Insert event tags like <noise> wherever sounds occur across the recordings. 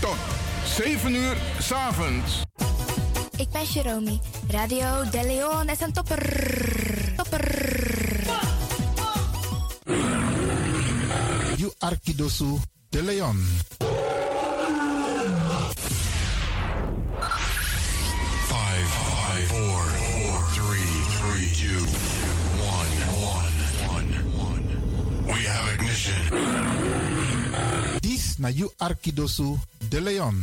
tot 7 uur s avonds. Ik ben Jerome. Radio De Leon is een topper. Topper. You Arkidosu de Leon. Na you Arkidosu de Leon.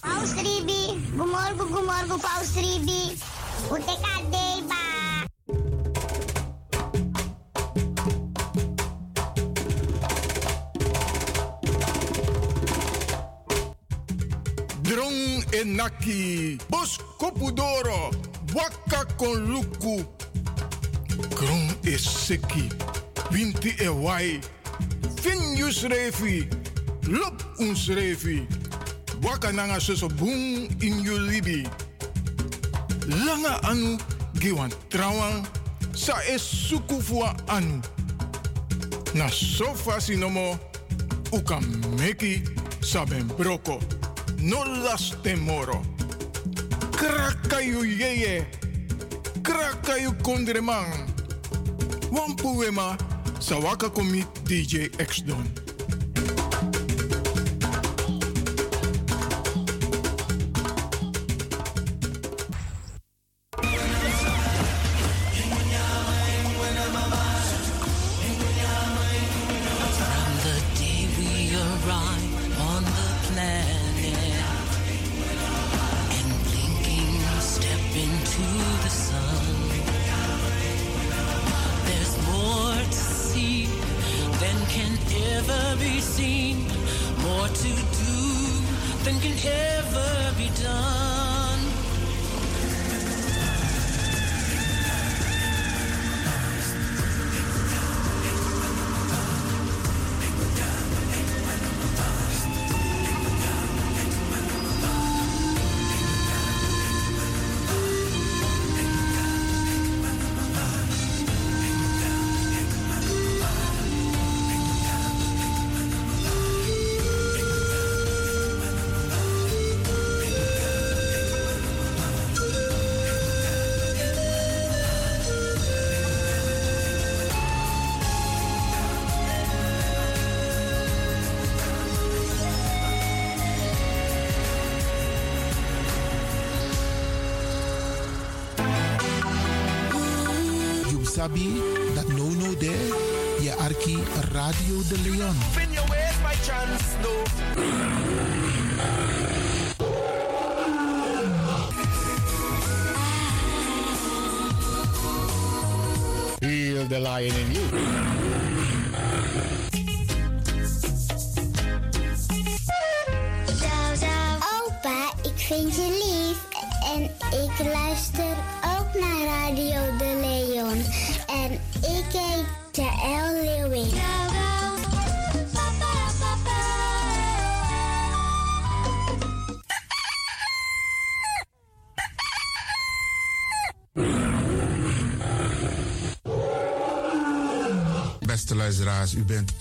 Paus Ribi, gumorgo, gumorgo, Paus Ribi. Uteka deba. Drong enaki, bos kopudoro, waka kon luku. Kron is seki, winti e wai. Fin yus refi, lop uns refi. Waka nanga soso boom in you libi. Langa anu, giwan trawan, sa es suku fua anu. Na sofa sinomo, uka meki saben broko. No las temoro. Krakayu yeye. Krakayu kondreman. Wampuema, sawaka komi DJ X Don. De Leon.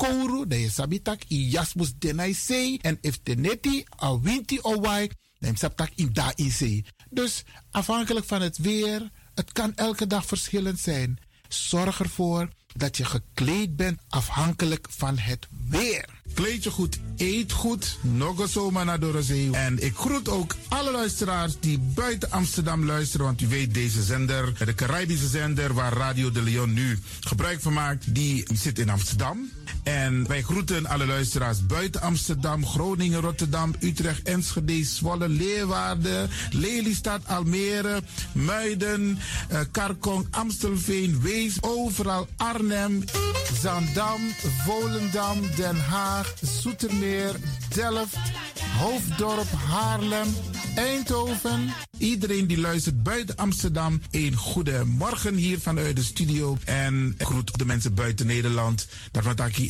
kouru, dan je sabitak i jasmus denai sei. En if teneti a winti o wai, dan sabtak in da in. Dus afhankelijk van het weer, het kan elke dag verschillend zijn. Zorg ervoor dat je gekleed bent afhankelijk van het weer. Kleed je goed, eet goed, nog zomaar naar Dorozee. En ik groet ook alle luisteraars die buiten Amsterdam luisteren. Want u weet, deze zender, de Caribische zender waar Radio de Leon nu gebruik van maakt, die zit in Amsterdam. En wij groeten alle luisteraars buiten Amsterdam, Groningen, Rotterdam, Utrecht, Enschede, Zwolle, Leeuwarden, Lelystad, Almere, Muiden, uh, Karkong, Amstelveen, Wees, overal Arnhem, Zandam, Volendam, Den Haag, Zoetermeer, Delft, Hoofddorp, Haarlem, Eindhoven. Iedereen die luistert buiten Amsterdam, een goede morgen hier vanuit de studio. En ik groet de mensen buiten Nederland. Daarvan hier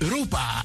Europa.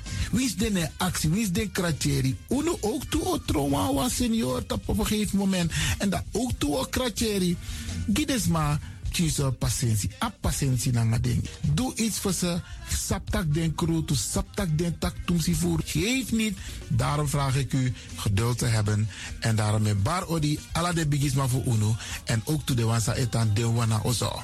Wie is de actie? Wie is de kratjeri? Uno ook toe o trauma was senior op een gegeven moment. En dat ook toe o kratjeri. Gides maar kiezen patiëntie. A patiëntie na ding. Doe iets voor ze. Saptak den to saptak den tak tumsi voer. Geef niet. Daarom vraag ik u geduld te hebben. En daarom met bar odi ala de bigisma voor uno. En ook to de wansa etan de wana ozo.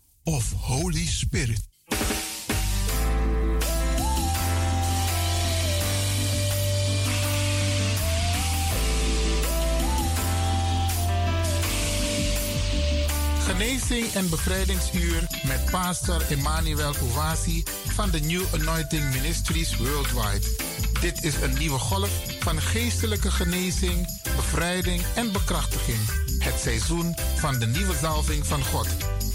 of Holy Spirit. genezing en bevrijdingsuur met pastor Emmanuel Owasi van de New Anointing Ministries Worldwide. Dit is een nieuwe golf van geestelijke genezing, bevrijding en bekrachtiging. Het seizoen van de nieuwe zalving van God.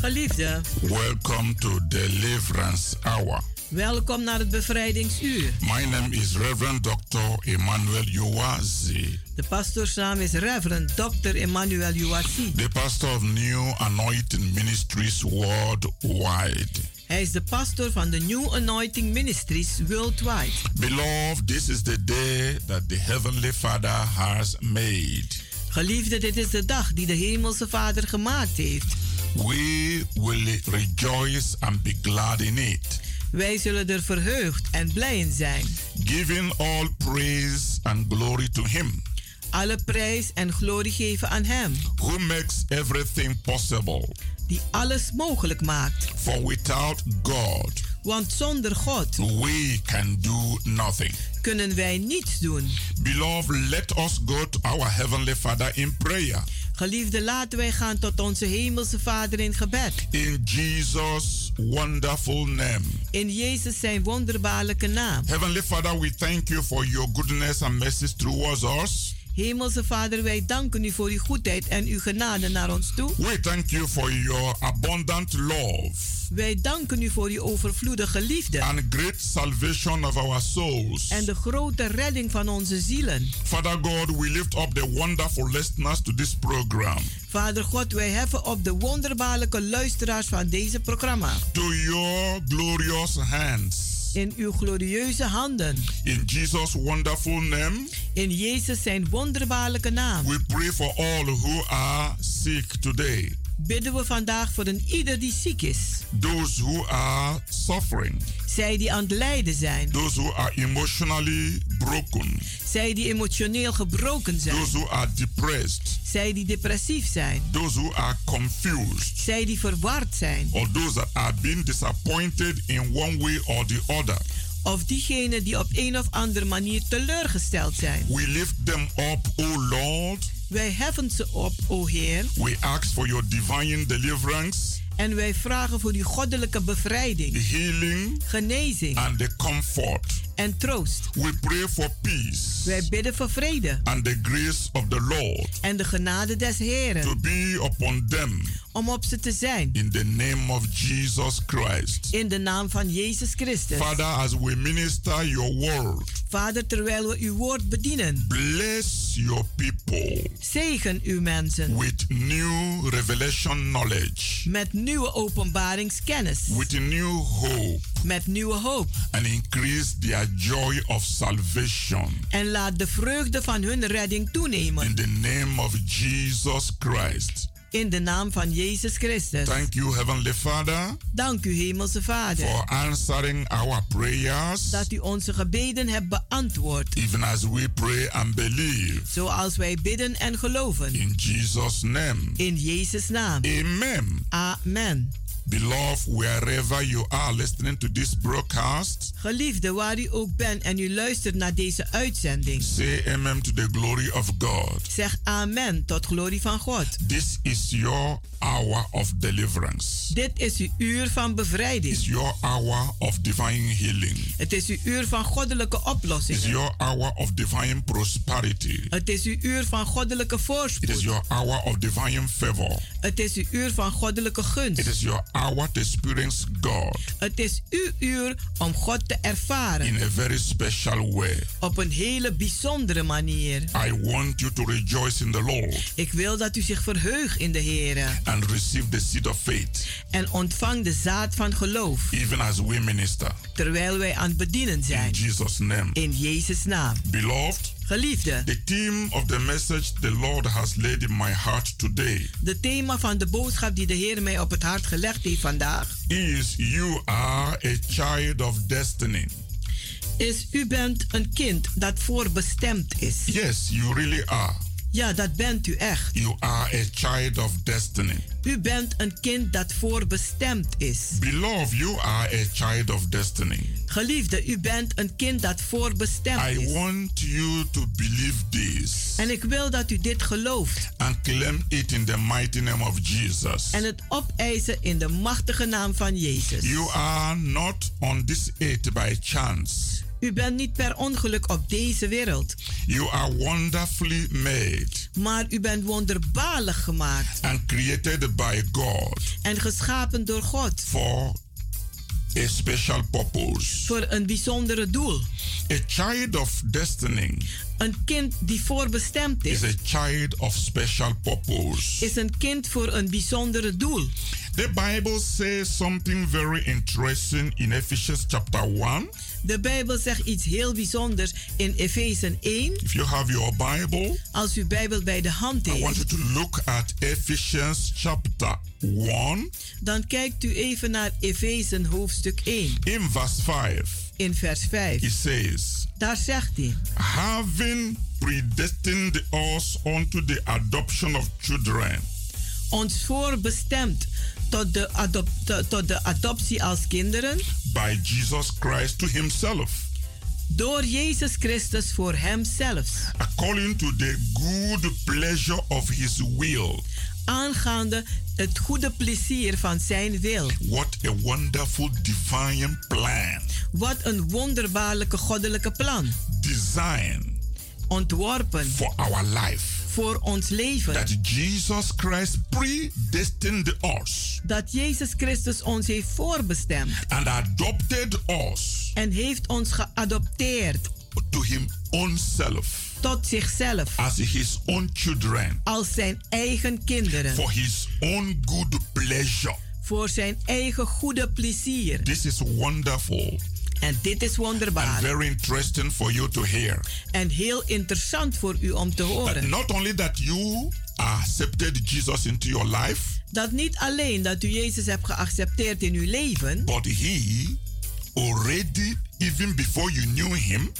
Geliefde, welcome to Deliverance Hour. welkom naar het bevrijdingsuur. My name is Reverend Dr. Emmanuel Uwazi, De pastoorsnaam is Reverend Dr. Emmanuel Uwasi. the pastor of New Anointing Ministries worldwide. Hij is de pastor van de New Anointing Ministries Worldwide. Beloved, this is the day that the Heavenly Father has made. Geliefde, dit is de dag die de Hemelse Vader gemaakt heeft. We will rejoice and be glad in it, Wij zullen er verheugd en blij in zijn. giving all praise and glory to Him Alle prijs en glorie geven aan Hem, who makes everything possible. die alles mogelijk maakt. For without God, Want zonder God we can do nothing. kunnen wij niets doen. Beloved, let us go to our Heavenly Father in prayer. Geliefde, laten wij gaan tot onze Hemelse Vader in gebed. In Jesus' wonderful name. In Jezus zijn wonderbaarlijke naam. Heavenly Father, we thank you for your goodness and mercy towards us. Hemelse Vader, wij danken u voor uw goedheid en uw genade naar ons toe. We thank you for your abundant love Wij danken u voor uw overvloedige liefde and great salvation of our souls. en de grote redding van onze zielen. Father God, we lift up the wonderful listeners to this program. Vader God, wij heffen op de wonderbaarlijke luisteraars van deze programma. To your glorious hands. In uw glorieuze handen. In Jesus' wonderful name. In Jezus zijn wonderbaarlijke naam. We pray for all who are sick today. Bidden we vandaag voor een ieder die ziek is. Those who are suffering. Zij die aan het lijden zijn. Those who are emotionally broken. Zij die emotioneel gebroken zijn. Those who are depressed. Zij die depressief zijn. Those who are confused. Zij die verward zijn. Or those that are being disappointed in one way or the other. Of diegenen die op een of andere manier teleurgesteld zijn. We lift them up, O Lord. Wij heffen ze op, o Heer. We ask for your divine deliverance. En wij vragen voor uw goddelijke bevrijding, healing, genezing and the comfort. En troost. We pray for peace Wij bidden voor vrede and the grace of the Lord en de genade des Heeren to be upon them om op ze te zijn. in the name of Jesus Christ. In de naam van Jezus Christus. Father, as we minister your word, Vader, terwijl we uw woord bedienen, bless your people zegen uw mensen with new revelation knowledge, met nieuwe openbaringskennis, with new hope, met nieuwe hoop. and increase their joy of salvation. En laat de vreugde van hun redding toenemen. In the name of Jesus Christ. In de naam van Jezus Christus. Thank you, Heavenly Father, Dank u, Hemelse Vader, for answering our prayers, dat u onze gebeden hebt beantwoord. even as we pray and believe. Zoals wij bidden en geloven. In Jesus' name. In Jezus' naam. Amen. Amen. Beloved, wherever you are listening to this broadcast, Geliefde, waar u ook bent en u luistert naar deze uitzending. say amen to the glory of God. Zeg amen tot glorie van God. This is your hour of deliverance. Dit is uw uur van bevrijding. It's your hour of divine healing. Het is uw uur van goddelijke It's oplossingen. your hour of divine prosperity. Het is uw uur van goddelijke It is voorspoed. your hour of divine favor. Het is uw uur van goddelijke gunst. It is your hour to experience God Het is uw uur om God te ervaren in a very special way. op een hele bijzondere manier. I want you to rejoice in the Lord Ik wil dat u zich verheugt in de Heer and receive the seed of faith, en ontvang de zaad van geloof even as we minister. terwijl wij aan het bedienen In zijn. Jesus' name. In Jezus' naam. Beloved, Geliefde, the theme of the message the Lord has laid in my heart today de thema van de boodschap die de Heer mij op het hart gelegd heeft vandaag is You are a child of destiny. is u bent een kind dat voorbestemd is. Yes, you really are. Ja, dat bent u echt. You are a child of destiny. U bent een kind dat voorbestemd is. Beloved, you are a child of destiny. Geliefde, u bent een kind dat voorbestemd I is. want you to believe this En ik wil dat u dit gelooft and claim it in the mighty name of Jesus. en het opeisen in de machtige naam van Jezus. You are not on this earth by chance. U bent niet per ongeluk op deze wereld, You are wonderfully made maar u bent wonderbaarlijk gemaakt and created by God en geschapen door God for a special purpose. voor een bijzondere doel. A child of destiny Een kind die voorbestemd is is, a child of special purpose. is een kind voor een bijzondere doel. The Bible says something very interesting in Ephesians chapter 1. De Bijbel zegt iets heel bijzonders in Efeze 1. If you have your Bible, Als u Bijbel bij de hand I want you heeft, to look at Ephesians chapter 1 dan kijkt u even naar Efeze hoofdstuk 1 in verse 5. in vers 5. It says, Daar zegt hij: having predestined us unto the adoption of children ons voorbestemd tot de, tot de adoptie als kinderen by Jesus Christ to himself, door Jezus Christus voor Hemzelf, according to the good pleasure of his will. aangaande het goede plezier van Zijn wil. What a wonderful divine plan. Wat een wonderbaarlijke goddelijke plan. Design Ontworpen for our life. Voor ons leven. That Jesus Christ predestined us Dat Jezus Christus ons heeft voorbestemd and adopted us en heeft ons geadopteerd to him own self tot zichzelf as his own children als zijn eigen kinderen. for his own good pleasure. Voor zijn eigen goede plezier. This is wonderful En dit is and wonderbaar. very interesting for you to hear. En heel interessant voor u om te That horen. not only that you accepted Jesus into your life, Dat niet alleen dat u Jezus hebt geaccepteerd in uw leven, but he already, even before you knew him,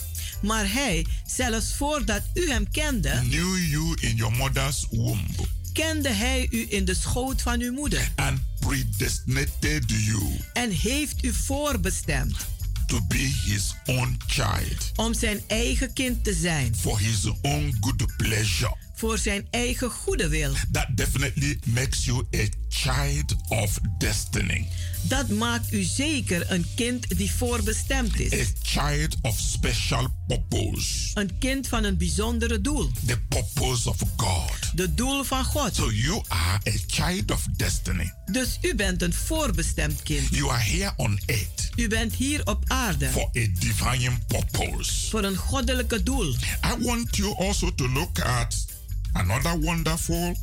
maar hij, zelfs voordat u hem kende, knew you in your mother's womb kende hij u in de schoot van uw moeder and predestinated you en heeft u voorbestemd to be his own child om zijn eigen kind te zijn, for his own good pleasure. Voor zijn eigen goede wil. That definitely makes you a child of destiny, Dat maakt u zeker een kind die voorbestemd a is. child of special purpose, Een kind van een bijzondere doel. the purpose of God. De doel van God. So you are a child of destiny. Dus u bent een voorbestemd kind. You are here on earth U bent hier op aarde for a divine purpose. voor een goddelijke doel. I want you also to look at another wonderful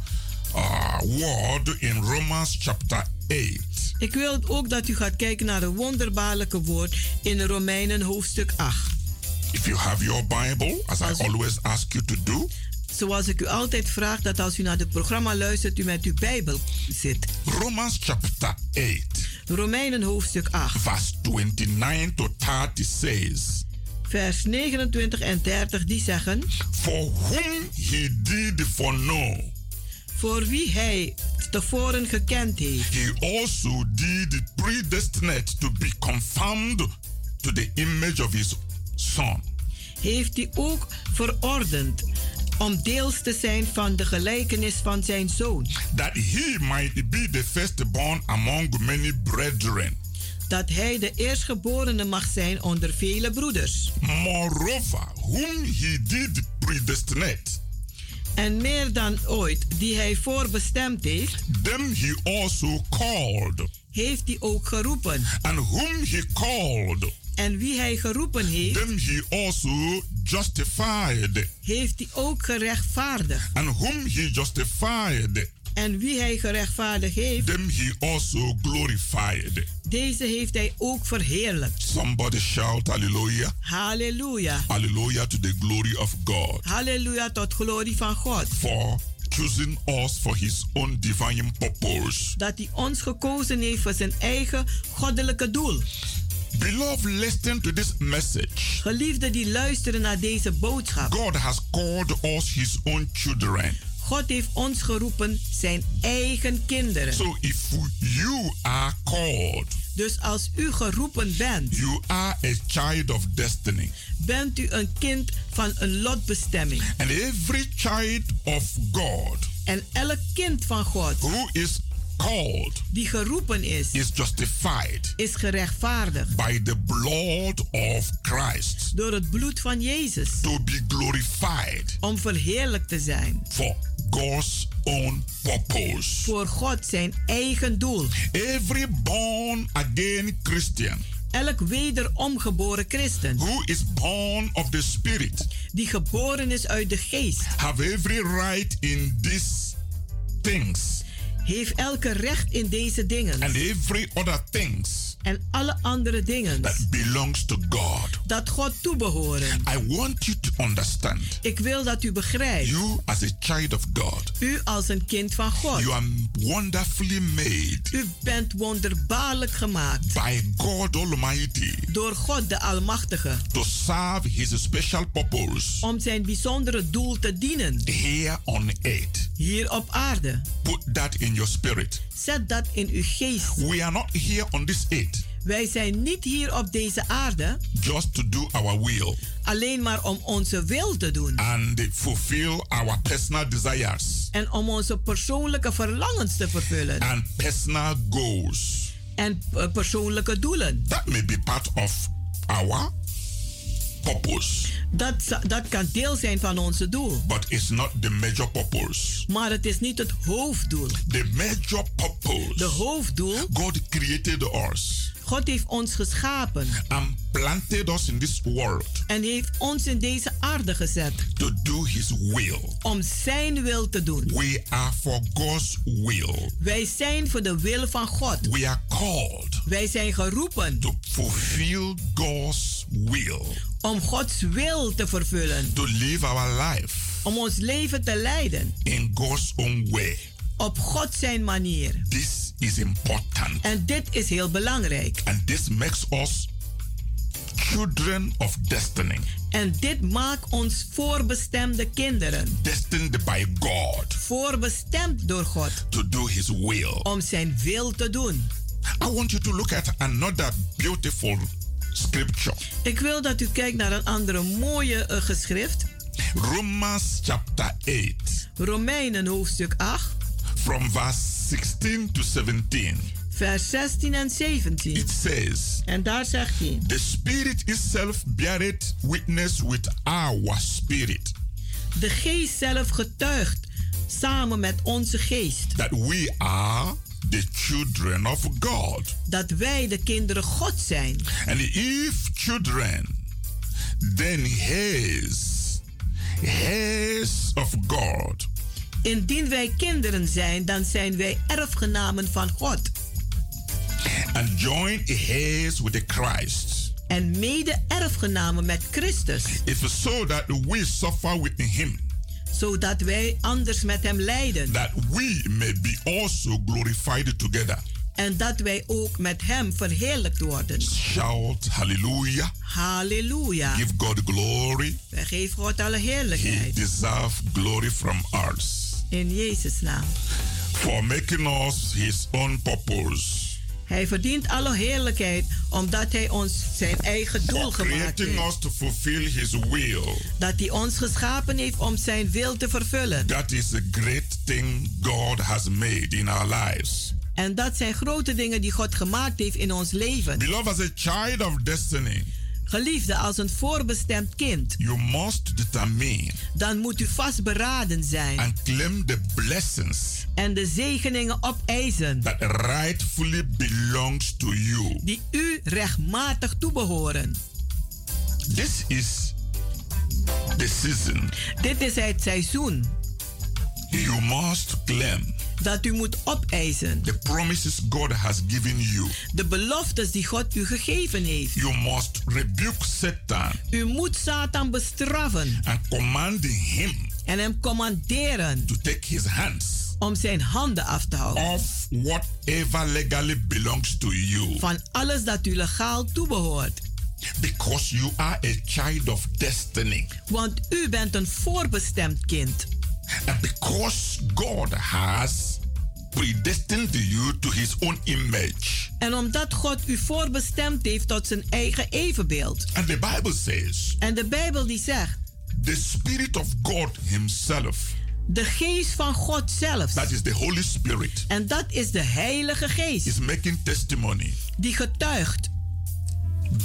uh, word in Romans chapter 8. Ik wil ook dat u gaat kijken naar een wonderbaarlijke woord in Romeinen hoofdstuk 8. If you have your Bible, as I always ask you to do, Zoals ik u altijd vraag dat als u naar het programma luistert, u met uw Bijbel zit. Romans chapter 8, Romeinen hoofdstuk 8, verse 29 to 30 says, vers 29 en 30, die zeggen: For whom he did foreknow, Voor wie hij tevoren gekend heeft, he also did predestinate to be conformed to the image of his son, heeft hij ook verordend om deels te zijn van de gelijkenis van zijn zoon, that he might be the firstborn among many brethren. Dat hij de eerstgeborene mag zijn onder vele broeders. Moreover, whom he did predestinate, En meer dan ooit, die hij voorbestemd heeft, them he also called. heeft hij ook geroepen. And whom he called, En wie hij geroepen heeft, them he also justified. heeft hij ook gerechtvaardigd. And whom he justified, En wie hij gerechtvaardigd heeft, them he also glorified. deze heeft hij ook verheerlijkt. Somebody shout hallelujah. Halleluja. Hallelujah to the glory of God. Halleluja tot glorie van God. For choosing us for his own divine purpose. Dat hij ons gekozen heeft voor zijn eigen goddelijke doel. Beloved, listen to this message. Geliefden die luisteren naar deze boodschap. God has called us his own children. God heeft ons geroepen zijn eigen kinderen. So if you are called, Dus als u geroepen bent, you are a child of destiny. bent u een kind van een lotbestemming. And every child of God En elk kind van God who is called die geroepen is, is justified is gerechtvaardigd by the blood of Christ door het bloed van Jezus to be glorified om verheerlijkt te zijn for God's own purpose. voor God zijn eigen doel. Every born again Christian Elk wederom geboren christen who is born of the Spirit die geboren is uit de geest have every right in these things heeft elke recht in deze dingen and every other things en alle andere dingen that belongs to God. dat God toebehoren. I want you to understand. Ik wil dat u begrijpt. You as a child of God. U als een kind van God. You are wonderfully made. U bent wonderbaarlijk gemaakt. By God Almighty. Door God de Almachtige. To serve his special purpose. Om zijn bijzondere doel te dienen. Here on earth. Hier op aarde. Put that in your spirit. Zet dat in uw geest. We are not here on this earth. Wij zijn niet hier op deze aarde. Just to do our will. Alleen maar om onze wil te doen. And fulfill our personal desires. En om onze persoonlijke verlangens te vervullen. And personal goals. En uh, persoonlijke doelen. That may be part of our purpose. Dat, dat kan deel zijn van onze doel. But it's not the major purpose. Maar het is niet het hoofddoel. The major purpose. De hoofddoel. God created us. God heeft ons geschapen. And planted us in this world. En heeft ons in deze aarde gezet. To do his will. Om zijn wil te doen. We are for God's will. Wij zijn voor de wil van God. We are called. Wij zijn geroepen. To fulfill God's will. Om Gods wil te vervullen. To live our life. Om ons leven te leiden. In God's own way. Op God zijn manier. This is important. En dit is heel belangrijk. And this makes us children of destiny. En dit maakt ons voorbestemde kinderen. Destined by God. Voorbestemd door God. To do his will. Om zijn wil te doen. I want you to look at another beautiful scripture. Ik wil dat u kijkt naar een andere mooie uh, geschrift. Romans chapter 8. Romeinen hoofdstuk 8. From verse 16 to 17. Vers 16 en 17. It says, en daar zegt hij: The Spirit itself beareth witness with our spirit. De geest zelf getuigt samen met onze geest. That we are the children of God. Dat wij de kinderen God zijn. And if children, then heirs, heirs of God. Indien wij kinderen zijn, dan zijn wij erfgenamen van God. And join heirs with the Christ. En mede erfgenamen met Christus. If so that we suffer with him. Zodat wij anders met hem lijden. That we may be also glorified together. En dat wij ook met hem verheerlijkt worden. Shout hallelujah. Halleluja. Give God glory. Wij geven God alle heerlijkheid. He deserves glory from us. In Jezus' naam. For making us his own purpose. Hij verdient alle heerlijkheid omdat hij ons zijn eigen doel gemaakt heeft. Us to fulfill his will. Dat hij ons geschapen heeft om zijn wil te vervullen. That is a great thing God has made in our lives. En dat zijn grote dingen die God gemaakt heeft in ons leven. Beloved, as a child of destiny. Geliefde, als een voorbestemd kind, you must determine dan moet u vastberaden zijn and claim the blessings en de zegeningen opeisen that rightfully belongs to you. die u rechtmatig toebehoren. This is the season. Dit is het seizoen You must claim dat u moet opeisen. the promises God has given you. De beloftes die God u gegeven heeft. You must rebuke Satan U moet Satan bestraffen and command him en hem commanderen to take his hands om zijn handen af te houden off whatever legally belongs to you. van alles dat u legaal toebehoort. Because you are a child of destiny. Want u bent een voorbestemd kind. And because God has predestined you to his own image. En omdat God u voorbestemd heeft tot zijn eigen evenbeeld. And the Bible says, En de Bijbel die zegt, the Spirit of God himself, de geest van God zelf. that is the Holy Spirit, En dat is de Heilige Geest. is making testimony, Die getuigt.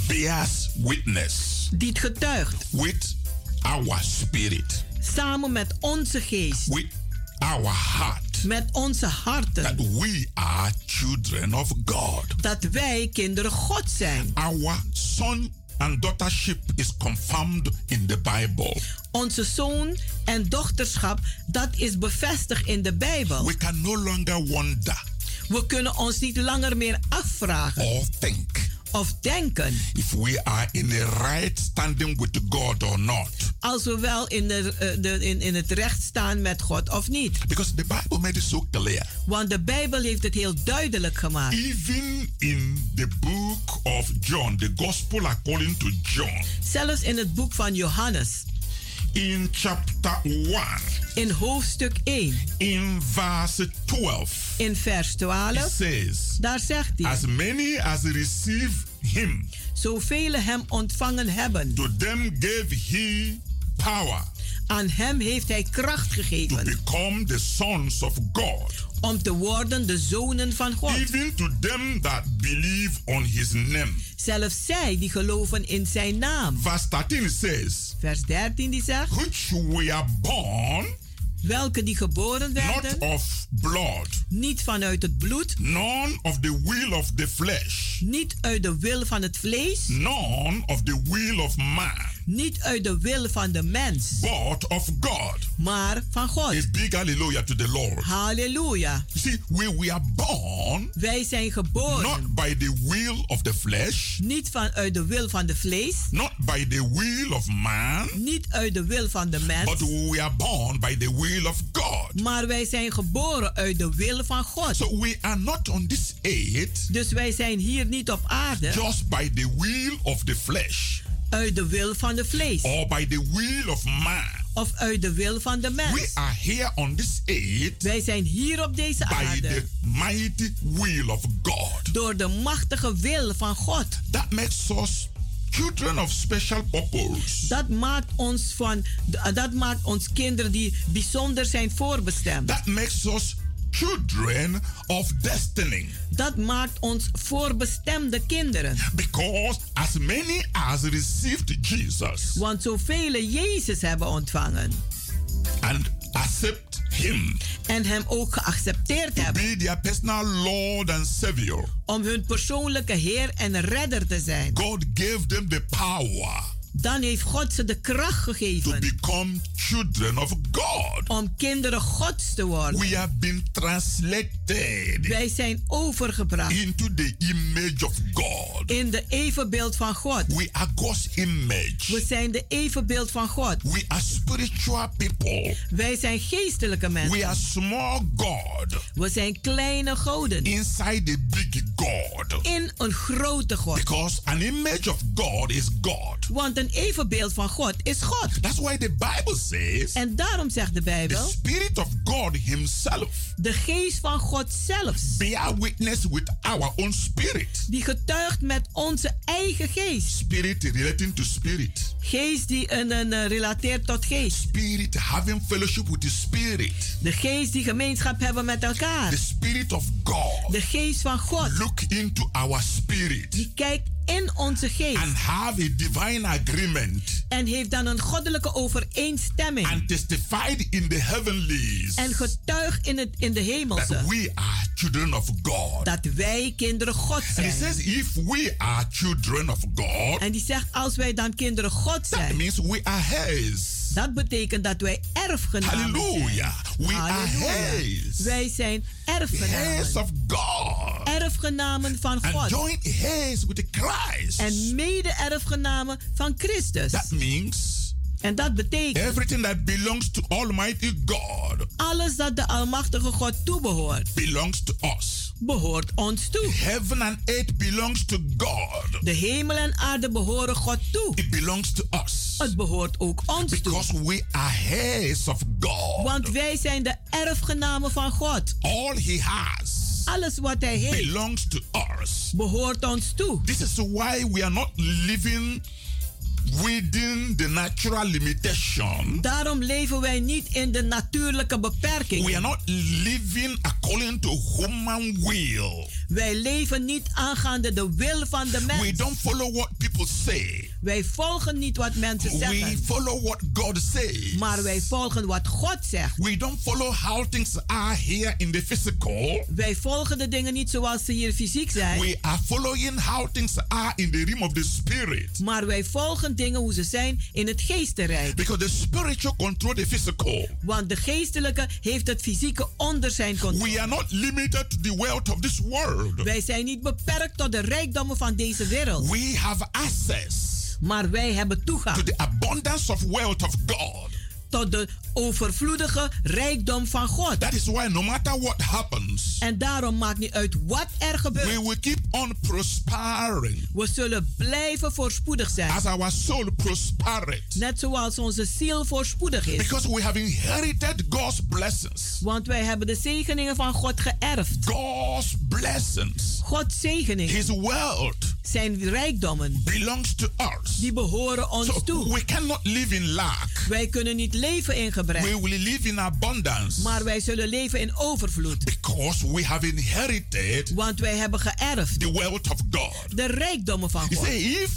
bears witness Die getuigt. with our spirit, Samen met onze geest. our heart, Met onze harten. that we are children of God. Dat wij kinderen God zijn. Our son and daughtership is confirmed in the Bible. Onze zoon en dochterschap, dat is bevestigd in de Bijbel. We can no longer wonder We kunnen ons niet langer meer afvragen or think of denken if we are in the right standing with God or not. als we wel in, de, eh, de, in, in het recht staan met God of niet. Because the Bible made it so clear. Want de Bijbel heeft het heel duidelijk gemaakt. Even in the book of John, the Gospel according to John, Zelfs in het boek van Johannes, in chapter 1, in hoofdstuk 1, in verse 12, in vers it 12, says, daar zegt hij: As many as receive him, Zoveel hem ontvangen hebben, to them gave he power aan hem heeft hij kracht to gegeven. become the sons of God. Om te worden de zonen van God. Even to them that believe on his name. Zelfs zij die geloven in zijn naam. Verse 13 says, Vers 13 die zegt, Which were born welke die geboren not werden, of blood, niet vanuit het bloed, none of the will of the flesh, niet uit de wil van het vlees, none of the will of man, niet uit de wil van de mens, but of God. maar van God. A big hallelujah to the Lord. Halleluja. You see, we were born Wij zijn geboren not by the will of the flesh, niet vanuit de wil van de vlees, not by the will of man, niet uit de wil van de mens, but we were born by the will of God. maar wij zijn geboren uit de wil van God. So we are not on this earth Dus wij zijn hier niet op aarde just by the will of the flesh uit de wil van de vlees or by the will of man. of uit de wil van de We mens. are here on this earth Wij zijn hier op deze by aarde the mighty will of God. door de machtige wil van God. That makes us children of special purpose. Dat maakt ons van dat maakt ons kinderen die bijzonder zijn voorbestemd. That makes us children of destiny. Dat maakt ons voorbestemde kinderen. Because as many as received Jesus Want zoveel Jezus hebben ontvangen and accept him en hem ook geaccepteerd to hebben be their personal Lord and Savior, om hun persoonlijke Heer en Redder te zijn, God gave them the power dan heeft God ze de kracht to gegeven become children of God. om kinderen Gods te worden. We have been translated Wij zijn overgebracht into the image of God. in de evenbeeld van God. We are God's image. We zijn de evenbeeld van God. We are spiritual people. Wij zijn geestelijke We mensen. are small God We zijn kleine goden inside the big God. in een grote God. Because an image of God is God. Want een evenbeeld van God is God. That's why the Bible says En daarom zegt de the Bijbel, Spirit of God Himself de geest van God zelf, bear witness with our own spirit. die getuigt met onze eigen geest. Spirit relating to spirit. Geest die een, een, eh, relateert tot geest. Spirit having fellowship with the Spirit. De geest die gemeenschap hebben met elkaar. The Spirit of God De geest van God, look into our spirit die kijkt in onze geest. And have a divine agreement. En heeft dan een goddelijke overeenstemming. And testified in the heavenlies. En getuigt in, het, in de hemelse. That we are children of God. Dat wij kinderen God zijn. And he says if we are children of God. En die zegt als wij dan kinderen God zijn. That means we are his. Dat betekent dat wij erfgenamen Halleluja. zijn. We are his. Wij zijn erfgenamen. Heirs of God. Erfgenamen van God. And join heirs with Christ. En mede-erfgenamen van Christus. That means en dat betekent everything that belongs to Almighty God. Alles dat de Almachtige God toebehoort. Belongs to us. Behoort ons toe. Heaven and earth belongs to God. De hemel en aarde behoren God toe. It belongs to us. Het behoort ook ons Because toe. we are heirs of God. Want wij zijn de erfgenamen van God. All he has alles wat hij heeft belongs to us. behoort ons toe. This is why we are not living within the natural limitation. Daarom leven wij niet in de natuurlijke beperking. We are not living according to human will. Wij leven niet aangaande de wil van de mens. We don't follow what people say. Wij volgen niet wat mensen zeggen. We follow what God says. Maar wij volgen wat God zegt. We don't follow how things are here in the physical. Wij volgen de dingen niet zoals ze hier fysiek zijn. We are following how things are in the realm of the spirit. Maar wij volgen dingen hoe ze zijn in het geestenrijk. Because the spiritual control the physical. Want de geestelijke heeft het fysieke onder zijn controle. We are not limited to the wealth of this world. Wij zijn niet beperkt tot de rijkdommen van deze wereld. We have access. Maar wij hebben toegang. To the abundance of wealth of God. Tot de overvloedige rijkdom van God. That is why no matter what happens. En daarom maakt niet uit wat er gebeurt. We will keep on prospering. We zullen blijven voorspoedig zijn. As our soul prospereth. Net zoals onze ziel voorspoedig is. Because we have inherited God's blessings. Want wij hebben de zegeningen van God geërfd. God's blessings. Gods zegeningen. His wealth. Zijn rijkdommen. Belongs to us. Die behoren ons so toe. We cannot live in lack. Wij kunnen niet leven in gebrek. We will live in abundance. Maar wij zullen leven in overvloed. Because we have inherited. Want wij hebben geërfd. The wealth of God. De rijkdommen van God. Say if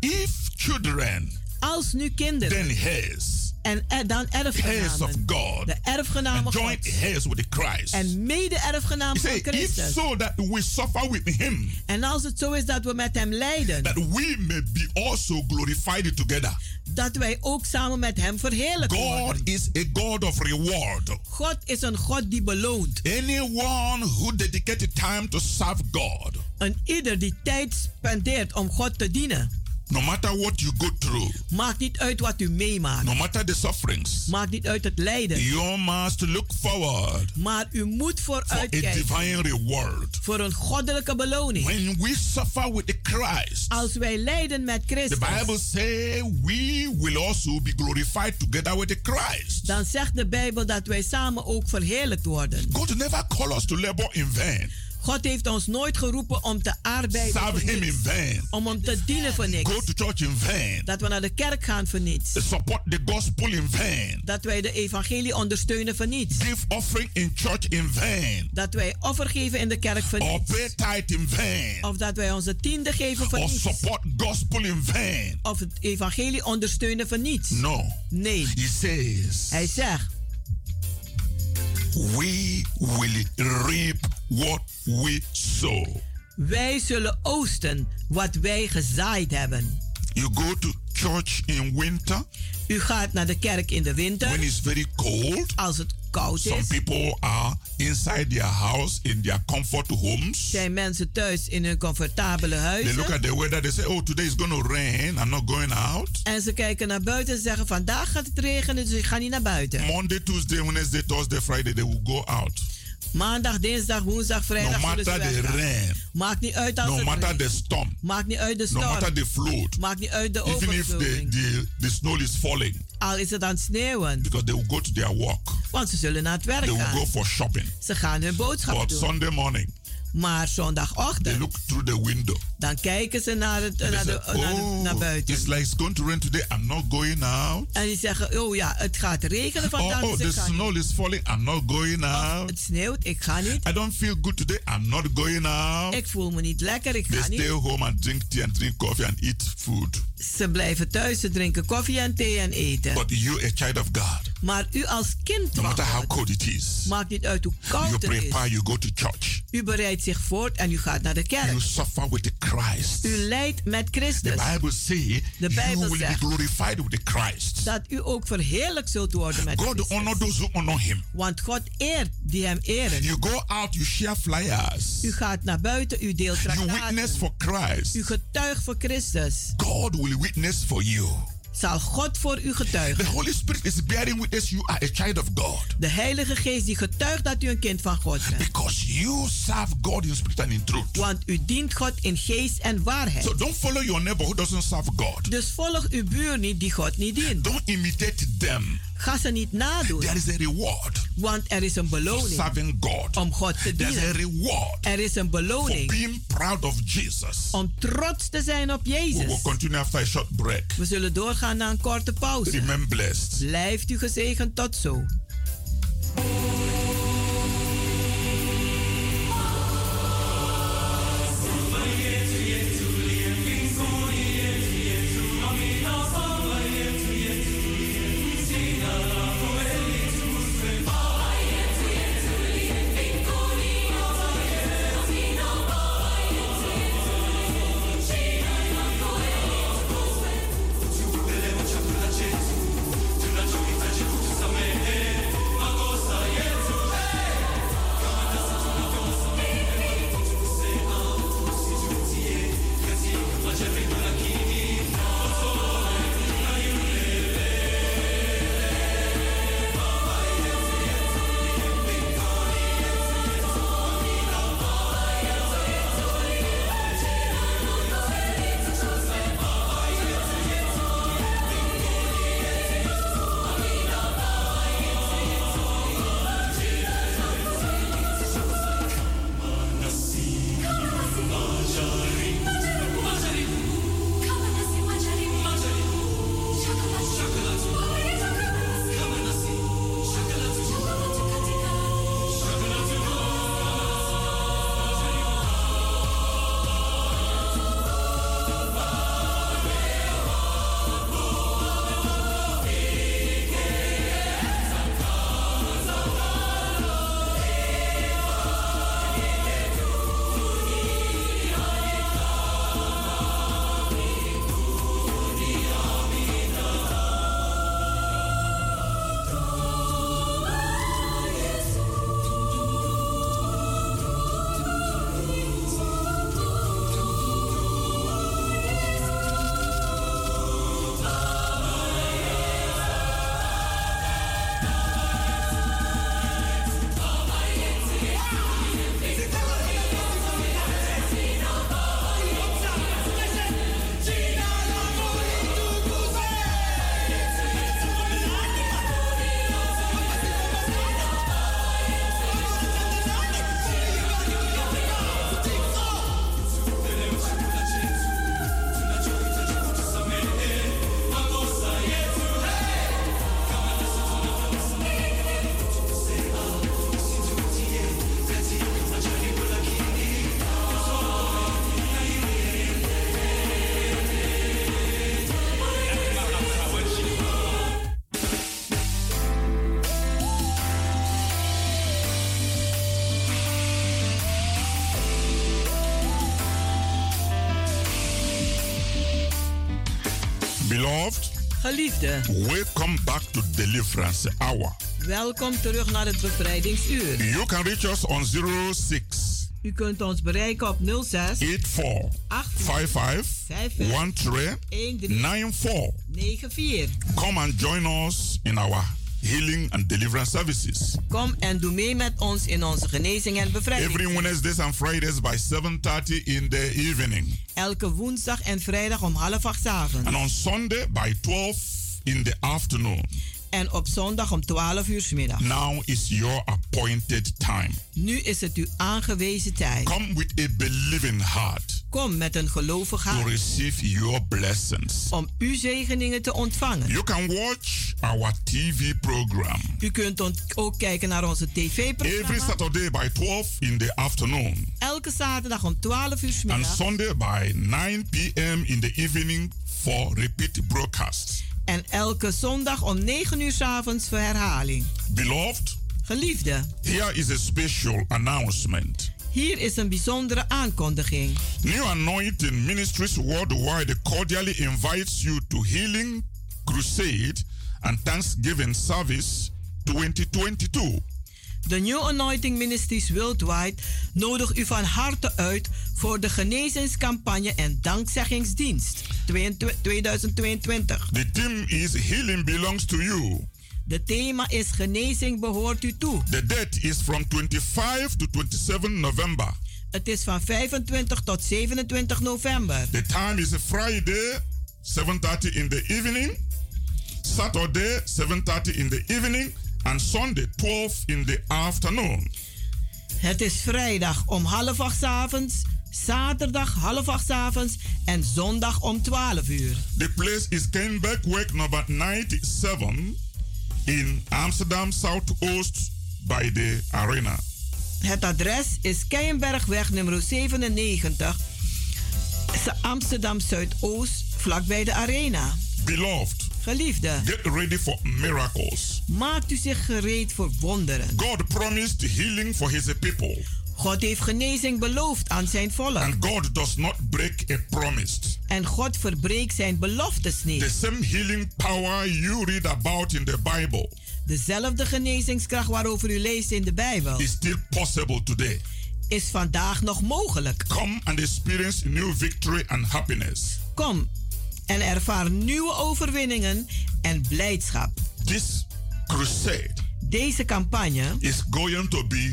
if children. Als nu kinderen. Then his. En er, dan erfgenamen. of God. De erfgenamen God. heirs with Christ. En mede-erfgenamen van Christus. If so that we suffer with him. En als het zo is dat we met hem lijden. That we may be also glorified together. Dat wij ook samen met hem verheerlijkt God worden. is a God of reward. God is een God die beloont. Anyone who dedicated time to serve God. En ieder die tijd spendeert om God te dienen. No matter what you go through. Maakt niet uit wat u meemaakt. No matter the sufferings. Maakt niet uit het lijden. You must look forward. Maar u moet vooruitkijken. For a divine reward. Voor een goddelijke beloning. When we suffer with Christ. Als wij lijden met Christus. The Bible say we will also be glorified together with Christ. Dan zegt de Bijbel dat wij samen ook verheerlijkt worden. God never call us to labor in vain. God heeft ons nooit geroepen om te arbeiden Serve voor him niks. in vain. Om hem te dienen voor niks. Go to church in vain. Dat we naar de kerk gaan voor niets. Support the gospel in vain. Dat wij de evangelie ondersteunen voor niets. Give offering in church in vain. Dat wij offer geven in de kerk voor Or niets. pay tithe in vain. Of dat wij onze tiende geven voor Or niets. support gospel in vain. Of het evangelie ondersteunen voor niets. No. Nee. He says. Hij zegt. We will reap what we sow. Wij zullen oosten wat wij gezaaid hebben. You go to church in winter. U gaat naar de kerk in de winter. When it's very cold. Als het koud Some is. people are inside their house in their comfort homes. Zijn mensen thuis in hun comfortabele They huizen. look at the weather. They say, "Oh, today is going to rain. I'm not going out." En ze kijken naar buiten en zeggen: Vandaag gaat het regenen, dus ik ga niet naar buiten. Monday, Tuesday, Wednesday, Thursday, Friday, they will go out. Maandag, dinsdag, woensdag, vrijdag. No matter the rain. Maakt niet uit als No het matter the storm. Maakt niet uit de No storm. matter the flood. Maakt niet uit de Even if the, the, the snow is falling. Al is het aan het sneeuwen. Because they will go to their work. Want ze zullen naar het werk They will gaan. go for shopping. Ze gaan hun boodschappen But doen. Sunday morning, Maar they zondagochtend look through the window. Dan kijken ze naar, het, naar, they de, say, naar, de- oh, naar buiten. it's like it's going to rain today. I'm not going out. En die zeggen, oh ja, het gaat regenen vandaag. Oh, oh the ga niet. snow is falling. I'm not going out. Het sneeuwt, ik ga niet. I don't feel good today. I'm not going out. Ik voel me niet lekker, ik They ga stay niet. home and drink tea and drink coffee and eat food. Ze blijven thuis, ze drinken koffie en thee en eten. But you, a child of God, Maar u als kind no van matter how cold it is, maakt niet uit hoe you koud het is. prepare, you go to church. U bereidt zich voort en u gaat naar de kerk. You suffer with the Christ. U lijdt met The Christus. Bible says De you Bijbel will be zegt glorified with the Christ. dat u ook verheerlijk zult worden met God Christus. honor those who honor him. Want God eert die hem eren. You go out, you share flyers. U gaat naar buiten, u deelt You witness traktaten. for Christ. U getuigt voor Christus. God will witness for you. Zal God voor u The getuigen. Holy Spirit is bearing witness you are a child of God. De Heilige Geest die getuigt dat u een kind van God bent. Because you serve God in spirit and in truth. Want u dient God in geest en waarheid. So don't follow your neighbor who doesn't serve God. Dus volg uw buur niet die God niet dient. Don't imitate them. Ga ze niet nadoen. There is a reward Want er is een for beloning serving God. om God te There's a dienen. reward Er is een for beloning being proud of Jesus. om trots te zijn op We will Jezus. continue after a short break. We zullen doorgaan naar een korte pauze. Remain blessed. Blijft u gezegend tot zo. Geliefde, welcome back to Deliverance Hour. welkom terug naar het bevrijdingsuur. You can reach us on 06 U kunt ons bereiken op 06 84 55 13 94. 94. Come and join us in our healing and deliverance services. Kom en doe mee met ons in onze genezing en bevrijding. Every Wednesdays and Fridays by 7:30 in the evening. Elke woensdag en vrijdag om half acht 's avonds. And on Sunday by 12 in the afternoon. En op zondag om 12 uur 's middag. Now is your appointed time. Nu is het uw aangewezen tijd. Come with a believing heart. Kom met een gelovig to hart receive your blessings. om uw zegeningen te ontvangen. You can watch our TV program U kunt ook kijken naar onze every tv-programma. Saturday by 12 in the afternoon Elke zaterdag om 12 uur 's and Sunday by 9 p.m. in the evening for repeat broadcasts. en elke zondag om 9 uur 's avonds voor herhaling. Beloved, Geliefde, here is a special announcement. Hier is een bijzondere aankondiging. New Anointing Ministries worldwide cordially invites you to Healing Crusade and Thanksgiving Service 2022. De New Anointing Ministries Worldwide nodigt u van harte uit voor de genezingscampagne en dankzeggingsdienst 2022. The theme is Healing Belongs to You. De thema is genezing behoort u toe. The date is from 25 to 27 November. Het is van 25 tot 27 november. The time is Friday, 7:30 in the evening, Saturday, 7:30 in the evening, and Sunday, 12 in the afternoon. Het is vrijdag om half acht 's avonds, zaterdag half acht 's avonds en zondag om 12 uur. The place is Kenbergweg number 97 in Amsterdam Southoost by the arena. Het adres is Keienbergweg nummer 97, Amsterdam Zuidoost, vlakbij de Arena. Beloved, Geliefde, get ready for miracles. maakt u zich gereed voor wonderen. God promised healing for his people, God heeft genezing beloofd aan zijn volk. and God does not break a promise. En God verbreekt zijn beloftes The niet. same healing power you read about in the Bible Dezelfde genezingskracht waarover u leest in de Bijbel is still possible today. is vandaag nog mogelijk. Come and experience new victory and happiness. Kom en ervaar nieuwe overwinningen en blijdschap. This crusade Deze campagne is going to be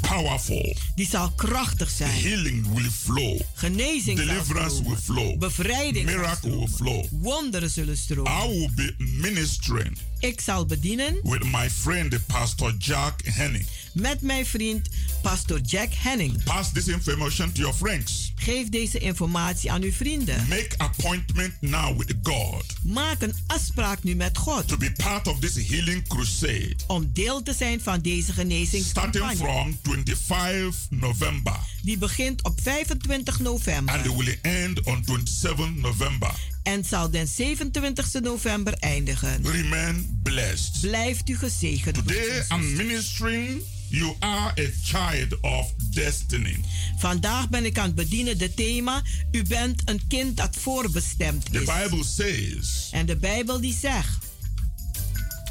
powerful. die zal krachtig zijn. Healing will flow. Genezing zal Deliverance will stromen. flow. Bevrijding zal Miracle will flow. Wonderen zullen stromen. I will be ministering Ik zal bedienen with my friend, the Pastor Jack Henning. Met mijn vriend Pastor Jack Henning. Pass this information to your friends. Geef deze informatie aan uw vrienden. Make appointment now with God Maak een afspraak nu met God to be part of this healing crusade. om deel te zijn van deze Starting genezingscampagne. from 25 November Die begint op 25 november and will end on 27 November. en zal den 27 november eindigen. Remain blessed. Blijft u gezegend. Today I'm ministering. You are a child of destiny. Vandaag ben ik aan het bedienen de thema U bent een kind dat voorbestemd The is. Bible says, En de Bijbel die zegt,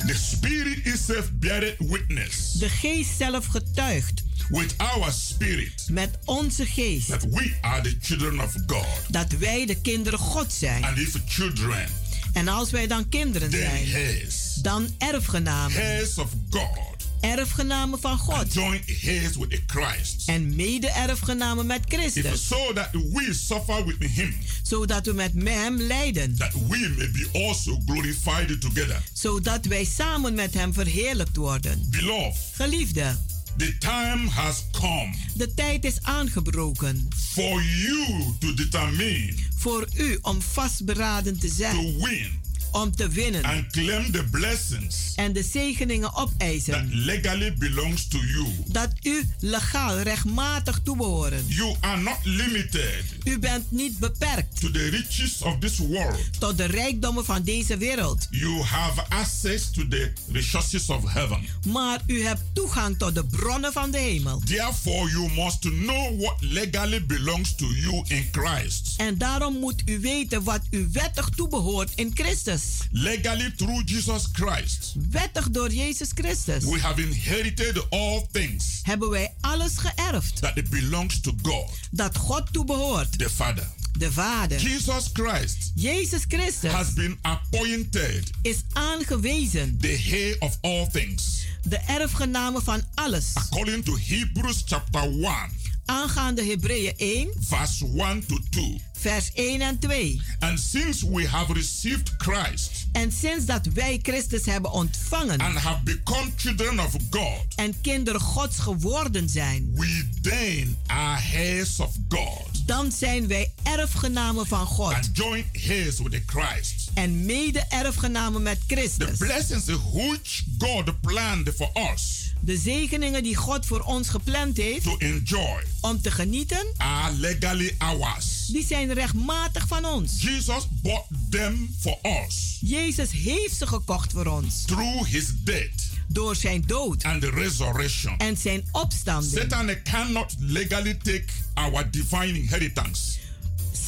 The Spirit itself beareth witness de geest zelf getuigt with our spirit met onze geest that we are the children of God. dat wij de kinderen God zijn. And if children, En als wij dan kinderen zijn, heirs, dan erfgenamen. heirs of God, Erfgenamen van God. joint heirs with Christ. En mede-erfgenamen met If Christus. so that we suffer with him, Zodat we met hem lijden. that we may be also glorified together. Zodat wij samen met hem verheerlijkt worden. Beloved, Geliefde, the time has come de tijd is aangebroken. for you to determine Voor u om vastberaden te to zijn. win Om te winnen. and claim the blessings En de zegeningen that opeisen. legally belongs to you. Dat u legaal, rechtmatig toebehoren. You are not limited U bent niet beperkt to the riches of this world. tot de rijkdommen van deze wereld. You have access to the resources of heaven. Maar u hebt toegang tot de bronnen van de hemel. Therefore, you must know what legally belongs to you in Christ. En daarom moet u weten wat u wettig toebehoort in Christus. Legally, through Jesus Christ, Wettig door Jezus Christus. we have inherited all things Hebben wij alles geërfd that it belongs to God, dat God toebehoort. the Father. De Vader. Jesus Christ Jezus Christus has been appointed is aangewezen. the heir of all things. De erfgename van alles. According to Hebrews chapter 1, Aangaande Hebreeën 1, verse 1 to 2. vers 1 en 2. And since we have received Christ En sinds dat wij Christus hebben ontvangen and have become children of God, en kinderen Gods geworden zijn, we then are heirs of God. dan zijn wij erfgenamen van God. And join heirs with the Christ. En mede-erfgenamen met The Christus. blessings which God planned for us De zegeningen die God voor ons gepland heeft to enjoy om te genieten, are legally ours. die zijn rechtmatig van ons. Jesus bought them for us Jezus heeft ze gekocht voor ons. through his death Door zijn dood and the resurrection. en zijn opstanding. Satan cannot legally take our divine inheritance.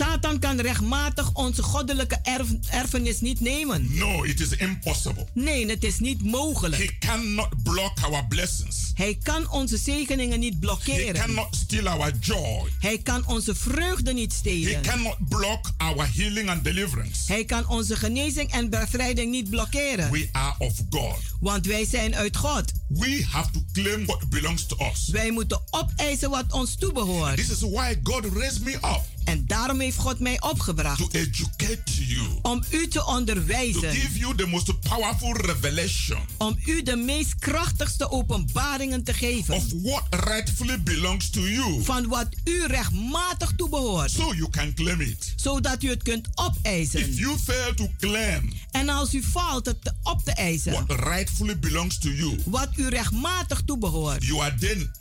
Satan kan rechtmatig onze goddelijke erf- erfenis niet nemen. No, it is impossible. Nee, het is niet mogelijk. He cannot block our blessings. Hij kan onze zegeningen niet He blokkeren. cannot steal our joy. Hij kan onze vreugde niet He stelen. cannot block our healing and deliverance. Hij kan onze genezing en bevrijding niet blokkeren. We are of God. Want wij zijn uit God. We have to claim what belongs to us. Wij moeten opeisen wat ons toebehoort. This is why God raised me up En daarom heeft God mij opgebracht. to educate you, Om u te to onderwijzen. give you the most powerful revelation Om u de meest krachtigste openbaringen te geven. of what rightfully belongs to you Van wat u rechtmatig toebehoort. so you can claim it. Zodat u het kunt opeisen. If you fail to claim En als u faalt het op te eisen. what rightfully belongs to you, Wat u rechtmatig toebehoort. you are then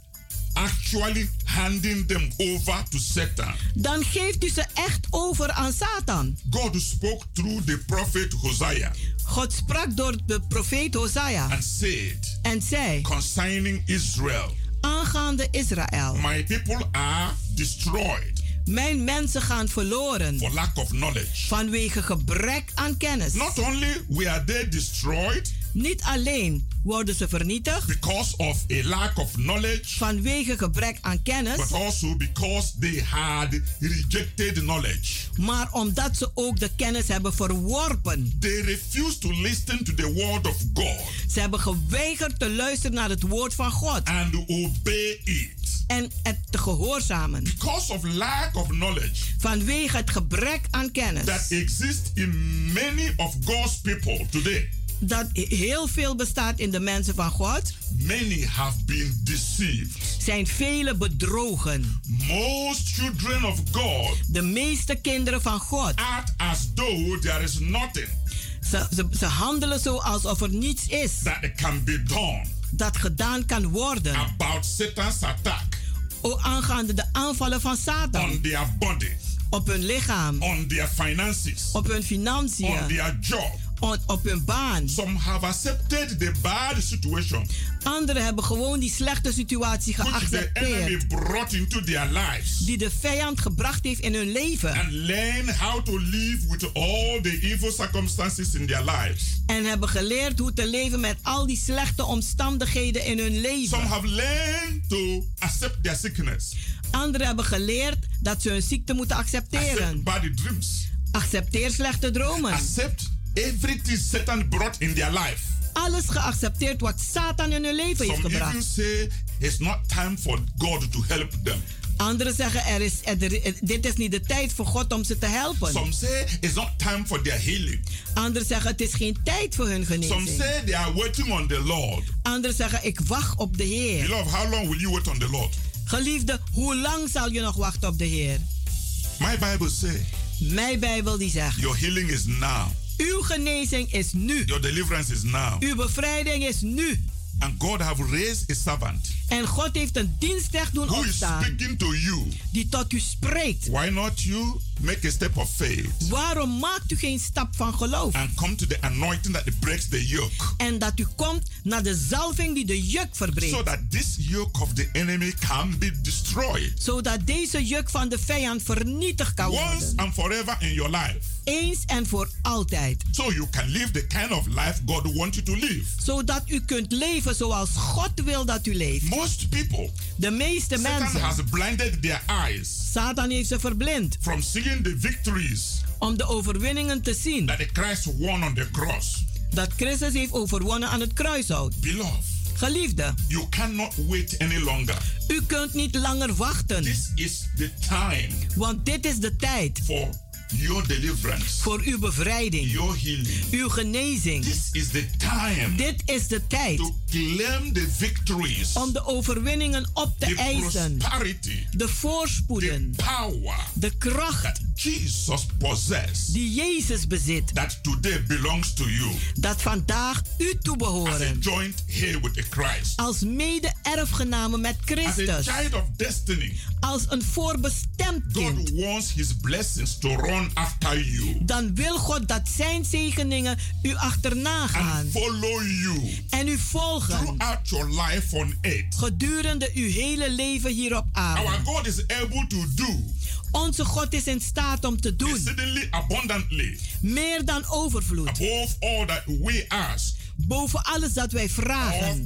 actually handing them over to Satan. Dan geeft u ze echt over aan Satan. God spoke through the prophet Hosea God sprak door de profeet Hosea. and said En zei. concerning Israel, Aangaande Israël. My people are destroyed Mijn mensen gaan verloren. for lack of knowledge. Vanwege gebrek aan kennis. Not only were they destroyed Niet alleen worden ze vernietigd. because of a lack of knowledge, Vanwege gebrek aan kennis. but also because they had rejected knowledge. Maar omdat ze ook de kennis hebben verworpen. They refused to listen to the word of God Ze hebben geweigerd te luisteren naar het woord van God. and obey it. En het te gehoorzamen. Because of lack of knowledge Vanwege het gebrek aan kennis. that exists in many of God's people today, Dat heel veel bestaat in de mensen van God. many have been deceived. Zijn vele bedrogen. Most children of God De meeste kinderen van God. act as though there is nothing Ze, ze, ze handelen zo alsof er niets is that can be done dat gedaan kan worden. about Satan's attack O, aangaande de aanvallen van Satan. on their body, Op hun lichaam. on their finances, Op hun on financiën. their job. On- op hun baan. Some have accepted the bad situation Anderen hebben gewoon die slechte situatie which the enemy geaccepteerd. brought into their lives Die de vijand gebracht heeft in hun leven. and learn how to live with all the evil circumstances in their lives. En hebben geleerd hoe te leven met al die slechte omstandigheden in hun Some leven. have learned to accept their sickness, Anderen hebben geleerd dat ze hun ziekte moeten accept accepteren. dreams, Accepteer slechte dromen. accept everything Satan brought in their life. Alles geaccepteerd wat Satan in hun leven heeft Some even gebracht. say it's not time for God to help them. Anderen zeggen er is, er, dit is niet de tijd voor God om ze te helpen. Some say it's not time for their healing. Anderen zeggen het is geen tijd voor hun Some genezing. say they are waiting on the Lord. Anderen zeggen ik wacht op de Heer. Beloved, how long will you wait on the Lord? Geliefde, hoe lang zal je nog wachten op de Heer? My Bible say Mijn Bijbel die zegt, your healing is now. Uw genezing is nu. Your deliverance is now. Uw bevrijding is nu. And God have raised a servant En God heeft een dienstknecht doen who is opstaan speaking to you. die tot u spreekt. Why not you make a step of faith Waarom maakt u geen stap van geloof? and come to the anointing that breaks the yoke En dat u komt naar de zalving die de juk so verbreekt. that this yoke of the enemy can be destroyed Zodat deze juk van de vijand vernietigd kan once worden. and forever in your life. Eens en voor altijd. So you can live the kind of life God wants you to live. Zodat u kunt leven zoals God wil dat u leeft. Most people, De meeste Satan mensen. has blinded their eyes Satan heeft ze verblind from seeing the victories om de overwinningen te zien. that Christ won on the cross. Dat Christus heeft overwonnen aan het kruishout. Beloved, Geliefde, you cannot wait any longer. u kunt niet langer wachten. This is the time Want dit is de tijd for your deliverance, voor uw bevrijding, your healing. uw genezing. This is the time Dit is de tijd to claim the victories, om de overwinningen op te the eisen, prosperity, de voorspoeden, the power de kracht that Jesus possesses, die Jezus bezit, that today belongs to you. Dat vandaag u as a toebehoren. joint heir with the Christ. Als mede-erfgename met As a Christus, child of destiny, als een voorbestemd kind, God wants his blessings to run after you. Dan wil God dat zijn zegeningen u achterna gaan. and follow you en u volgen. throughout your life on earth. gedurende uw hele leven hier op Our aarde. God is able to do Onze God is in staat om te doen. exceedingly abundantly meer dan overvloed, above all that we ask boven alles dat wij vragen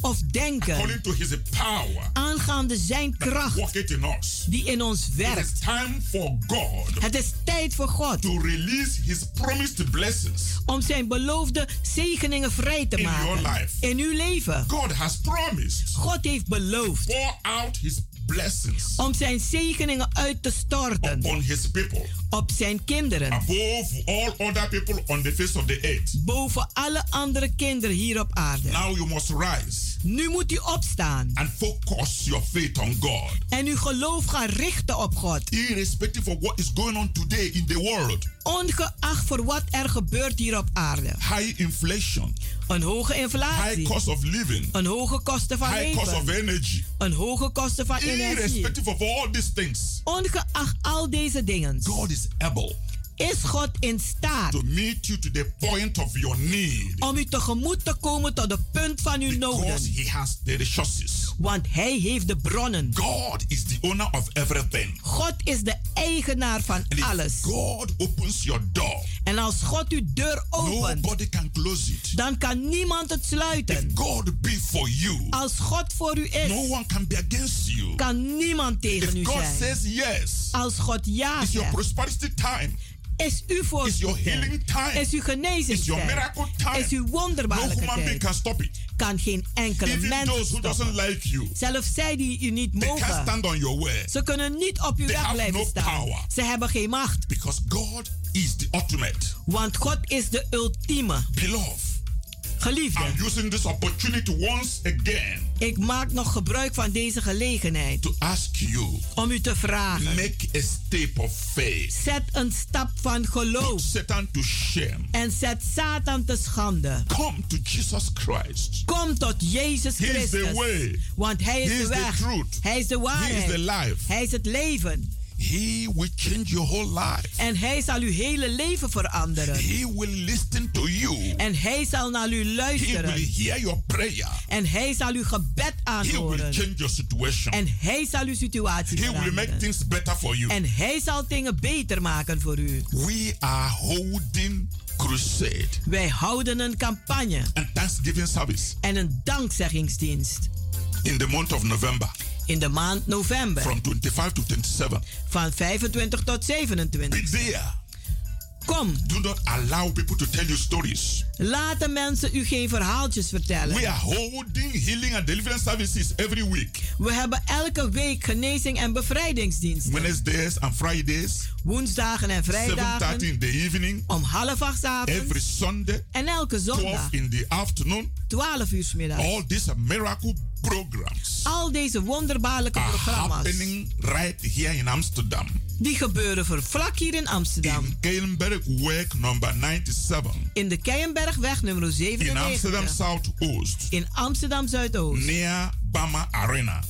of denken, to his power aangaande zijn kracht worketh in us. die in ons It is werkt. time for God Het is tijd voor God to release his promised blessings. om zijn beloofde zegeningen vrij te In your maken life. in uw leven. God has promised God heeft beloofd pour out his blessings om zijn zegeningen uit te storten upon his people op zijn kinderen, above all other people on the face of the earth. boven alle andere kinderen hier op aarde. Now you must rise Nu moet u opstaan and focus your faith on God. en uw geloof gaan richten op God, Irrespective of what is going on today in the world, ongeacht voor wat er gebeurt hier op aarde. high inflation, Een hoge high inflatie, cost of living, een hoge kosten van high cost of leven, energy, een hoge kosten van energie. irrespective of all these things, Ongeacht al deze dingen. God is able is God in staat to meet you to the point of your need om u tegemoet te komen tot de punt van uw noden. He has the resources. Want Hij heeft de bronnen. God is the owner of everything. God is de eigenaar van And if alles. God opens your door, En als God uw deur opent, nobody can close it. dan kan niemand het If sluiten. God be for you, Als God voor u is, no one can be against you. kan niemand tegen u If God zijn. says yes, Als God ja it's your prosperity time. Is uw voorspoed. Is uw genezingstijd. Is uw being tijd. can stop it. Kan geen enkele Even mens those who stoppen. like you, Zelfs zij die u niet mogen. stand on your way Ze kunnen niet op uw They weg blijven no staan. power. Ze hebben geen macht. because God is the ultimate. Want God is de ultieme. Beloved, Geliefde, I'm using this opportunity once again ik maak nog gebruik van deze gelegenheid to ask you om u te vragen. make a step of faith. Zet een stap van Put geloof Satan to shame. en zet Satan te schande. Come to Jesus Christ. Kom tot Jezus He is the Christus. way. Want Hij is He de is the weg. truth. Hij is de He is waarheid. the life. Hij is het leven. He will change your whole life. En Hij zal uw hele leven veranderen. He will listen to you. En Hij zal naar u He will luisteren. hear your prayer. En Hij zal uw gebed He will aanhoren. change your situation. En Hij zal uw situatie He will make veranderen. things better for you. En Hij zal dingen beter maken voor u. We are holding crusade Wij houden een campagne and Thanksgiving service en een dankzeggingsdienst in the month of November in de maand november from 25 to 27. van 25 tot Be 27. there. Kom, Do not allow people to tell you stories. laten mensen u geen verhaaltjes We vertellen. are holding healing and deliverance services every week. We hebben elke week genezing en bevrijdingsdiensten. Wednesdays and Fridays, Woensdagen en 7.30 vrijdagen in the evening, om half acht every avonds Sunday, en elke 12 zondag in the afternoon. 12 uur 's middags. All these miracle programs Al deze wonderbaarlijke programma's happening right here in Amsterdam. die gebeuren voor vlak hier in Amsterdam. In Keilenberg Work number 97. In de Keienbergweg nummer In Amsterdam 97. Zuidoost. In Amsterdam Zuidoost. Near Bama Arena.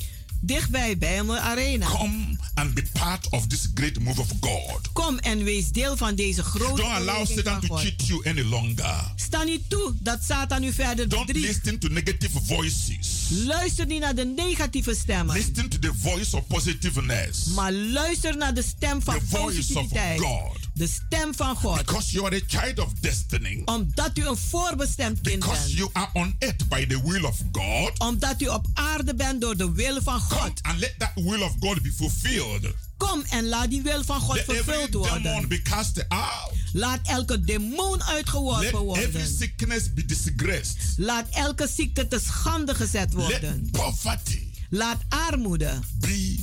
Dichtbij Bijlmer Arena. Come and be part of this great move of God. Kom en wees deel van deze grote Don't allow Satan van to cheat you any longer. Sta niet toe dat Satan u verder Don't bedriegt. listen to negative voices. Luister niet naar de negatieve stemmen. Listen to the voice of positiveness. Maar luister naar de stem van The voice of positiviteit. God. De stem van God. Because you are a child of destiny. Omdat u een voorbestemd kind Because bent. you are on earth by the will of God. Omdat u op aarde bent door de wil van Come God. and let that will of God be fulfilled. Kom en laat die wil van God Let every vervuld demon worden. be cast out. Laat elke demon Let uitgeworpen every worden. sickness be disgraced. Laat elke ziekte te schande gezet worden. Let poverty Laat armoede be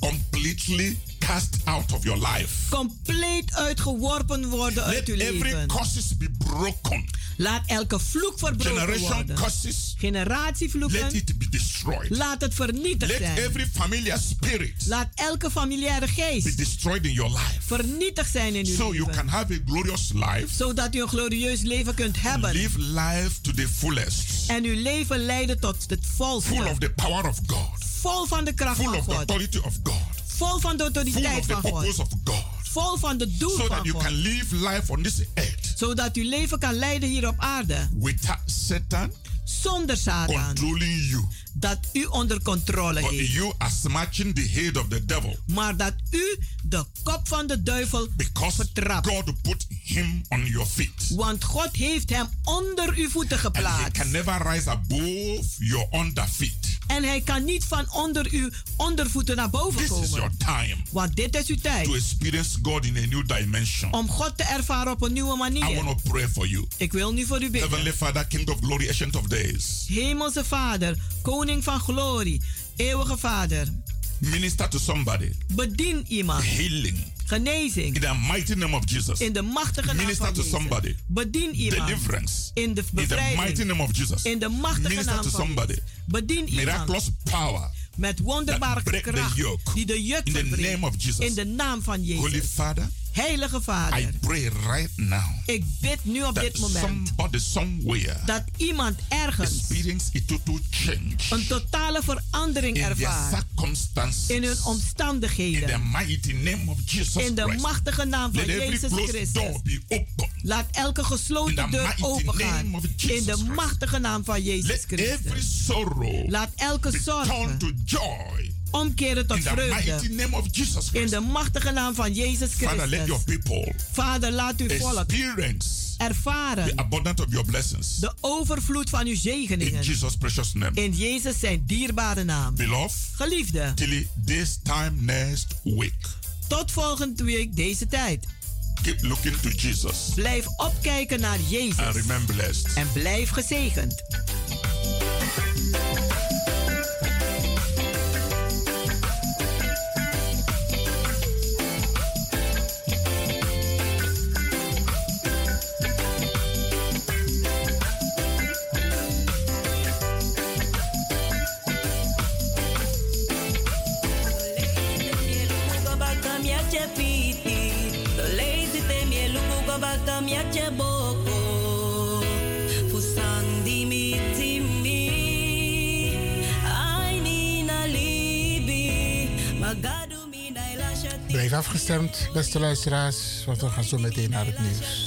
completely cast out of your life. compleet uitgeworpen worden uit uw Let every leven. curses be broken. Laat elke vloek verbroken Generation worden. curses. Generatievloeken. Let it be destroyed. Laat het vernietigd Let zijn. every familiar spirit Laat elke familiaire be geest destroyed in your life. vernietigd zijn in uw So you leven. can have a glorious life. Zodat u een glorieus leven kunt hebben. Live life to the fullest. En uw leven leiden tot het volste. Full of the power of God. Vol van de kracht Full van of the God. authority of God. Vol van de autoriteit van God. Vol van de doel So van God. can live life on this earth Zodat uw leven kan leiden hier op aarde. without Satan Zonder Satan. controlling you. Dat u onder controle But heeft. you are smashing the head of the devil Maar dat u de kop van de duivel because vertrapt. God put him on your feet. Want God heeft hem onder uw voeten And he geplaatst. can never rise above your under feet. En hij kan niet van onder uw ondervoeten naar boven This is your komen. time Want dit is uw to tijd. experience God in a new dimension. Om God te ervaren op een nieuwe I manier. want to pray for you. Ik wil nu voor u bidden. Heavenly Father, King of Glory, Ancient of Days. Hemelse Vader, Koning van Glorie, Eeuwige Vader. Minister to somebody. Bedien iemand. Healing. Genezing. In the mighty name of Jesus. In de machtige naam Minister van to Jezus. somebody. Bedien iemand. Deliverance. In de In the mighty bevrijding. name of Jesus. In de machtige Minister naam to van somebody. Jezus. Bedien iemand. Miraculous power. Met wonderbare kracht. Die de juk In the verbreekt. name of Jesus. In de naam van Jezus. Holy Father, Heilige Vader. I pray right now Ik bid nu op dit moment. somebody somewhere Dat iemand ergens een totale verandering ervaart. In hun In the omstandigheden. mighty name of Jesus In de machtige naam van Let Jezus Christus. Laat elke gesloten deur opengaan. In de machtige naam van Jezus Christus. Laat elke zorg turned to joy. Omkeren tot In vreugde. In de machtige naam van Jezus Father, let your Christus. people Vader, laat uw volk experience the ervaren abundance of your blessings. de overvloed van uw In zegeningen. Jesus' precious name. In Jezus zijn dierbare naam. Beloved, Geliefde, till this time next week, tot volgende week deze tijd. keep looking to Jesus Blijf opkijken naar and Jezus. remain blessed. En blijf gezegend. Blijf afgestemd, beste luisteraars, want we gaan zo meteen naar het nieuws.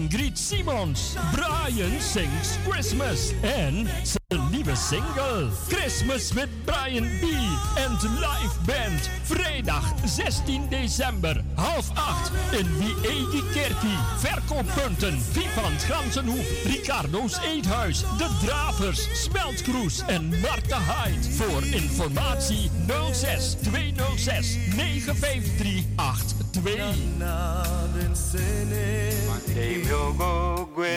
Simons. Brian sings Christmas en zijn nieuwe single Christmas with Brian B. en de live band. Vrijdag 16 december, half acht in Wiegi Kerkie. Verkooppunten Vivant Gansenhoef, Ricardo's Eethuis, De Dravers, Smeltkroes en Marta Hyde. Voor informatie 06 206 953 82.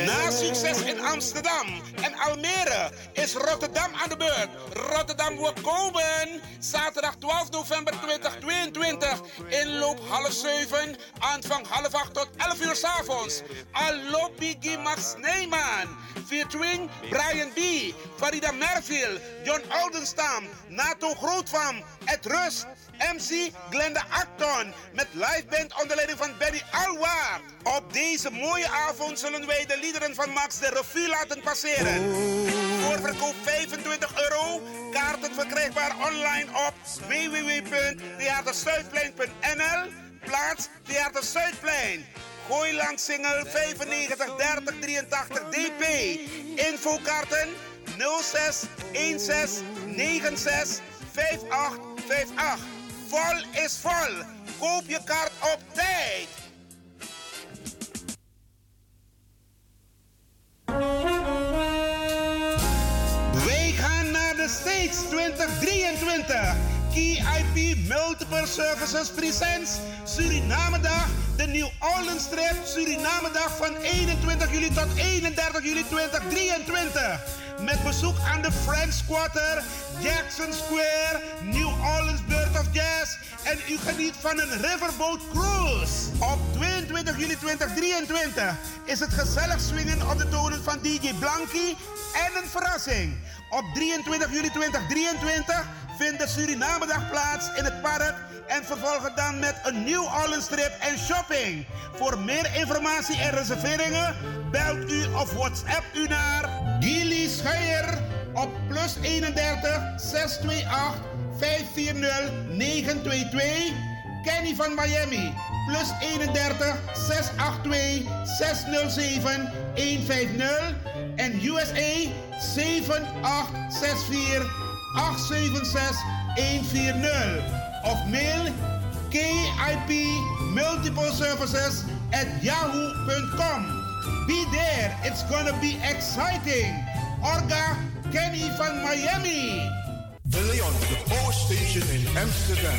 Na succes in Amsterdam en Almere is Rotterdam aan de beurt. Rotterdam wordt komen. Zaterdag 12 november 2022. Inloop half 7. Aanvang half 8 tot 11 uur s avonds. Allo Biggie Max Neyman. Featuring Brian B. Farida Merville. John Oldenstam. Nato Grootvam. Ed Rust. MC Glenda Acton met live band onder leiding van Benny Alwaar. Op deze mooie avond zullen wij de liederen van Max de revue laten passeren. Voorverkoop 25 euro. Kaarten verkrijgbaar online op www.theaterzuidplein.nl. Plaats Theater Zuidplein. Gooi langs single 95 30 83 DP. Infokaarten 06 16 96 5858. Vol is vol. Koop je kaart op tijd. States 2023. KIP Multiple Services Presents Suriname Dag. De New Orleans Trip Suriname Dag van 21 juli tot 31 juli 2023. Met bezoek aan de French Quarter, Jackson Square, New Orleans Bird of Jazz. En u geniet van een Riverboat Cruise. Op 22 juli 2023 is het gezellig swingen op de tonen van DJ Blanky en een verrassing. Op 23 juli 2023 vindt de Surinamedag plaats in het park en vervolgen dan met een New Orleans en shopping. Voor meer informatie en reserveringen belt u of WhatsApp u naar Gilly Scheier op plus 31 628 540 922. Kenny van Miami plus 31 682 607 150 en USA 7864 876 140 of mail KIP Multiple Services at yahoo.com. Be there, it's gonna be exciting. Orga Kenny van Miami. De Leon, the Power Station in Amsterdam.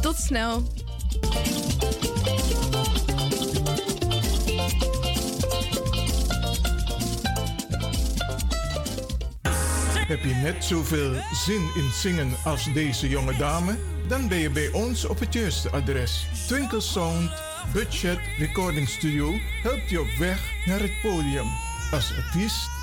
Tot snel. Heb je net zoveel zin in zingen als deze jonge dame? Dan ben je bij ons op het juiste adres. Twinkle Sound Budget Recording Studio helpt je op weg naar het podium. Als artiest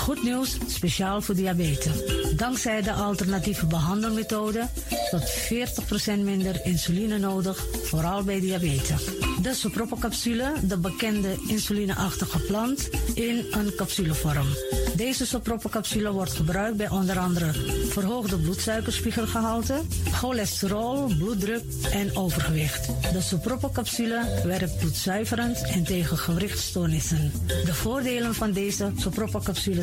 Goed nieuws, speciaal voor diabetes. Dankzij de alternatieve behandelmethode tot 40% minder insuline nodig, vooral bij diabetes. De soproppencapsule, de bekende insulineachtige plant, in een capsulevorm. Deze soproppencapsule wordt gebruikt bij onder andere verhoogde bloedsuikerspiegelgehalte, cholesterol, bloeddruk en overgewicht. De soproppencapsule werkt bloedzuiverend en tegen gewrichtstoornissen. De voordelen van deze soproppencapsule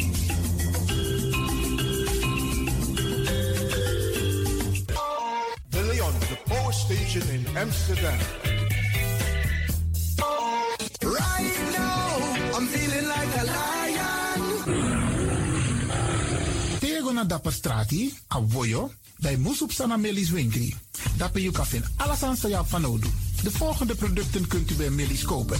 Station in Amsterdam. Right now, I'm feeling like a lion. Tego na dapper strati, a voyo, bij Moesop Sana Melis Winkri. Dapper you kan alles aan van nodu. De volgende producten kunt u bij Melis kopen.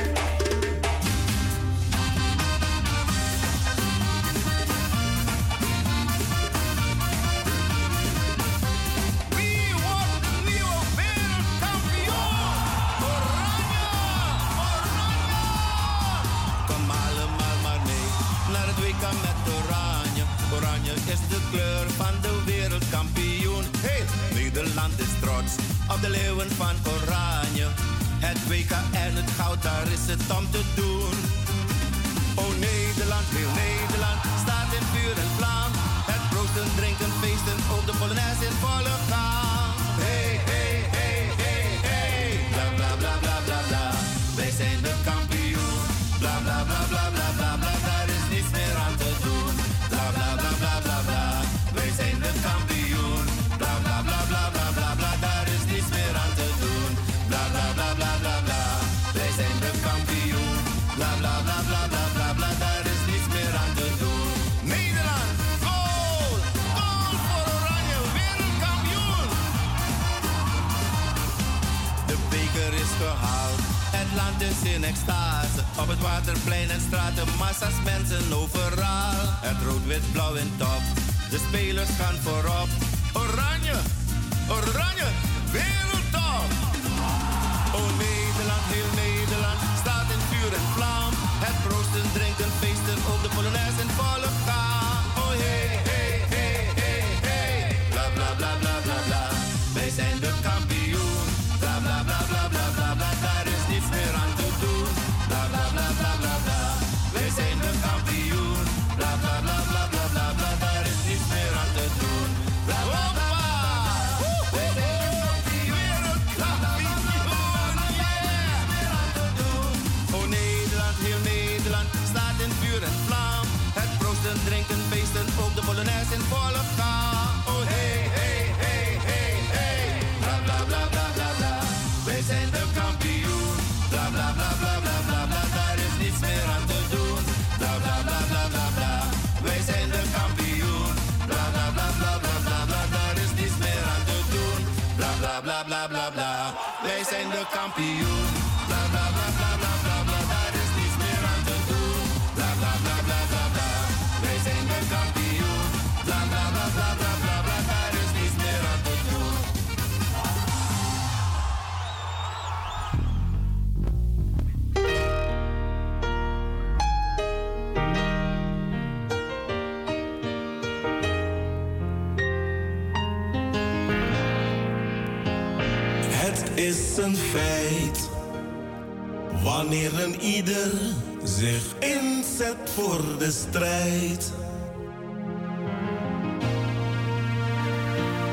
voor de strijd.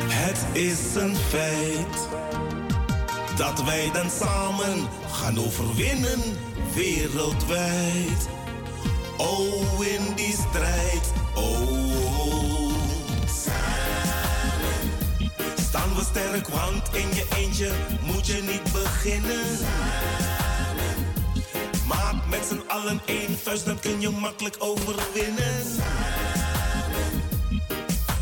Het is een feit dat wij dan samen gaan overwinnen wereldwijd. Oh, in die strijd, oh. Samen staan we sterk, want in je eentje moet je niet beginnen. Samen maak met z'n allen één vuist, dan kun je makkelijk overwinnen.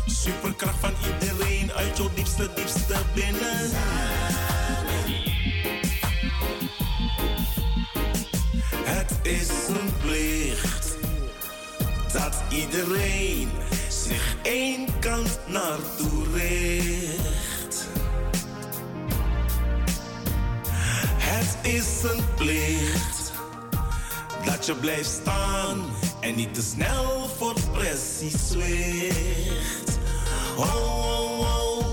Superkracht van iedereen uit jouw diepste, diepste binnen. Het is een plicht dat iedereen zich één kant naartoe richt. Het is een plicht dat je blijft staan en niet te snel voor pressie zwicht. Oh, oh, oh,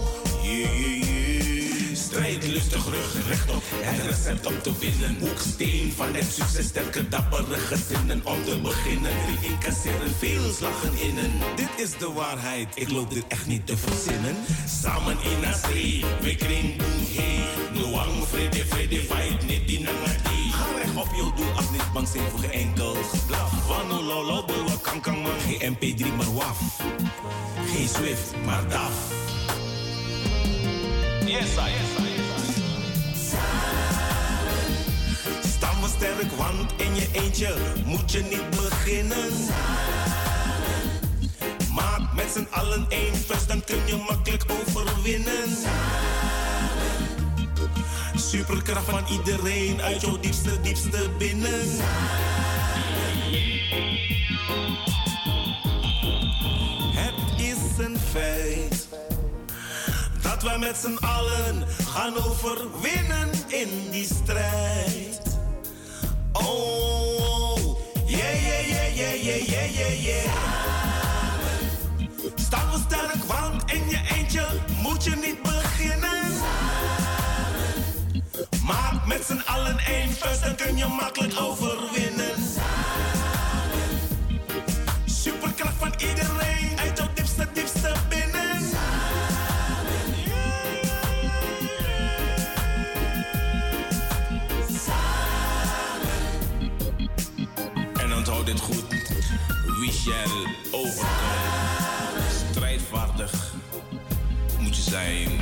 yeah. Strijd lustig, rug rechtop, het recept om te winnen. Hoeksteen van het succes, sterke dappere gezinnen om te beginnen. Drie incasseren, veel slagen innen. Dit is de waarheid, ik loop dit echt niet te verzinnen. Samen in zee, we kring boem hey. Noang, vrede, vrede, fight, niet die nangati. Ga recht op je doel, zijn voor geen enkel geblaf. Van no lolo, kan kan man. Geen MP3, maar waf. Geen Swift, maar DAF. Yes, I, yes, Staan we sterk, want in je eentje moet je niet beginnen. Maak met z'n allen één vuist, dan kun je makkelijk overwinnen. Superkracht van iedereen uit jouw diepste, diepste binnen. Het is een feit dat wij met z'n allen gaan overwinnen in die strijd. Oh, oh, yeah, yeah, yeah, yeah, yeah, yeah, yeah, yeah. Staan we sterk, want in je eentje met z'n allen één vuist, dan kun je makkelijk overwinnen. Superkracht van iedereen uit jouw diepste, diepste binnen. En onthoud dit goed. We shall overcome. Strijdvaardig moet je zijn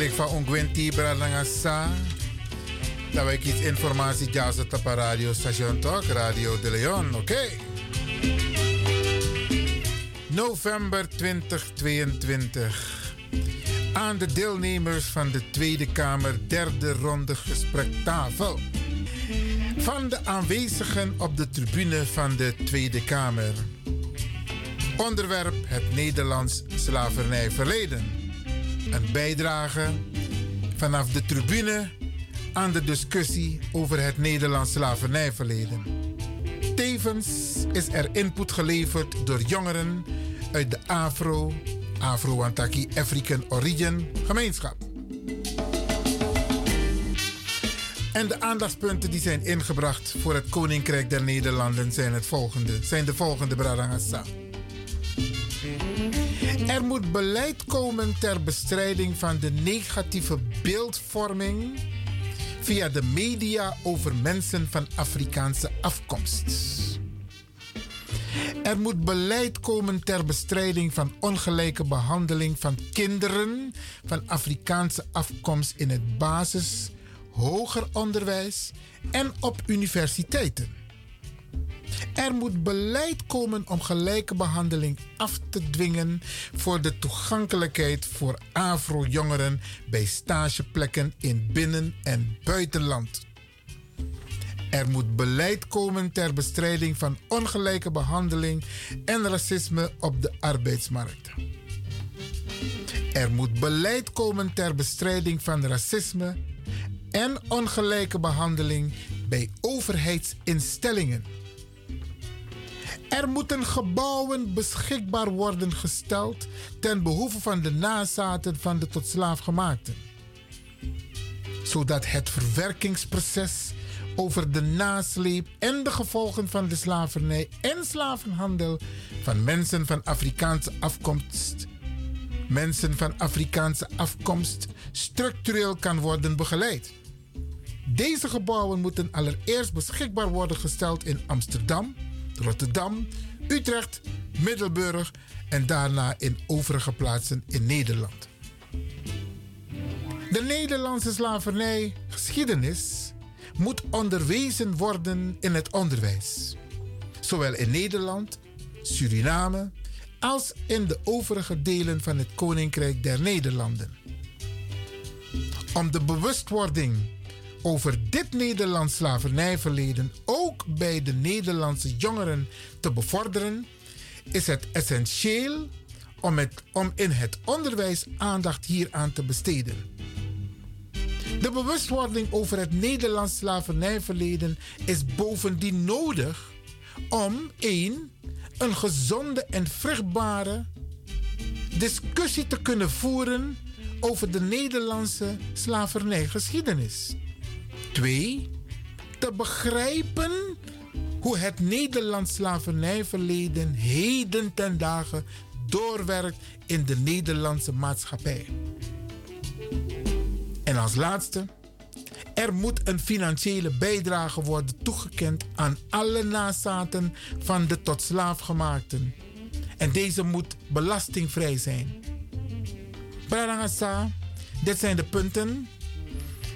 lik van Ongwenti Bralangasa. Dat wij iets informatie jazen op een radiostation toch? Radio de Leon, oké. November 2022. Aan de deelnemers van de Tweede Kamer derde ronde gesprektafel. Van de aanwezigen op de tribune van de Tweede Kamer. Onderwerp het Nederlands slavernijverleden. Een bijdrage vanaf de tribune aan de discussie over het Nederlands slavernijverleden. Tevens is er input geleverd door jongeren uit de Afro, Afro-Wantaki African Origin gemeenschap. En de aandachtspunten die zijn ingebracht voor het Koninkrijk der Nederlanden zijn, het volgende, zijn de volgende, Bradangasa. Er moet beleid komen ter bestrijding van de negatieve beeldvorming via de media over mensen van Afrikaanse afkomst. Er moet beleid komen ter bestrijding van ongelijke behandeling van kinderen van Afrikaanse afkomst in het basis, hoger onderwijs en op universiteiten. Er moet beleid komen om gelijke behandeling af te dwingen voor de toegankelijkheid voor Afro-jongeren bij stageplekken in binnen- en buitenland. Er moet beleid komen ter bestrijding van ongelijke behandeling en racisme op de arbeidsmarkt. Er moet beleid komen ter bestrijding van racisme en ongelijke behandeling bij overheidsinstellingen. Er moeten gebouwen beschikbaar worden gesteld ten behoeve van de nazaten van de tot slaafgemaakten. Zodat het verwerkingsproces over de nasleep en de gevolgen van de slavernij en slavenhandel van mensen van Afrikaanse afkomst, mensen van Afrikaanse afkomst structureel kan worden begeleid. Deze gebouwen moeten allereerst beschikbaar worden gesteld in Amsterdam, Rotterdam, Utrecht, Middelburg en daarna in overige plaatsen in Nederland. De Nederlandse slavernijgeschiedenis moet onderwezen worden in het onderwijs, zowel in Nederland, Suriname als in de overige delen van het Koninkrijk der Nederlanden. Om de bewustwording over dit Nederlands slavernijverleden ook bij de Nederlandse jongeren te bevorderen, is het essentieel om, het, om in het onderwijs aandacht hieraan te besteden. De bewustwording over het Nederlands slavernijverleden is bovendien nodig om 1. een gezonde en vruchtbare discussie te kunnen voeren over de Nederlandse slavernijgeschiedenis. 2. Te begrijpen hoe het Nederlands slavernijverleden heden ten dagen doorwerkt in de Nederlandse maatschappij. En als laatste, er moet een financiële bijdrage worden toegekend aan alle nazaten van de tot slaafgemaakten. En deze moet belastingvrij zijn. Brarangasa, dit zijn de punten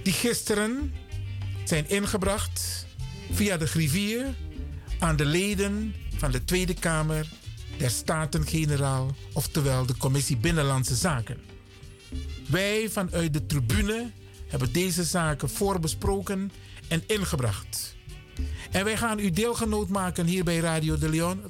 die gisteren zijn ingebracht via de griffier aan de leden van de Tweede Kamer der Staten-Generaal, oftewel de Commissie Binnenlandse Zaken. Wij vanuit de tribune hebben deze zaken voorbesproken en ingebracht. En wij gaan u deelgenoot maken hier bij Radio de Leon.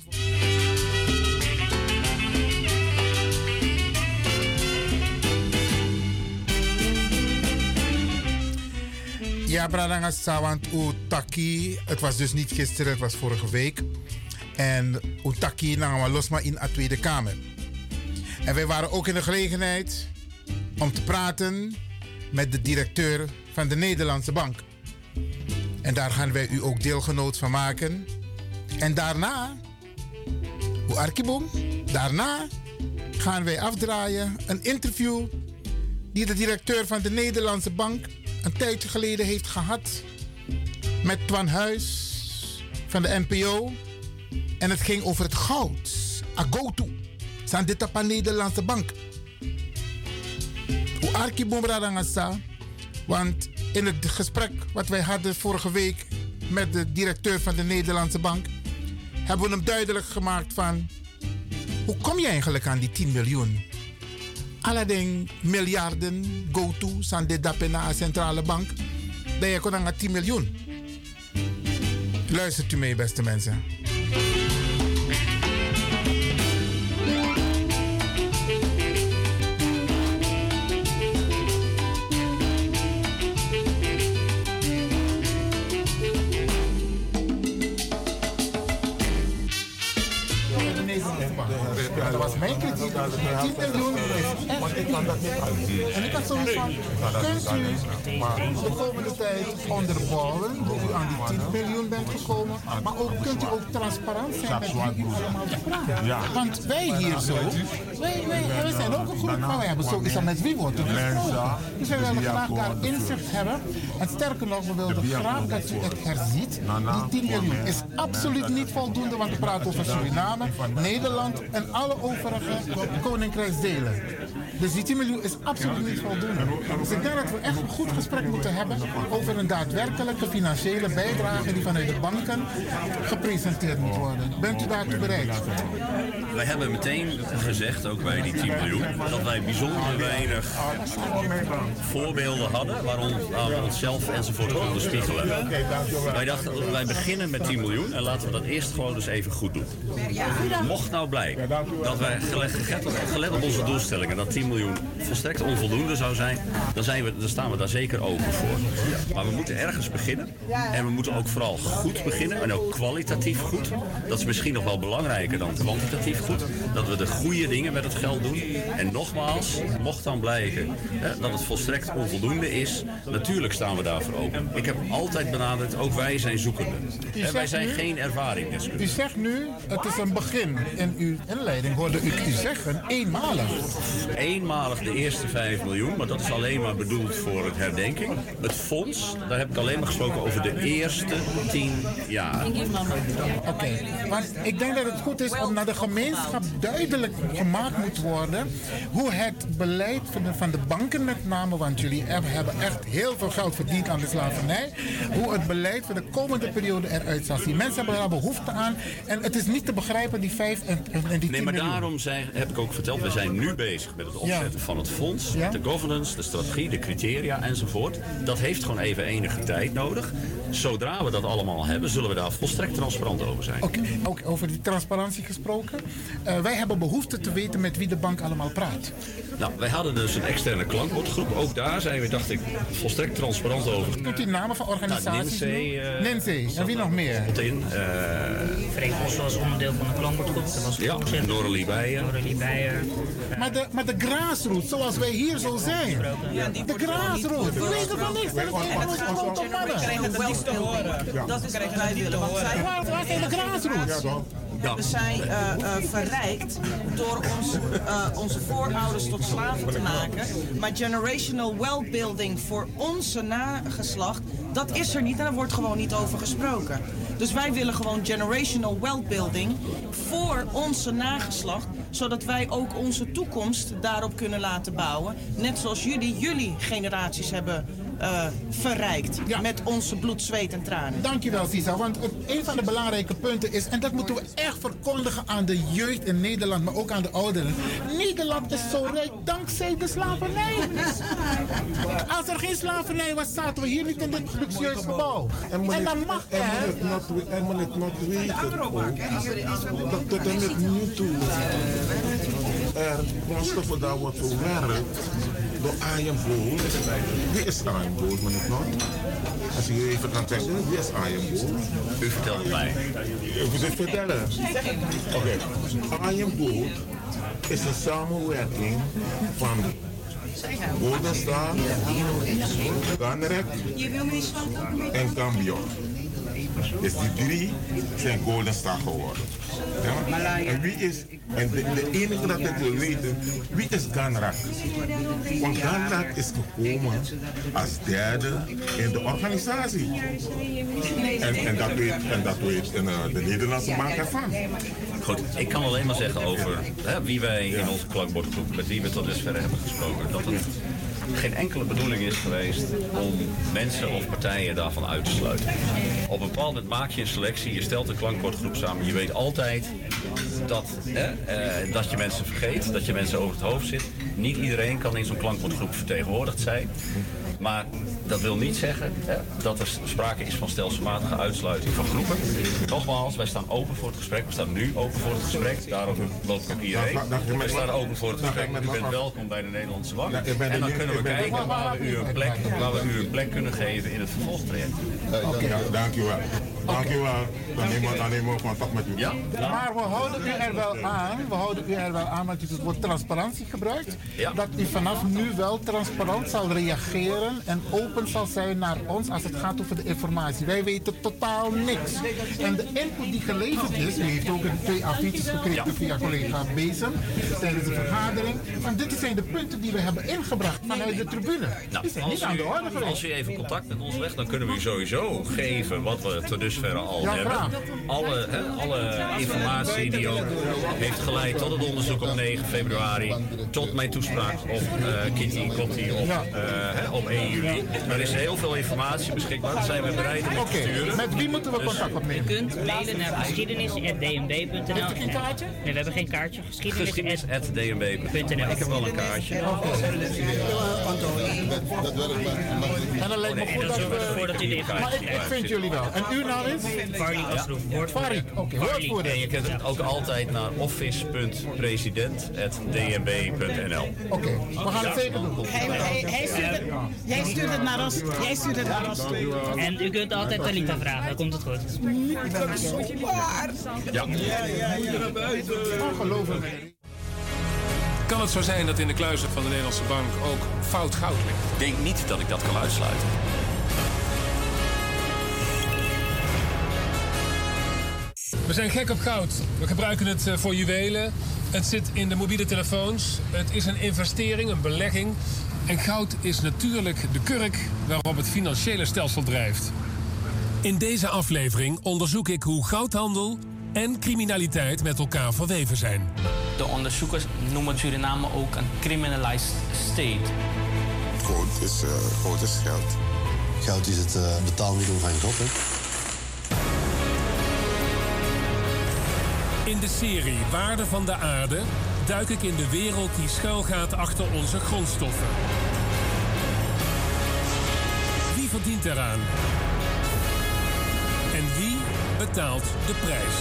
Ja, Bradangasa, want Utaki, het was dus niet gisteren, het was vorige week. En Utaki we los maar in de Tweede Kamer. En wij waren ook in de gelegenheid om te praten met de directeur van de Nederlandse Bank. En daar gaan wij u ook deelgenoot van maken. En daarna, hoe Arkiboom, daarna gaan wij afdraaien een interview die de directeur van de Nederlandse Bank een tijdje geleden heeft gehad met Twan Huis van de NPO. En het ging over het goud. Agotu. Zijn dit op Nederlandse bank? Hoe Arki. Want in het gesprek wat wij hadden vorige week met de directeur van de Nederlandse bank, hebben we hem duidelijk gemaakt van hoe kom je eigenlijk aan die 10 miljoen? Alleen miljarden go to san de dapena centrale bank. Dat je kon aan 10 miljoen. Luistert u mee, beste mensen. Dat was mijn kritiek. 10 miljoen is echt ik kan dat niet uitgeven. En ik had zoiets van, kunt u de komende tijd onderbouwen hoe u aan die 10 miljoen bent gekomen, maar ook kunt u ook transparant zijn met wie u allemaal praat. Want wij hier zo, wij, wij, wij zijn ook een groep, maar wij hebben sowieso met wie wordt er gesproken. Dus wij willen graag daar inzicht hebben. En sterker nog, we wilden graag dat u het herziet. Die 10 miljoen is absoluut niet voldoende, want we praten over Suriname, Nederland en alle overige koninkrijksdelen. Dus die 10 miljoen is absoluut niet voldoende. Dus ik denk dat we echt een goed gesprek moeten hebben over een daadwerkelijke financiële bijdrage die vanuit de banken gepresenteerd moet worden. Bent u daartoe bereid? Wij hebben meteen gezegd, ook bij die 10 miljoen, dat wij bijzonder weinig voorbeelden hadden waarom waar we onszelf enzovoort konden spiegelen. Wij dachten, wij beginnen met 10 miljoen en laten we dat eerst gewoon eens even goed doen. Mocht nou blijken dat wij gelet, op onze doelstellingen dat 10 miljoen volstrekt onvoldoende zou zijn, dan, zijn we, dan staan we daar zeker open voor. Maar we moeten ergens beginnen en we moeten ook vooral goed beginnen en ook kwalitatief goed. Dat is misschien nog wel belangrijker dan kwantitatief goed. Dat we de goede dingen met het geld doen. En nogmaals, mocht dan blijken hè, dat het volstrekt onvoldoende is, natuurlijk staan we daarvoor open. Ik heb altijd benadrukt, ook wij zijn zoekenden. U En wij zijn nu- geen U ervaringsdeskundigen. zegt nu, het is een begin. In uw inleiding hoorde u u zeggen, eenmalig. Eenmalig de eerste 5 miljoen, maar dat is alleen maar bedoeld voor het herdenking. Het fonds, daar heb ik alleen maar gesproken over de eerste 10 jaar. Oké, maar ik denk dat het goed is om naar de gemeenschap duidelijk gemaakt moet worden hoe het beleid van de, van de banken met name, want jullie hebben echt heel veel geld verdiend aan de slavernij, hoe het beleid voor de komende periode eruit zal zien. Mensen hebben daar behoefte aan en het is niet te begrijpen die vijf en, en die tien Nee, maar miljoen. Daarom zijn, heb ik ook verteld, we zijn nu bezig met het opzetten van het fonds. De governance, de strategie, de criteria enzovoort. Dat heeft gewoon even enige tijd nodig. Zodra we dat allemaal hebben, zullen we daar volstrekt transparant over zijn. Oké, ook over die transparantie gesproken. Eh, wij hebben behoefte te weten met wie de bank allemaal praat. Nou, wij hadden dus een externe klankbordgroep. Ook daar zijn we, dacht ik, volstrekt transparant over. Doet u namen van organisaties? Nou, eh. En wie nog meer? zat in. eh Freek Bos was onderdeel van de klankbordgroep. Dat was ja, Noralie Beijer. Noralie Beijer. Maar de, maar de grassroots, zoals wij hier zo zijn. De grassroots. Die weten van niks. Dat is een grote mannen. krijgen het niet te horen. Dat is wat wij willen. Waar zijn de grassroots? We zijn eh, eh, verrijkt door ons, eh, onze voorouders tot slaven te maken. Maar generational well-building voor onze nageslacht, dat is er niet en daar wordt gewoon niet over gesproken. Dus wij willen gewoon generational well-building voor onze nageslacht, zodat wij ook onze toekomst daarop kunnen laten bouwen. Net zoals jullie jullie generaties hebben eh, verrijkt met onze bloed, zweet en tranen. Dankjewel, Sisa. Want het- een van de belangrijke punten is, en dat moeten we echt verkondigen aan de jeugd in Nederland, maar ook aan de ouderen. Nederland is zo rijk dankzij de slavernij. <laughs> Als er geen slavernij was, zaten we hier niet in dit luxueus gebouw. En dan mag En moet het not, en moet het not weten dat tot en met nu toe er grondstoffen daar wordt verwerkt door Iron Gold. Wie is Iron Gold, meneer Knot? Als je even kan zeggen, wie is Iron Gold? U vertelt mij. Ik moet het vertellen. Oké, Iron Gold is een samenwerking van Golden Star, Ganrek en Cambio. Dus die drie zijn Golden Star geworden. Ja? En wie is, en de, de enige dat ik wil weten, wie is Ganrak? Want Ganrak is gekomen als derde in de organisatie. En, en dat weet, en dat weet eh, de Nederlandse bank ervan. Goed, ik kan alleen maar zeggen over hè, wie wij in onze klankbordgroep, met wie we tot dusver hebben gesproken, dat het geen enkele bedoeling is geweest om mensen of partijen daarvan uit te sluiten. Op een bepaald moment maak je een selectie, je stelt een klankbordgroep samen, je weet altijd dat, hè, eh, dat je mensen vergeet, dat je mensen over het hoofd zit. Niet iedereen kan in zo'n klankbordgroep vertegenwoordigd zijn. Maar dat wil niet zeggen hè, dat er sprake is van stelselmatige uitsluiting van groepen. Nogmaals, wij staan open voor het gesprek. We staan nu open voor het gesprek. Daarover loopt ook iedereen. Dan ga- dan ga ik met- We staan open voor het ik gesprek. U bent welkom bij de Nederlandse Bank. Ik En dan kunnen we ik kijken waar we u een plek, waar we u een plek kunnen geven in het vervolgtraject. Ja, dankjewel. Dankjewel. Dan nemen we, dan nemen we contact met u. Ja? Maar we houden u er wel aan, we houden u er wel aan, want u het woord transparantie gebruikt. Dat u vanaf nu wel transparant zal reageren en open zal zijn naar ons als het gaat over de informatie. Wij weten totaal niks. En de input die geleverd is, u heeft ook een twee affiches gekregen via collega Bezem tijdens de vergadering. Van dit zijn de punten die we hebben ingebracht vanuit de tribune. Nou, die zijn als niet aan de orde u, geweest. als u even contact met ons legt, dan kunnen we u sowieso geven wat we tot dusver dusverre al Ja, hebben. Alle, hè, alle informatie die ook heeft geleid tot het onderzoek op 9 februari, tot mijn toespraak op eh, Kitty Kotti op, eh, hè, op 1 juli. Er is heel veel informatie beschikbaar, daar zijn we bereid om te sturen. met wie moeten we Dus- contact opnemen? U kunt mailen naar. Heeft u geen kaartje? Nee, we hebben geen kaartje. Geschiedenis.dnb.nl. Ik heb wel een kaartje. En dan lijkt me goed dat Voordat u we... Maar ik, ik vind jullie wel. En uw naam is? Oké, woordvoerder. En je kunt het ook altijd naar office.president.dnb.nl. Oké, we gaan het zeker doen. Hij, hij, hij stuurt het, jij stuurt het naar ons. Jij stuurt het naar ons. En u kunt altijd Talita vragen, dan komt het goed. Ja. Ongelooflijk. Kan het zo zijn dat in de kluizen van de Nederlandse bank ook fout goud ligt? Ik denk niet dat ik dat kan uitsluiten. We zijn gek op goud. We gebruiken het eh, voor juwelen. Het zit in de mobiele telefoons. Het is een investering, een belegging. En goud is natuurlijk de kurk waarop het financiële stelsel drijft. In deze aflevering onderzoek ik hoe goudhandel en criminaliteit met elkaar verweven zijn. De onderzoekers noemen Suriname ook een criminalized state. Goud is, eh, goud is geld. Goud is het eh, betaalmiddel van God, hè? Serie Waarde van de Aarde duik ik in de wereld die schuilgaat achter onze grondstoffen. Wie verdient eraan? En wie betaalt de prijs?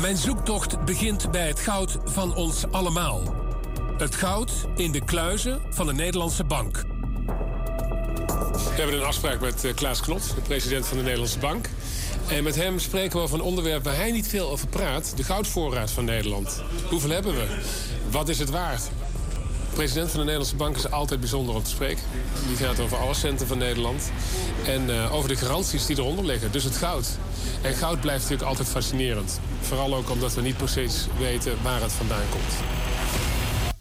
Mijn zoektocht begint bij het goud van ons allemaal. Het goud in de kluizen van de Nederlandse Bank. We hebben een afspraak met eh, Klaas Knot, de president van de Nederlandse Bank. En met hem spreken we over een onderwerp waar hij niet veel over praat: de goudvoorraad van Nederland. Hoeveel hebben we? Wat is het waard? De president van de Nederlandse Bank is altijd bijzonder om te spreken. Die gaat over alle centen van Nederland. En eh, over de garanties die eronder liggen, dus het goud. En goud blijft natuurlijk altijd fascinerend. Vooral ook omdat we niet precies weten waar het vandaan komt.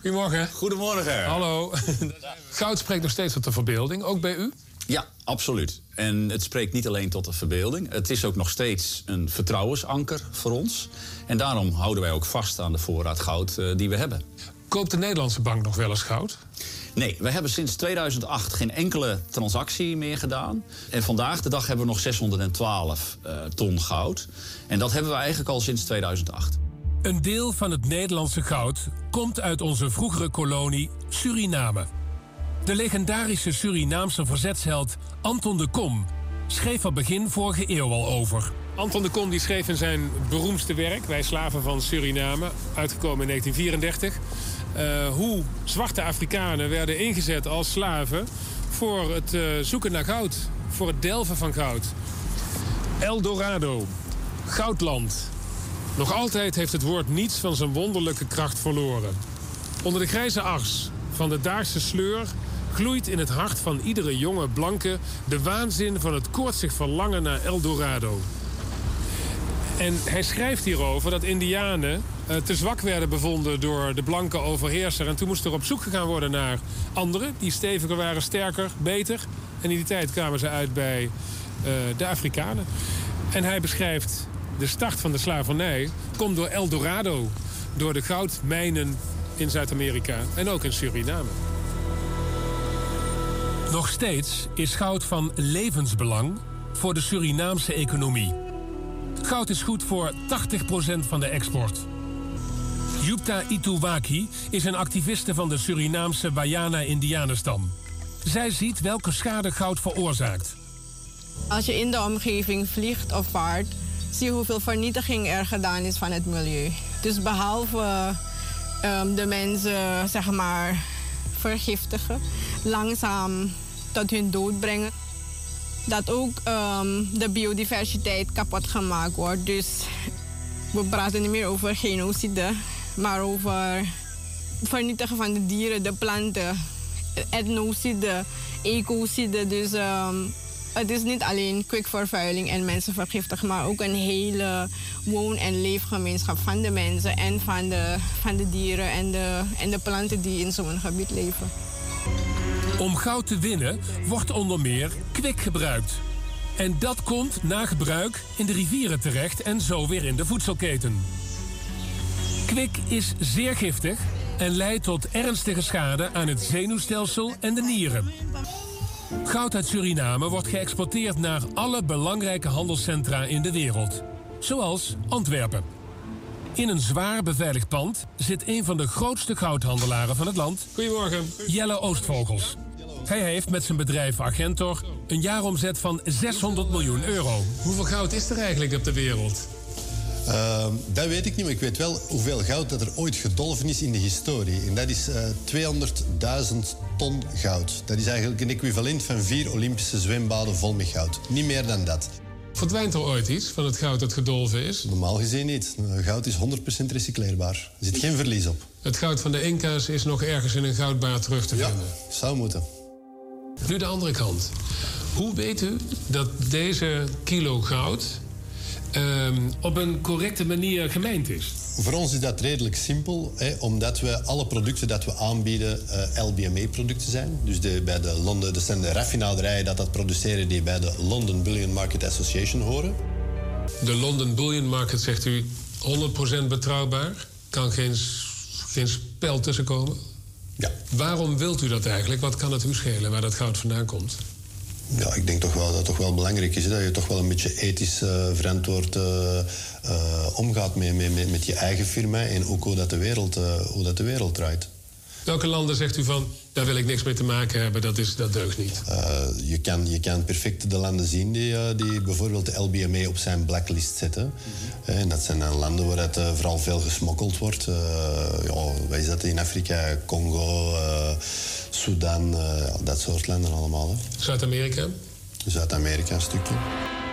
Goedemorgen. Goedemorgen. Hallo. <laughs> Goud spreekt nog steeds tot de verbeelding, ook bij u? Ja, absoluut. En het spreekt niet alleen tot de verbeelding. Het is ook nog steeds een vertrouwensanker voor ons. En daarom houden wij ook vast aan de voorraad goud eh, die we hebben. Koopt de Nederlandse bank nog wel eens goud? Nee, we hebben sinds 2008 geen enkele transactie meer gedaan. En vandaag de dag hebben we nog 612 eh, ton goud. En dat hebben we eigenlijk al sinds 2008. Een deel van het Nederlandse goud komt uit onze vroegere kolonie Suriname. De legendarische Surinaamse verzetsheld Anton de Kom schreef er begin vorige eeuw al over. Anton de Kom die schreef in zijn beroemdste werk, Wij slaven van Suriname, uitgekomen in 1934, eh, hoe zwarte Afrikanen werden ingezet als slaven voor het eh, zoeken naar goud, voor het delven van goud. El Dorado, goudland. Nog altijd heeft het woord niets van zijn wonderlijke kracht verloren. Onder de grijze ars van de Daagse sleur gloeit in het hart van iedere jonge blanke de waanzin van het koortsig verlangen naar El Dorado. En hij schrijft hierover dat Indianen eh, te zwak werden bevonden door de blanke overheerser. En toen moest er op zoek gegaan worden naar anderen die steviger waren, sterker, beter. En in die tijd kwamen ze uit bij eh, de Afrikanen. En hij beschrijft de start van de slavernij komt door El Dorado. Door de goudmijnen in Zuid-Amerika en ook in Suriname. Nog steeds is goud van levensbelang voor de Surinaamse economie. Goud is goed voor 80% van de export. Yupta Ituwaki is een activiste van de Surinaamse Wayana-Indianenstam. Zij ziet welke schade goud veroorzaakt. Als je in de omgeving vliegt of vaart, zie hoeveel vernietiging er gedaan is van het milieu. Dus behalve ehm, de mensen, zeg maar, vergiftigen, langzaam tot hun dood brengen, dat ook ehm, de biodiversiteit kapot gemaakt wordt. Dus we praten niet meer over genocide, maar over vernietigen van de dieren, de planten, etnocide, ecocide. Dus ehm, het is niet alleen kwikvervuiling en mensen vergiftigen, maar ook een hele woon- en leefgemeenschap van de mensen en van de, van de dieren en de, en de planten die in zo'n gebied leven. Om goud te winnen wordt onder meer kwik gebruikt. En dat komt na gebruik in de rivieren terecht en zo weer in de voedselketen. Kwik is zeer giftig en leidt tot ernstige schade aan het zenuwstelsel en de nieren. Goud uit Suriname wordt geëxporteerd naar alle belangrijke handelscentra in de wereld, zoals Antwerpen. In een zwaar beveiligd pand zit een van de grootste goudhandelaren van het land. Goedemorgen. Jelle Oostvogels. Hij heeft met zijn bedrijf Argentor een jaaromzet van 600 miljoen euro. Hoeveel goud is er eigenlijk op de wereld? Ehm, dat weet ik niet, maar ik weet wel hoeveel goud dat er ooit gedolven is in de historie. En dat is eh 200.000 ton goud. Dat is eigenlijk een equivalent van vier Olympische zwembaden vol met goud. Niet meer dan dat. Verdwijnt er ooit iets van het goud dat gedolven is? Normaal gezien niet. Goud is 100% recycleerbaar. Er zit geen verlies op. Het goud van de Inca's is nog ergens in een goudbaar terug te vinden. Zou moeten. Nu de andere kant. Hoe weet u dat deze kilo goud ehm, op een correcte manier gemijnd is? Voor ons is dat redelijk simpel, hè, omdat we alle producten dat we aanbieden eh, LBMA-producten zijn. Dus de, bij de Londen, dat zijn de raffinaderijen dat dat produceren die bij de London Bullion Market Association horen. De London Bullion Market zegt u 100% betrouwbaar? Kan geen, geen spel tussenkomen? Ja. Waarom wilt u dat eigenlijk? Wat kan het u schelen waar dat goud vandaan komt? Ja, ik denk toch wel dat het toch wel belangrijk is dat je toch wel een beetje ethisch eh, verantwoord eh, eh, omgaat met, met, met, met je eigen firma en ook hoe dat de wereld, hoe dat de wereld draait. Welke landen zegt u van, daar wil ik niks mee te maken hebben, dat, is, dat deugt niet? Eh, je, kan, je kan perfect de landen zien die, eh, die bijvoorbeeld de LBMA op zijn blacklist zetten. Eh, En dat zijn dan landen waar het, vooral veel gesmokkeld wordt. Ja, wat is dat in Afrika? Congo, Sudan, dat soort landen allemaal. Zuid-Amerika? Zuid-Amerika een stukje.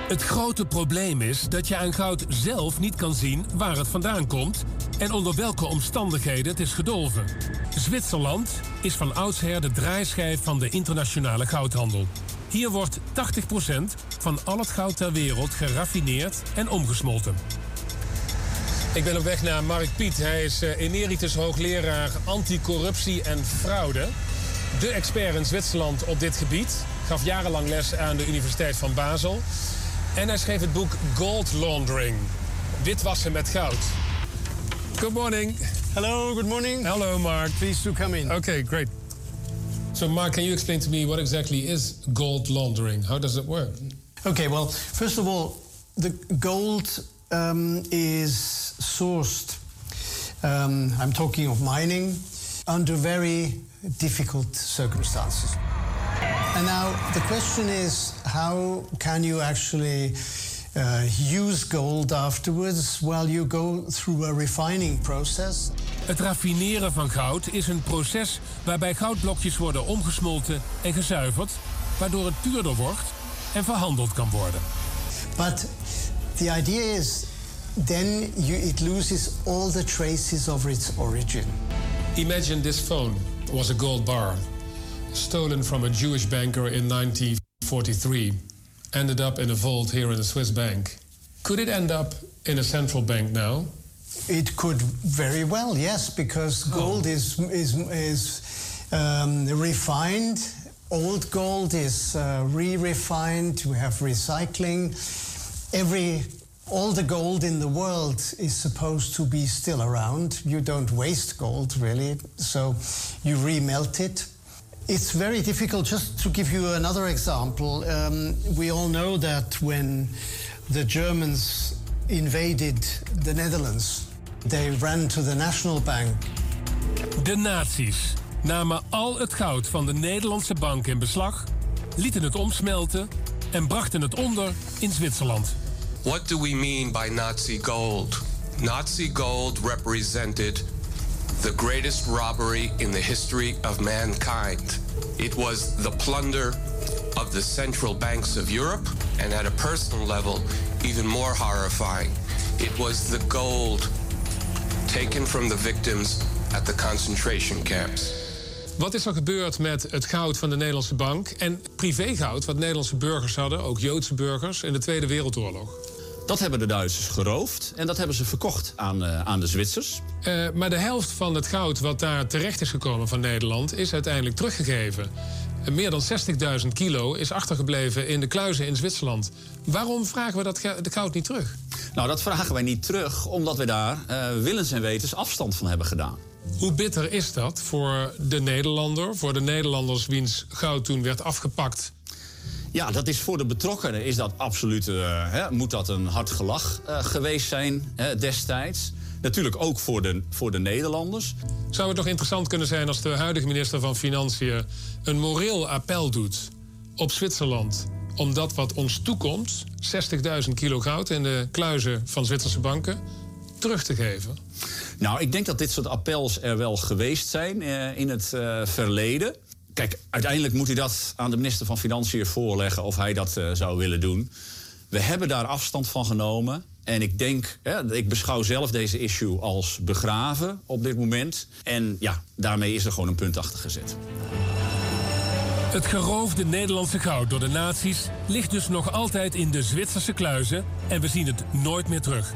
Het grote probleem is dat je aan goud zelf niet kan zien waar het vandaan komt en onder welke omstandigheden het is gedolven. Zwitserland is van oudsher de draaischijf van de internationale goudhandel. Hier wordt 80% van al het goud ter wereld geraffineerd en omgesmolten. Ik ben op weg naar Mark Piet. Hij is eh, emeritus hoogleraar anticorruptie en fraude. De expert in Zwitserland op dit gebied. Gaf jarenlang les aan de Universiteit van Basel. En hij schreef het boek Gold Laundering. Witwassen met goud. Good morning. Hello, good morning. Hello, Mark. Please to come in. Okay, great. So, Mark, can you explain to me what exactly is gold laundering? How does it work? Okay, well, first of all, the gold um, is sourced. Um, I'm talking of mining under very difficult circumstances. And now the question is how can you actually uh, use gold afterwards? Well, you go through a refining process. Het raffineren van goud is een proces waarbij goudblokjes worden omgesmolten en gezuiverd, waardoor het puurder wordt en verhandeld kan worden. But the idea is then you, it loses all the traces of its origin. Imagine this phone was a gold bar, stolen from a Jewish banker in 1943, ended up in a vault here in a Swiss bank. Could it end up in a central bank now? It could very well, yes, because gold is is is um, refined. Old gold is uh, re-refined. We have recycling. Every all the gold in the world is supposed to be still around. You don't waste gold really, so you remelt it. It's very difficult. Just to give you another example, um, we all know that when the Germans invaded the Netherlands, they ran to the National Bank. De nazi's namen al het goud van de Nederlandse bank in beslag, lieten het omsmelten en brachten het onder in Zwitserland. What do we mean by Nazi gold? Nazi gold represented the greatest robbery in the history of mankind. It was the plunder of the central banks of Europe, and at a personal level, even more horrifying. It was the gold taken from the victims at the concentration camps. Wat is er gebeurd met het goud van de Nederlandse bank en privégoud wat Nederlandse burgers hadden, ook Joodse burgers, in de Tweede Wereldoorlog? Dat hebben de Duitsers geroofd en dat hebben ze verkocht aan, uh, aan de Zwitsers. Uh, maar de helft van het goud wat daar terecht is gekomen van Nederland is uiteindelijk teruggegeven. En meer dan 60.000 kilo is achtergebleven in de kluizen in Zwitserland. Waarom vragen we dat de goud niet terug? Nou, dat vragen wij niet terug omdat we daar uh, willens en wetens afstand van hebben gedaan. Hoe bitter is dat voor de Nederlander, voor de Nederlanders wiens goud toen werd afgepakt? Ja, dat is voor de betrokkenen is dat absoluut, uh, hè, moet dat een hard gelach uh, geweest zijn hè, destijds. Natuurlijk ook voor de, voor de Nederlanders. Zou het nog interessant kunnen zijn als de huidige minister van Financiën een moreel appel doet op Zwitserland om dat wat ons toekomt, 60.000 kilo goud in de kluizen van Zwitserse banken, terug te geven? Nou, ik denk dat dit soort appels er wel geweest zijn uh, in het verleden. Kijk, uiteindelijk moet hij dat aan de minister van Financiën voorleggen of hij dat uh, zou willen doen. We hebben daar afstand van genomen. En ik denk, hè, ik beschouw zelf deze issue als begraven op dit moment. En ja, daarmee is er gewoon een punt achter gezet. Het geroofde Nederlandse goud door de nazi's ligt dus nog altijd in de Zwitserse kluizen en we zien het nooit meer terug.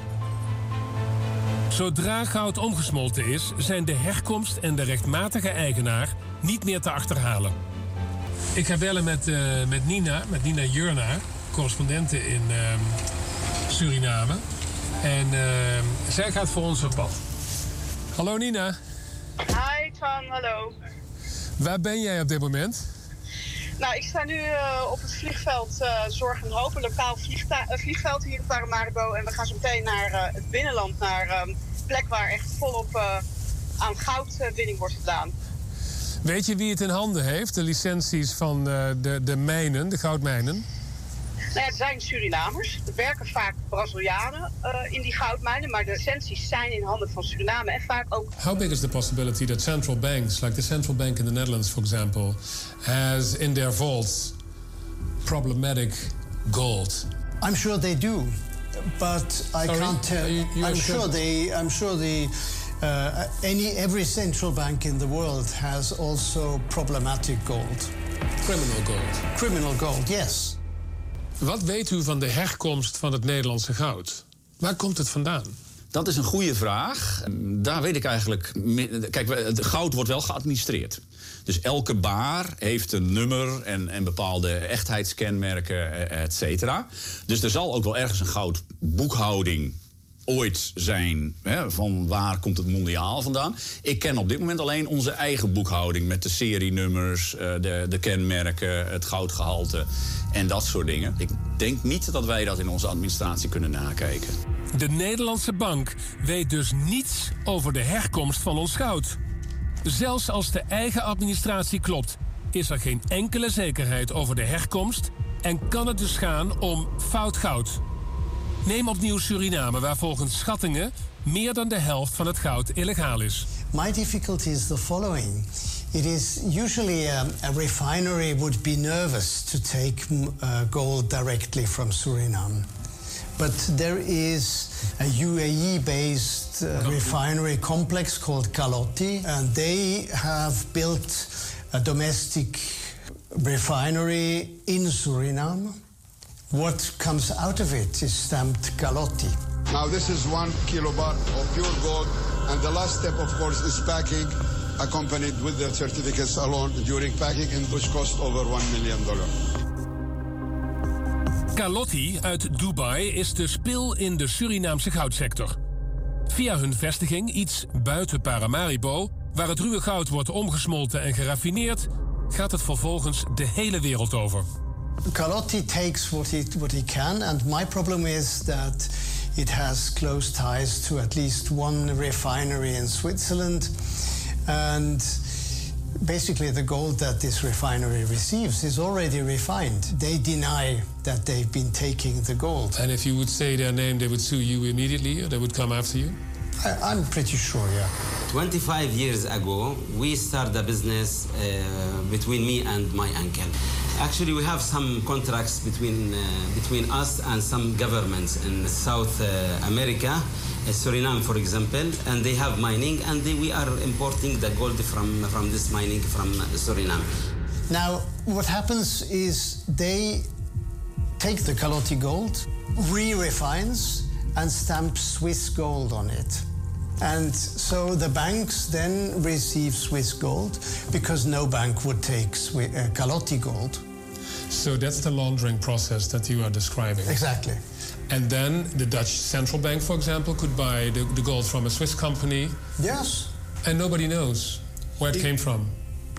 Zodra goud omgesmolten is, zijn de herkomst en de rechtmatige eigenaar niet meer te achterhalen. Ik ga bellen met, uh, met Nina, met Nina Jurna, correspondente in uh, Suriname. En uh, zij gaat voor ons op pad. Hallo Nina. Hi Twan, hallo. Waar ben jij op dit moment? Nou, ik sta nu uh, op het vliegveld uh, Zorg en Hoop, een lokaal vliegveld hier in Paramaribo. En we gaan zo meteen naar het binnenland, naar een plek waar echt volop aan goudwinning wordt gedaan. Weet je wie het in handen heeft, de licenties van de, de mijnen, de goudmijnen? Nou ja, het zijn Surinamers. Er werken vaak Brazilianen uh, in die goudmijnen, maar de licenties zijn in handen van Suriname en vaak ook. How big is the possibility that central banks, like the central bank in the Netherlands, for example, has in their vaults problematic gold? I'm sure they do, but I Sorry? can't tell. You- I'm sure? sure they. I'm sure the. Uh, any every central bank in the world has also problematic gold. Criminal gold. Criminal gold, yes. Wat weet u van de herkomst van het Nederlandse goud? Waar komt het vandaan? Dat is een goede vraag. Daar weet ik eigenlijk. Kijk, het goud wordt wel geadministreerd. Dus elke baar heeft een nummer en, en bepaalde echtheidskenmerken, eh, et cetera. Dus er zal ook wel ergens een goudboekhouding ooit zijn. Hè, van waar komt het mondiaal vandaan? Ik ken op dit moment alleen onze eigen boekhouding met de serienummers, eh, de, de kenmerken, het goudgehalte en dat soort dingen. Ik denk niet dat wij dat in onze administratie kunnen nakijken. De Nederlandse bank weet dus niets over de herkomst van ons goud. Zelfs als de eigen administratie klopt, is er geen enkele zekerheid over de herkomst en kan het dus gaan om fout goud. Neem opnieuw Suriname, waar volgens schattingen meer dan de helft van het goud illegaal is. My difficulty is the following. It is usually a refinery would be nervous to take uh, gold directly from Suriname. But there is a UAE-based uh, refinery complex called Calotti, and they have built a domestic refinery in Suriname. What comes out of it is stamped Calotti. Now this is one kilobar of pure gold, and the last step, of course, is packing, accompanied with the certificates alone during packing, and which cost over one million dollar. Calotti uit Dubai is de spil in de Surinaamse goudsector. Via hun vestiging, iets buiten Paramaribo, waar het ruwe goud wordt omgesmolten en geraffineerd, gaat het vervolgens de hele wereld over. Calotti takes what he, what he can, and my problem is that it has close ties to at least one refinery in Switzerland. And basically, the gold that this refinery receives is already refined. They deny that they've been taking the gold. And if you would say their name, they would sue you immediately, or they would come after you? I, I'm pretty sure, yeah. 25 years ago, we started a business uh, between me and my uncle. Actually, we have some contracts between uh, between us and some governments in South uh, America, uh, Suriname, for example, and they have mining, and they, we are importing the gold from from this mining from Suriname. Now, what happens is they take the Calotti gold, re-refines, and stamp Swiss gold on it. And so the banks then receive Swiss gold because no bank would take Swi- uh, Calotti gold. So that's the laundering process that you are describing. Exactly. And then the Dutch central bank, for example, could buy the, the gold from a Swiss company. Yes. And nobody knows where it came from.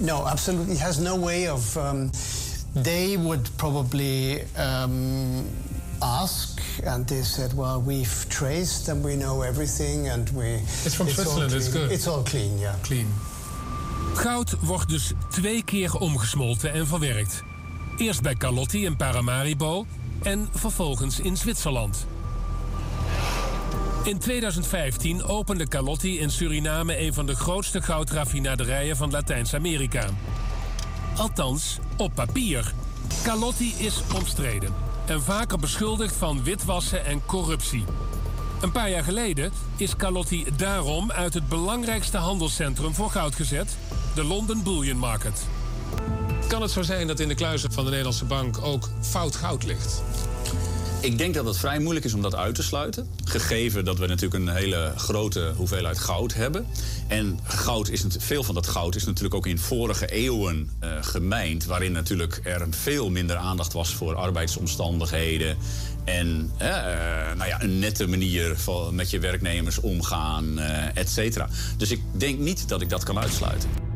No, absolutely. It has no way of. Um, they would probably um, ask, and they said, "Well, we've traced and we know everything, and we." It's from Switzerland, it's good. It's all clean, yeah. Clean. Goud wordt dus twee keer omgesmolten en verwerkt. Eerst bij Calotti in Paramaribo en vervolgens in Zwitserland. In 2015 opende Calotti in Suriname een van de grootste goudraffinaderijen van Latijns-Amerika. Althans, op papier. Calotti is omstreden en vaker beschuldigd van witwassen en corruptie. Een paar jaar geleden is Calotti daarom uit het belangrijkste handelscentrum voor goud gezet, de London Bullion Market. Kan het zo zijn dat in de kluizen van de Nederlandse bank ook fout goud ligt? Ik denk dat het vrij moeilijk is om dat uit te sluiten. Gegeven dat we natuurlijk een hele grote hoeveelheid goud hebben. En goud is, veel van dat goud is natuurlijk ook in vorige eeuwen eh gemijnd. Waarin natuurlijk er veel minder aandacht was voor arbeidsomstandigheden. En eh, nou ja, een nette manier van met je werknemers omgaan, eh et cetera. Dus ik denk niet dat ik dat kan uitsluiten.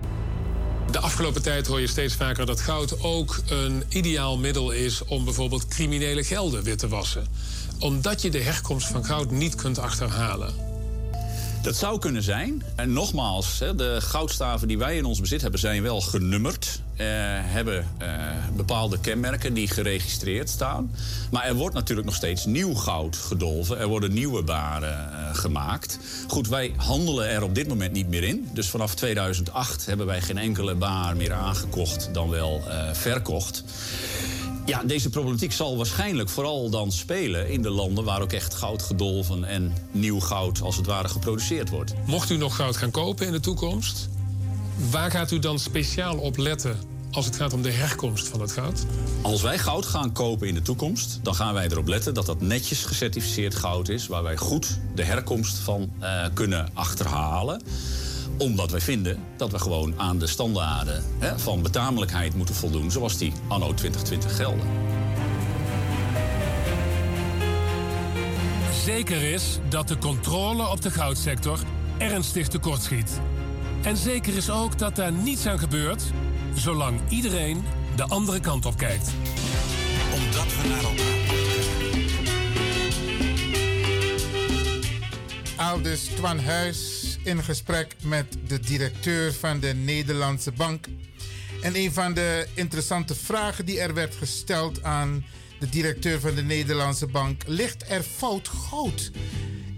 De afgelopen tijd hoor je steeds vaker dat goud ook een ideaal middel is om bijvoorbeeld criminele gelden wit te wassen. Omdat je de herkomst van goud niet kunt achterhalen. Dat zou kunnen zijn. En nogmaals, de goudstaven die wij in ons bezit hebben, zijn wel genummerd. eh, hebben eh, bepaalde kenmerken die geregistreerd staan. Maar er wordt natuurlijk nog steeds nieuw goud gedolven. Er worden nieuwe baren eh, gemaakt. Goed, wij handelen er op dit moment niet meer in. Dus vanaf 2008 hebben wij geen enkele baar meer aangekocht dan wel verkocht. Ja, deze problematiek zal waarschijnlijk vooral dan spelen in de landen waar ook echt goud gedolven en nieuw goud als het ware geproduceerd wordt. Mocht u nog goud gaan kopen in de toekomst, waar gaat u dan speciaal op letten als het gaat om de herkomst van het goud? Als wij goud gaan kopen in de toekomst, dan gaan wij erop letten dat dat netjes gecertificeerd goud is, waar wij goed de herkomst van eh, kunnen achterhalen omdat wij vinden dat we gewoon aan de standaarden hè, van betamelijkheid moeten voldoen, zoals die anno 2020 gelden. Zeker is dat de controle op de goudsector ernstig tekortschiet. En zeker is ook dat daar niets aan gebeurt zolang iedereen de andere kant op kijkt. Omdat we naar elkaar Aldus Twan Huis in gesprek met de directeur van de Nederlandse Bank. En een van de interessante vragen die er werd gesteld aan de directeur van de Nederlandse Bank: ligt er fout goud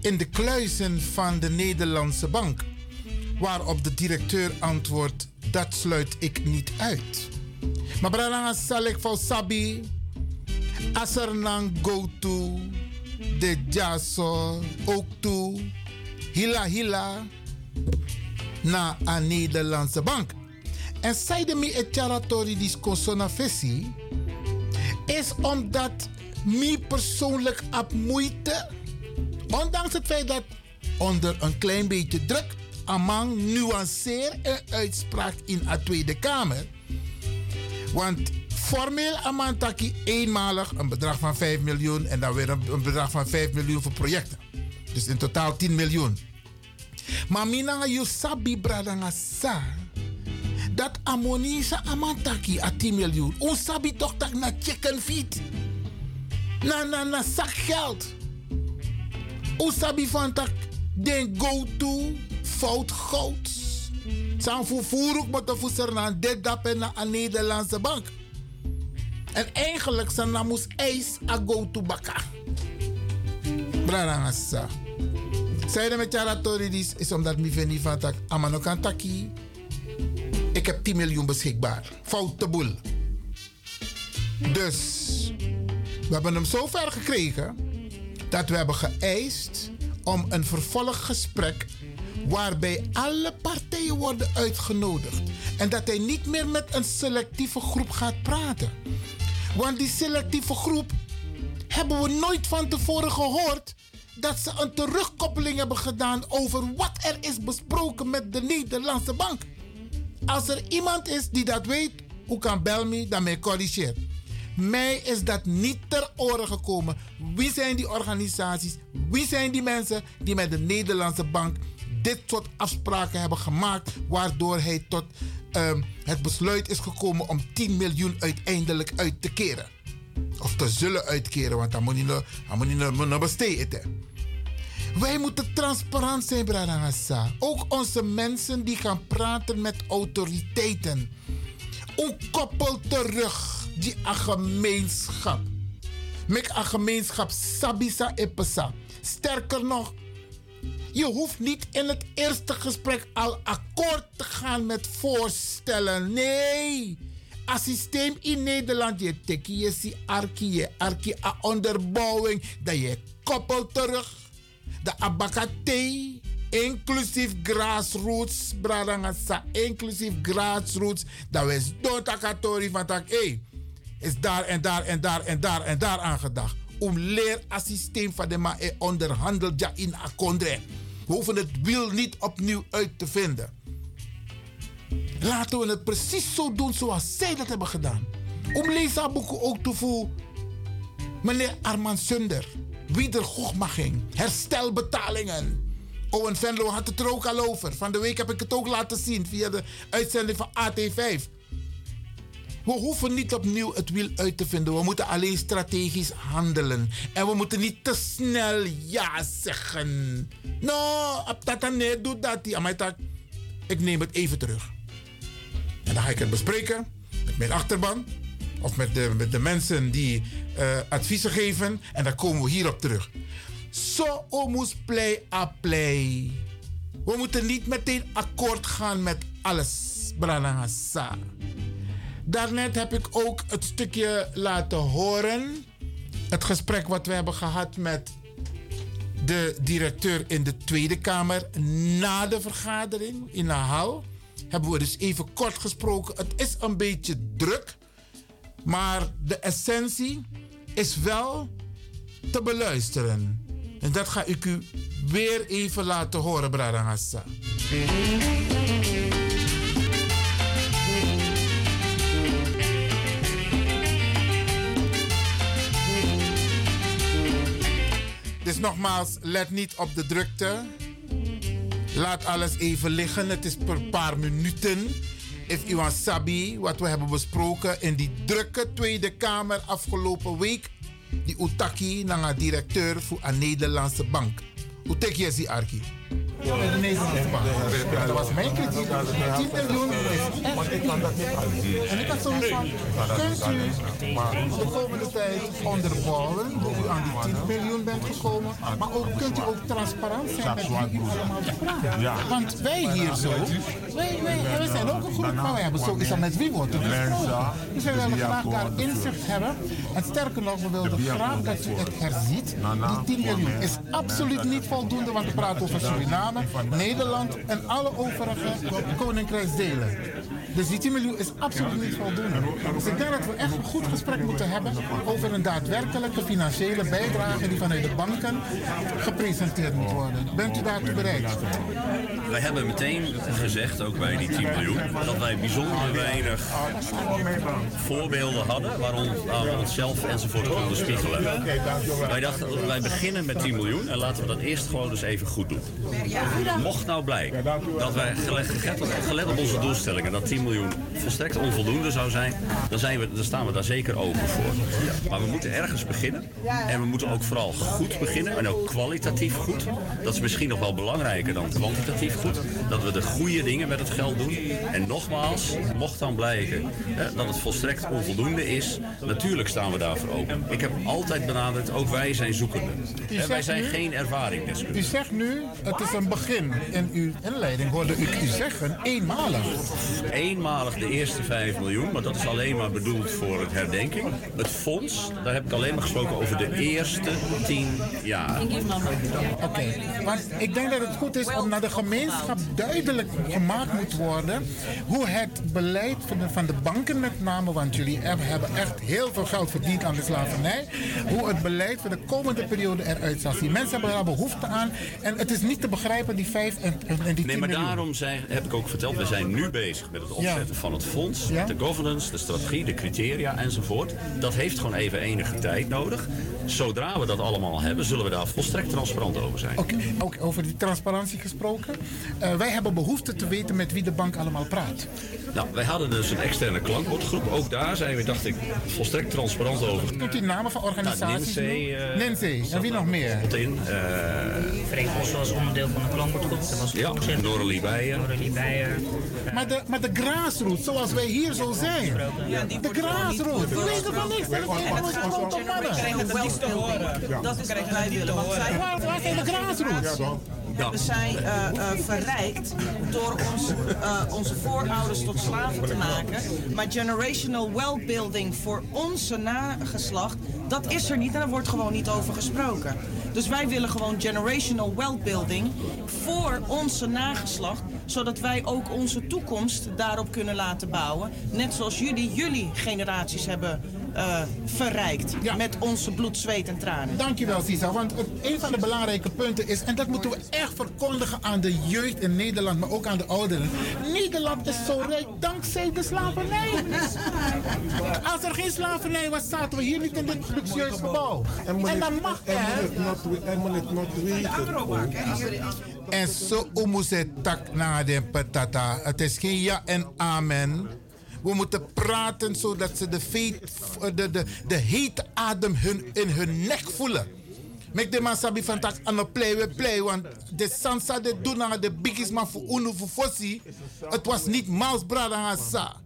in de kluizen van de Nederlandse Bank? Waarop de directeur antwoordt: dat sluit ik niet uit. Maar bralanga zal ik voor Sabi, als er nang go de jaso ook toe hila hila na een Nederlandse bank. En zeiden me het territorie die consona visie is omdat mij persoonlijk op moeite, ondanks het feit dat onder een klein beetje druk, Amang nuanceer een uitspraak in de Tweede Kamer. Want formeel Amantaki eenmalig een bedrag van 5 miljoen en dan weer een bedrag van 5 miljoen voor projecten. Dus in totaal 10 miljoen. Maar mina you sabi bradanga sa dat amonisa amantaki a 10 miljoen. O sabi toch dat na chicken feet. Na na na zak geld. O sabi van tak den go to fout goud. Zijn vervoer ook met de voedsel naar dit dap en naar een Nederlandse bank. En eigenlijk zijn na moest eis a go to baka. Bradanga sa. Zeiden met Jaratoridis is omdat mi veni van tak amano kan taki. Ik heb 10 miljoen beschikbaar. Foute boel. Dus we hebben hem zo ver gekregen dat we hebben geëist om een vervolggesprek waarbij alle partijen worden uitgenodigd. En dat hij niet meer met een selectieve groep gaat praten. Want die selectieve groep hebben we nooit van tevoren gehoord dat ze een terugkoppeling hebben gedaan over wat er is besproken met de Nederlandse bank. Als er iemand is die dat weet, hoe kan bel me, dan mij corrigeer. Mij is dat niet ter oren gekomen. Wie zijn die organisaties? Wie zijn die mensen die met de Nederlandse bank dit soort afspraken hebben gemaakt, waardoor hij tot ehm, het besluit is gekomen om 10 miljoen uiteindelijk uit te keren? Of te zullen uitkeren, want dan moet nog- dan moet nog- nog besteden. Wij moeten transparant zijn, Bradangasa. Ook onze mensen die gaan praten met autoriteiten. Hoe koppel terug die a gemeenschap. Met a gemeenschap sabisa epesa. Sterker nog, je hoeft niet in het eerste gesprek al akkoord te gaan met voorstellen. Nee. Als systeem in Nederland, je teki je si arki, je a onderbouwing, dat je koppelt terug. De abakate, inclusief grassroots, bradangasa, inclusief grassroots, dat we doen takatori van tak, hey, is daar en daar en daar en daar en daar aangedacht. Om leer systeem van de ma e onderhandelt ja in akondre. We hoeven het wiel niet opnieuw uit te vinden. Laten we het precies zo doen zoals zij dat hebben gedaan. Om leesboeken ook te voelen. Meneer Arman Sunder, wiedergochmaching, herstelbetalingen. Owen Venlo had het er ook al over. Van de week heb ik het ook laten zien via de uitzending van AT5. We hoeven niet opnieuw het wiel uit te vinden. We moeten alleen strategisch handelen. En we moeten niet te snel ja zeggen. No, op dat nee, doe dat. die. Maar dat- Ik neem het even terug. En dan ga ik het bespreken met mijn achterban. Of met de, met de mensen die eh, adviezen geven. En dan komen we hierop terug. Zo omus play a play. We moeten niet meteen akkoord gaan met alles. Branagasa. Daarnet heb ik ook het stukje laten horen. Het gesprek wat we hebben gehad met de directeur in de Tweede Kamer na de vergadering in de hal. Hebben we dus even kort gesproken. Het is een beetje druk, maar de essentie is wel te beluisteren. En dat ga ik u weer even laten horen, Bradangassa. Dus nogmaals, let niet op de drukte. Laat alles even liggen. Het is per paar minuten. If u aan Sabi, wat we hebben besproken in die drukke Tweede Kamer afgelopen week. Die Utaki, naar directeur voor een Nederlandse bank. Tek je die? Ja, de Nederlandse bank. Ja, dat was mijn kritiek. 10 miljoen is ik kan dat niet. En ik had zoiets van, kunt u de komende tijd onderbouwen hoe u aan die 10 miljoen bent gekomen, maar ook kunt u ook transparant zijn met wie u allemaal praat. Ja. Want wij hier zo, wij, wij, wij zijn ook een groep, maar wij hebben sowieso met wie wordt er gesproken. Dus wij willen graag daar inzicht hebben. En sterker nog, we wilden graag dat u het herziet. Die 10 miljoen is absoluut niet voldoende, want we praten over Suriname, Nederland en alle overige koninkrijksdelen. Dus die 10 miljoen is absoluut niet voldoende. Ik denk dat we echt een goed gesprek moeten hebben over een daadwerkelijke financiële bijdrage die vanuit de banken gepresenteerd moet worden. Bent u daartoe bereid? Wij hebben meteen gezegd, ook bij die 10 miljoen, dat wij bijzonder weinig voorbeelden hadden waarom we onszelf enzovoort konden spiegelen. Wij dachten, wij beginnen met 10 miljoen en laten we dat eerst gewoon eens even goed doen. Mocht nou blijken dat wij gelet, op onze doelstellingen dat 10 miljoen volstrekt onvoldoende zou zijn, dan, zijn we, dan staan we daar zeker open voor. Maar we moeten ergens beginnen en we moeten ook vooral goed beginnen en ook kwalitatief goed. Dat is misschien nog wel belangrijker dan kwantitatief goed. Dat we de goede dingen met het geld doen. En nogmaals, mocht dan blijken hè, dat het volstrekt onvoldoende is, natuurlijk staan we daarvoor open. Ik heb altijd benadrukt, ook wij zijn zoekenden. En wij zijn nu- geen U ervaringsdeskundigen. zegt nu, het is een begin. In uw inleiding hoorde ik u zeggen, eenmalig. eenmalig de eerste 5 miljoen, maar dat is alleen maar bedoeld voor het herdenking. Het fonds, daar heb ik alleen maar gesproken over de eerste 10 jaar. Oké, want ik denk dat het goed is om naar de gemeenschap duidelijk gemaakt moet worden hoe het beleid van de, van de banken met name, want jullie hebben hebben echt heel veel geld verdiend aan de slavernij, hoe het beleid voor de komende periode eruit zal zien. Mensen hebben daar behoefte aan en het is niet te begrijpen die 5 en, en die 10 Nee, maar miljoen. daarom zijn, heb ik ook verteld, we zijn nu bezig met het opzetten van het fonds, Ja. de governance, de strategie, de criteria enzovoort. Dat heeft gewoon even enige tijd nodig. Zodra we dat allemaal hebben, zullen we daar volstrekt transparant over zijn. Oké, ook over die transparantie gesproken. Eh, wij hebben behoefte te weten met wie de bank allemaal praat. Nou, wij hadden dus een externe klankbordgroep. Ook daar zijn we, dacht ik, volstrekt transparant over. Noemt u namen van organisaties? Nou, nu? Ninzee, eh, Ninzee. En wie nog meer? In, eh Freek Bos was onderdeel van de klankbordgroep. Dat was ja, Noralie Beijer. Noralie Beijer. Maar de, maar de grassroots, zoals wij hier zo zijn. De grassroots. Die weten van niks. Dat is een grote mannen. Dat is wat wij willen. Want zij Waar, zijn de grassroots? We zijn eh, eh, verrijkt door ons, eh, onze voorouders tot slaven te maken. Maar generational well-building voor onze nageslacht, dat is er niet en daar wordt gewoon niet over gesproken. Dus wij willen gewoon generational well-building voor onze nageslacht, zodat wij ook onze toekomst daarop kunnen laten bouwen. Net zoals jullie jullie generaties hebben eh, verrijkt met onze bloed, zweet en tranen. Dankjewel, Sisa. Want het- een van de belangrijke punten is, en dat moeten we echt verkondigen aan de jeugd in Nederland, maar ook aan de ouderen. Nederland is zo rijk dankzij de slavernij. <laughs> Als er geen slavernij was, zaten we hier niet in dit luxueus gebouw. En dat mag echt. En moet het tak na de patata. Het is geen ja en amen. We moeten praten zodat ze de, veet, de, de, de hete adem hun, in hun nek voelen. Mek de man sabi van tak aan het play we play. Want de sansa de doen naar de biggest man voor unu voor fossi. Het was niet Maus Brada sa.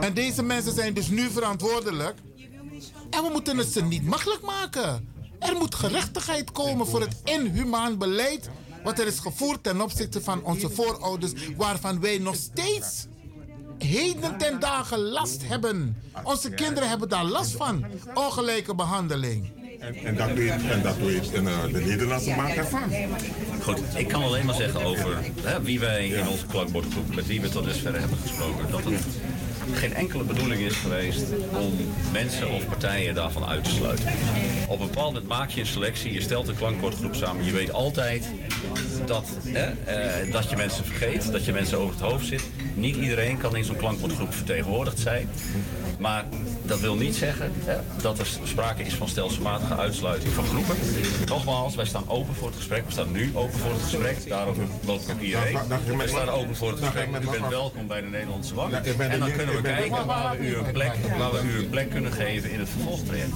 En deze mensen zijn dus nu verantwoordelijk. En we moeten het ze niet makkelijk maken. Er moet gerechtigheid komen voor het inhumaan beleid. wat er is gevoerd ten opzichte van onze voorouders. waarvan wij nog steeds heden ten dagen last hebben. Onze kinderen hebben daar last van. Ongelijke behandeling. En, en dat weet, en dat weet en, eh, de Nederlandse maak ervan. Goed, ik kan alleen maar zeggen over hè, wie wij in onze klankbordgroep, met wie we tot dusver hebben gesproken, dat het geen enkele bedoeling is geweest om mensen of partijen daarvan uit te sluiten. Op een bepaald moment maak je een selectie, je stelt een klankbordgroep samen. Je weet altijd dat, hè, eh, dat je mensen vergeet, dat je mensen over het hoofd zit. Niet iedereen kan in zo'n klankbordgroep vertegenwoordigd zijn. Maar dat wil niet zeggen hè, dat er sprake is van stelselmatige uitsluiting van groepen. Nogmaals, wij staan open voor het gesprek. We staan nu open voor het gesprek. Daarom loop ik ook hierheen. Wij staan open voor het gesprek. U bent welkom bij de Nederlandse Bank. En dan kunnen we kijken waar we u een plek, waar we u een plek kunnen geven in het vervolgtraject.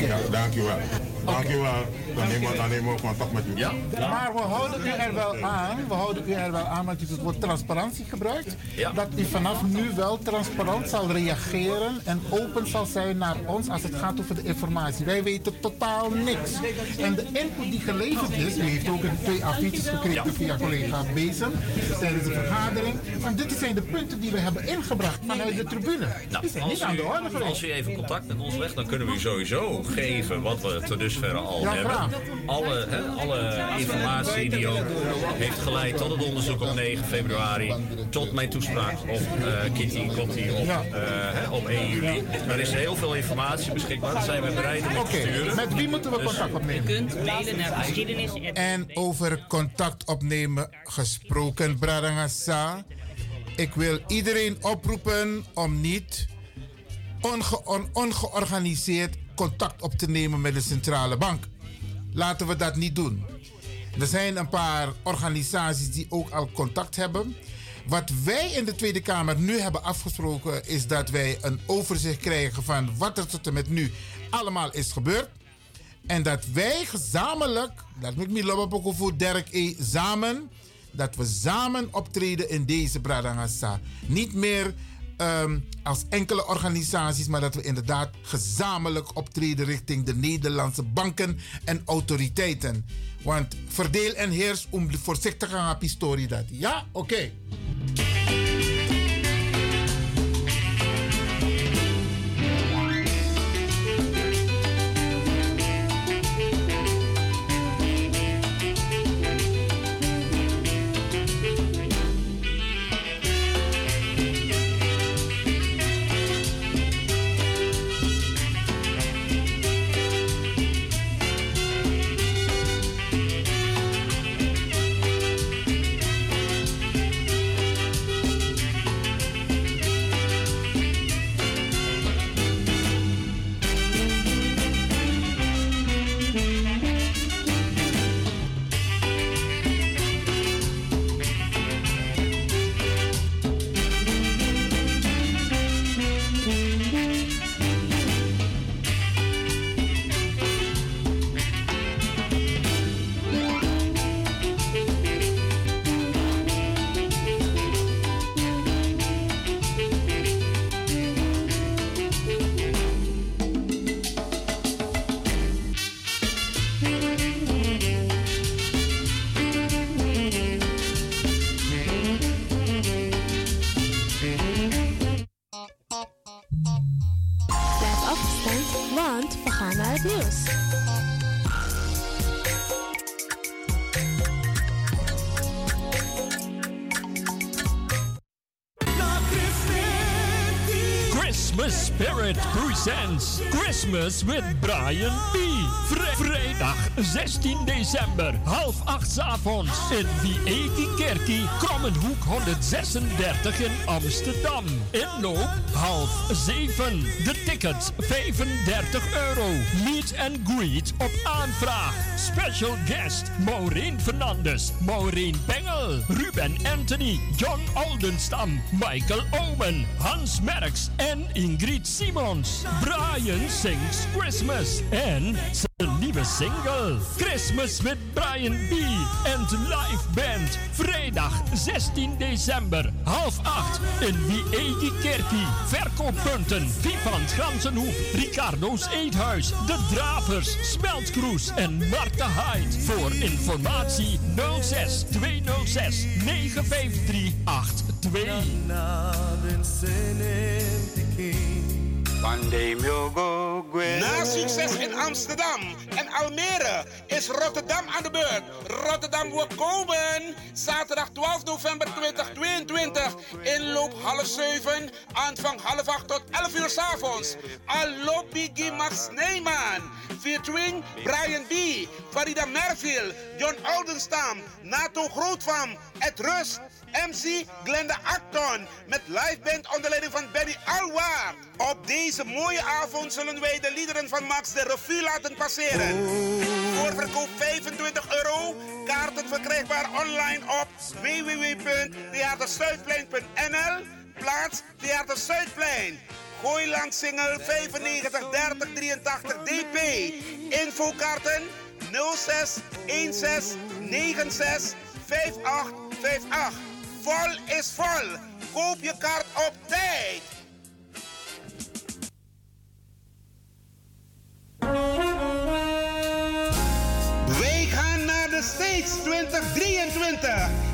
Ja, dankjewel. Dankjewel. Dan nemen we, dan nemen we contact met u. Ja? Maar we houden u er wel aan. We houden u er wel aan, want u het woord transparantie gebruikt. Dat u vanaf nu wel transparant zal reageren en open zal zijn naar ons als het gaat over de informatie. Wij weten totaal niks. En de input die geleverd is, u heeft ook een twee affiches gekregen via collega Bezem tijdens de vergadering. Want dit zijn de punten die we hebben ingebracht vanuit de tribune. als, niet aan de orde geweest. als u even contact met ons legt, dan kunnen we u sowieso geven wat we tot dusver al Ja, hebben. graag. Alle, hè, alle informatie die ook heeft geleid tot het onderzoek op 9 februari, tot mijn toespraak op eh Kitty Kotti op, eh, hè, op 1 juli. Er is heel veel informatie beschikbaar, daar zijn we bereid om te sturen. met wie moeten we Dus- contact opnemen? U kunt mailen naar geschiedenis. En over contact opnemen gesproken, Bradangasa. Ik wil iedereen oproepen om niet onge- on- ongeorganiseerd contact op te nemen met de centrale bank. Laten we dat niet doen. Er zijn een paar organisaties die ook al contact hebben. Wat wij in de Tweede Kamer nu hebben afgesproken is dat wij een overzicht krijgen van wat er tot en met nu allemaal is gebeurd. En dat wij gezamenlijk, dat moet ik niet voor Dirk E. samen, dat we samen optreden in deze Bradangasa. Niet meer ehm, als enkele organisaties, maar dat we inderdaad gezamenlijk optreden richting de Nederlandse banken en autoriteiten. Want verdeel en heers om voorzichtig aan historie dat. Ja, oké. Christmas with Brian B. Vri- vrijdag 16 december, half acht avonds in Vieti Kerkie, Krommenhoek 136 in Amsterdam. Inloop half zeven. De tickets 35 euro. Meet and greet op aanvraag. Special guest Maureen Fernandes, Maureen Bengel, Ruben Anthony, John Oldenstam, Michael Omen, Hans Merks en Ingrid Simons. Brian sings Christmas en single Christmas with Brian B. en live band. Vrijdag 16 december, half acht in Wiegi Kerkie. Verkooppunten Vivant Gansenhoef, Ricardo's Eethuis, De Dravers, Smeltkroes en Marta Hyde. Voor informatie 06 206 953 82. Na succes in Amsterdam en Almere is Rotterdam aan de beurt. Rotterdam wil komen. Zaterdag 12 november 2022. Inloop half 7. Aanvang half 8 tot 11 uur s avonds. Allo Biggie Max Neyman. Featuring Brian B. Farida Merville. John Oldenstam. Nato Grootvam. Ed Rust. MC Glenda Acton met live band onder leiding van Benny Alwa. Op deze mooie avond zullen wij de liederen van Max de revue laten passeren. Voorverkoop 25 euro. Kaarten verkrijgbaar online op www.theaterzuidplein.nl. Plaats Theater Zuidplein. Gooiland Single 95 30 83 DP. Infokaarten 06 16 96 5858. Vol is vol. Koop je kaart op tijd. Wij gaan naar de States 2023.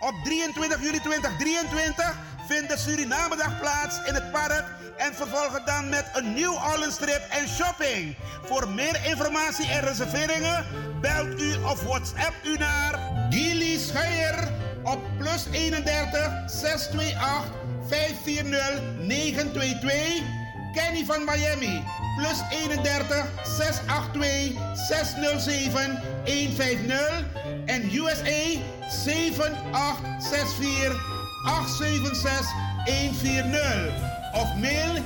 Op 23 juli 2023 vindt de Surinamedag plaats in het park en vervolgen dan met een New Orleans trip en shopping. Voor meer informatie en reserveringen belt u of WhatsApp u naar Gilly Scheier op plus 31 628 540 922. Kenny van Miami plus 31 682 607 150 en USA 7864 876 140 of mail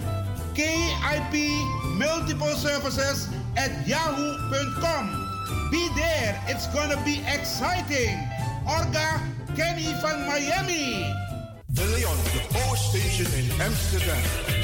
KIP Multiple Services at yahoo.com. Be there, it's gonna be exciting. Orga Kenny van Miami. Leon, the Power Station in Amsterdam.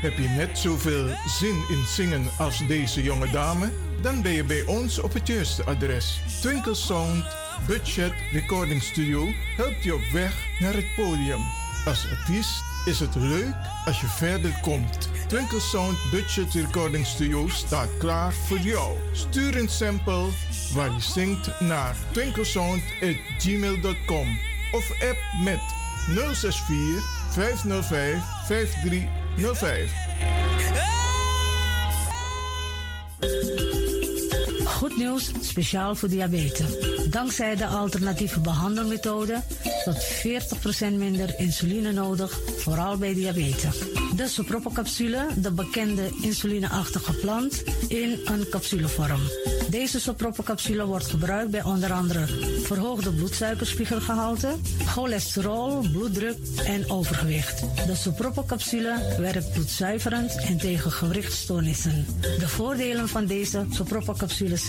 Heb je net zoveel zin in zingen als deze jonge dame? Dan ben je bij ons op het juiste adres. Twinkle Sound Budget Recording Studio helpt je op weg naar het podium. Als artiest is het leuk als je verder komt. Twinkle Sound Budget Recording Studio staat klaar voor jou. Stuur een sample waar je zingt naar twinklesound.gmail.com of app met 064 505 5305. Goed nieuws, speciaal voor diabetes. Dankzij de alternatieve behandelmethode tot 40% minder insuline nodig, vooral bij diabetes. De soproppencapsule, de bekende insulineachtige plant, in een capsulevorm. Deze soproppencapsule wordt gebruikt bij onder andere verhoogde bloedsuikerspiegelgehalte, cholesterol, bloeddruk en overgewicht. De soproppencapsule werkt bloedzuiverend en tegen gewrichtstoornissen. De voordelen van deze soproppencapsules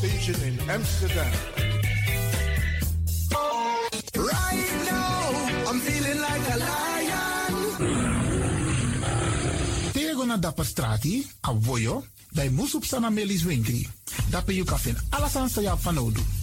Station in Amsterdam. Right now, I'm feeling like a lion. Tego na dapper strati, a voyo, bij Moesop Sana Melis Winkri. Dapper you alles aan sa van Odu.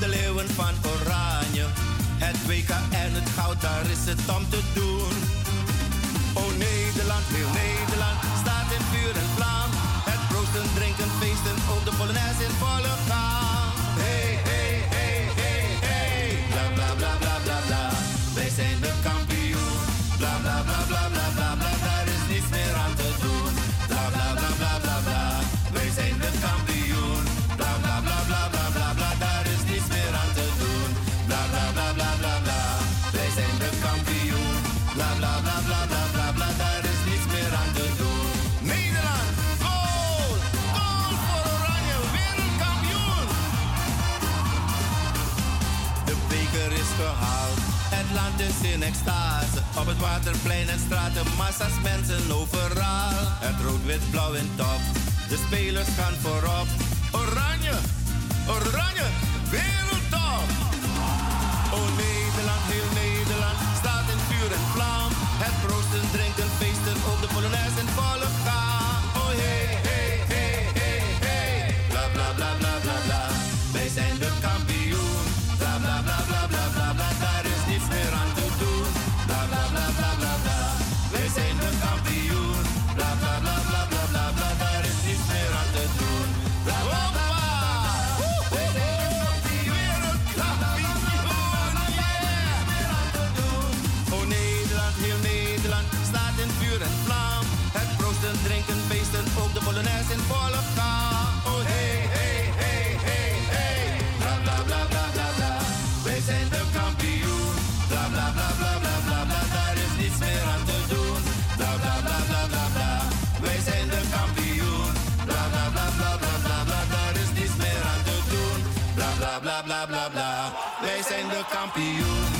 De leeuwen van Oranje. Het WK en het goud, daar is het om te doen. Op het waterplein en straten, massa's mensen overal. Het rood, wit, blauw en top, de spelers gaan voorop. campeão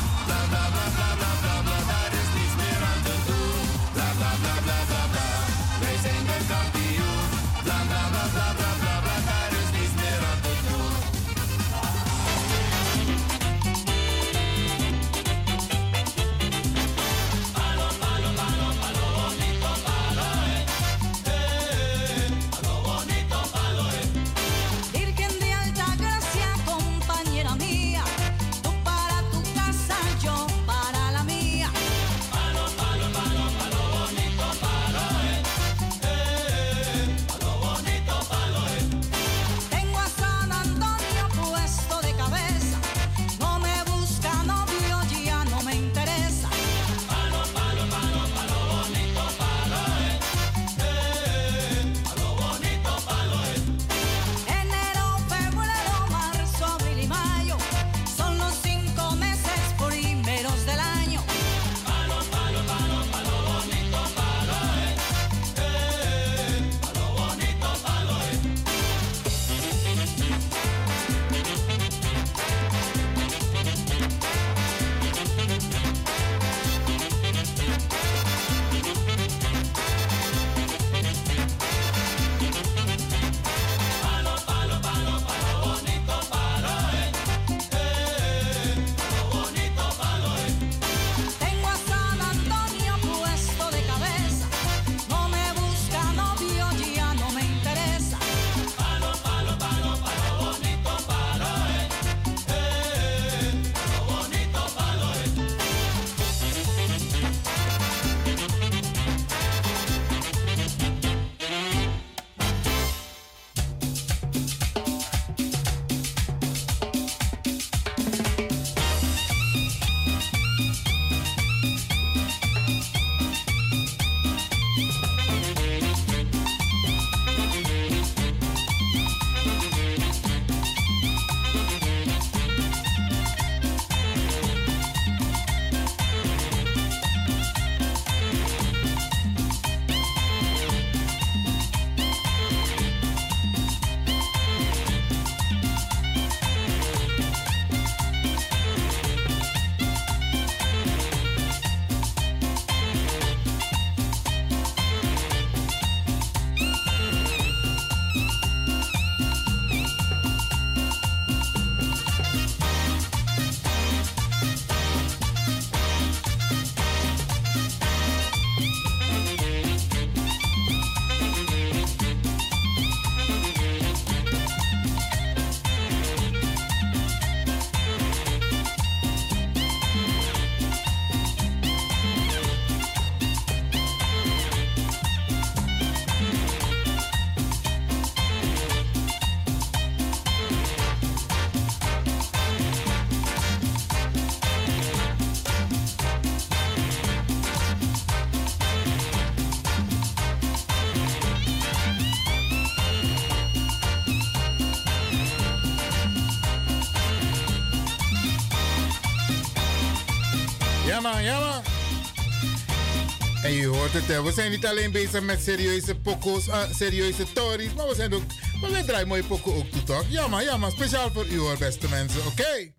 hoort het, eh, we zijn niet alleen bezig met serieuze poko's, eh, serieuze tories, maar we, zijn ook, maar we draaien mooie poko ook toe, toch? Ja, maar, speciaal voor u hoor, beste mensen, oké? Okay?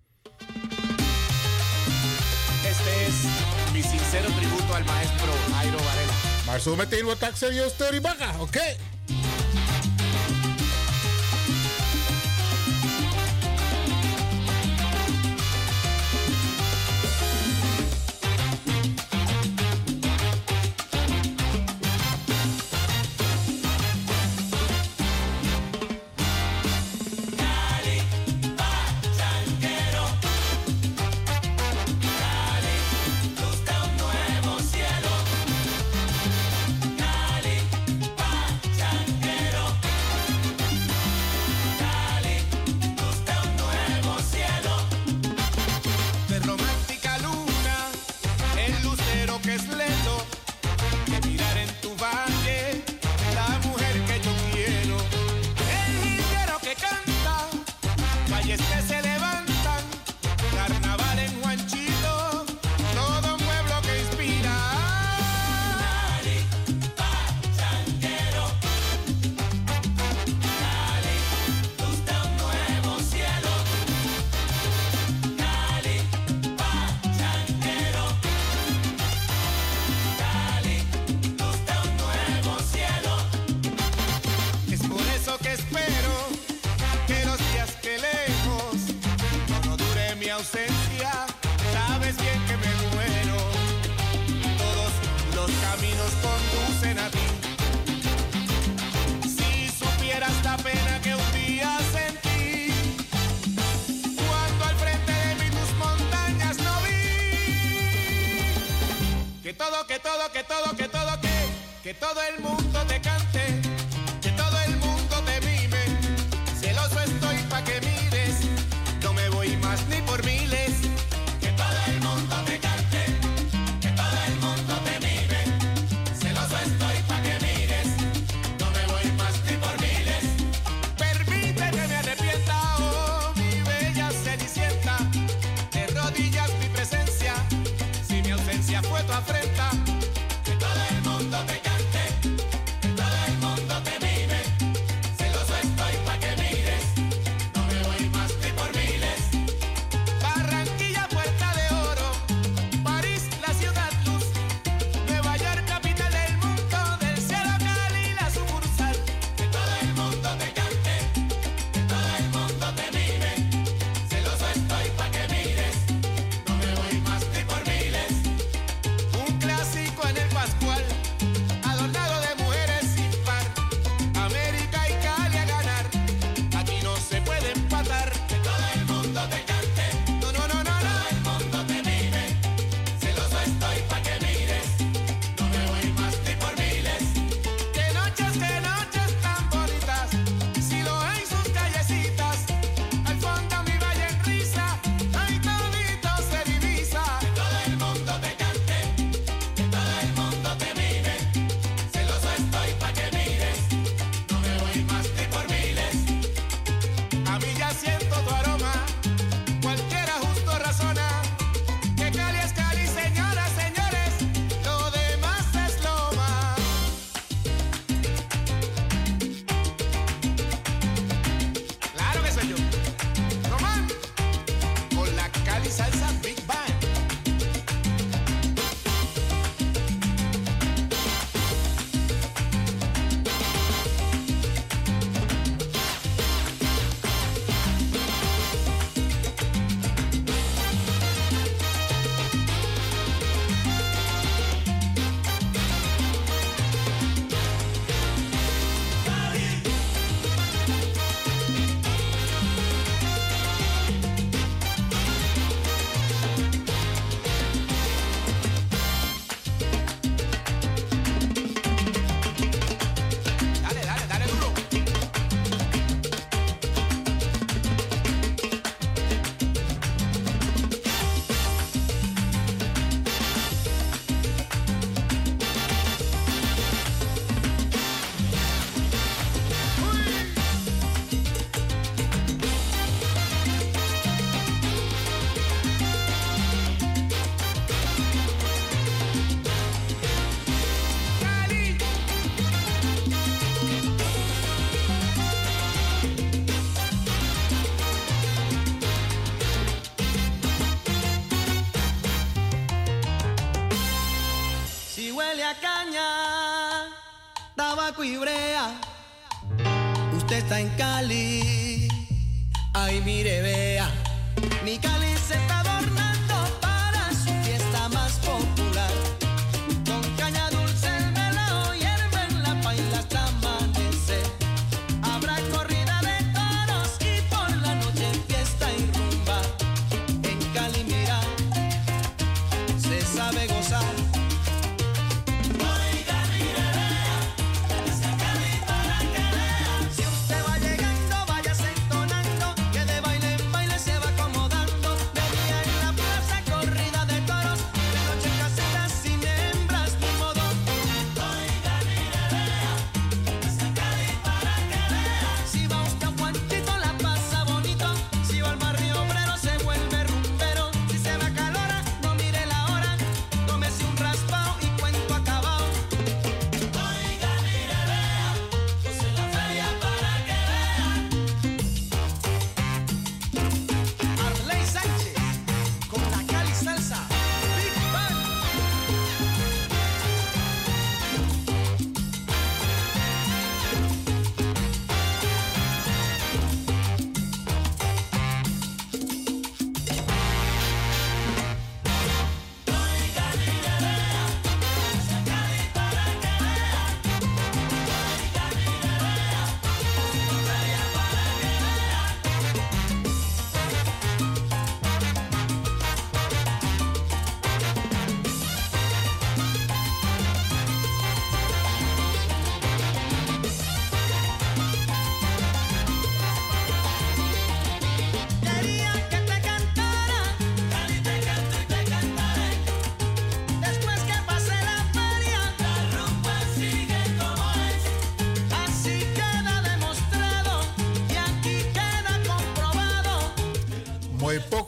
Este is mi sincero tributo al maestro Jairo Varela. Maar zometeen wordt dat serieus story oké?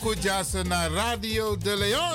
Jazzen naar Radio de Leon.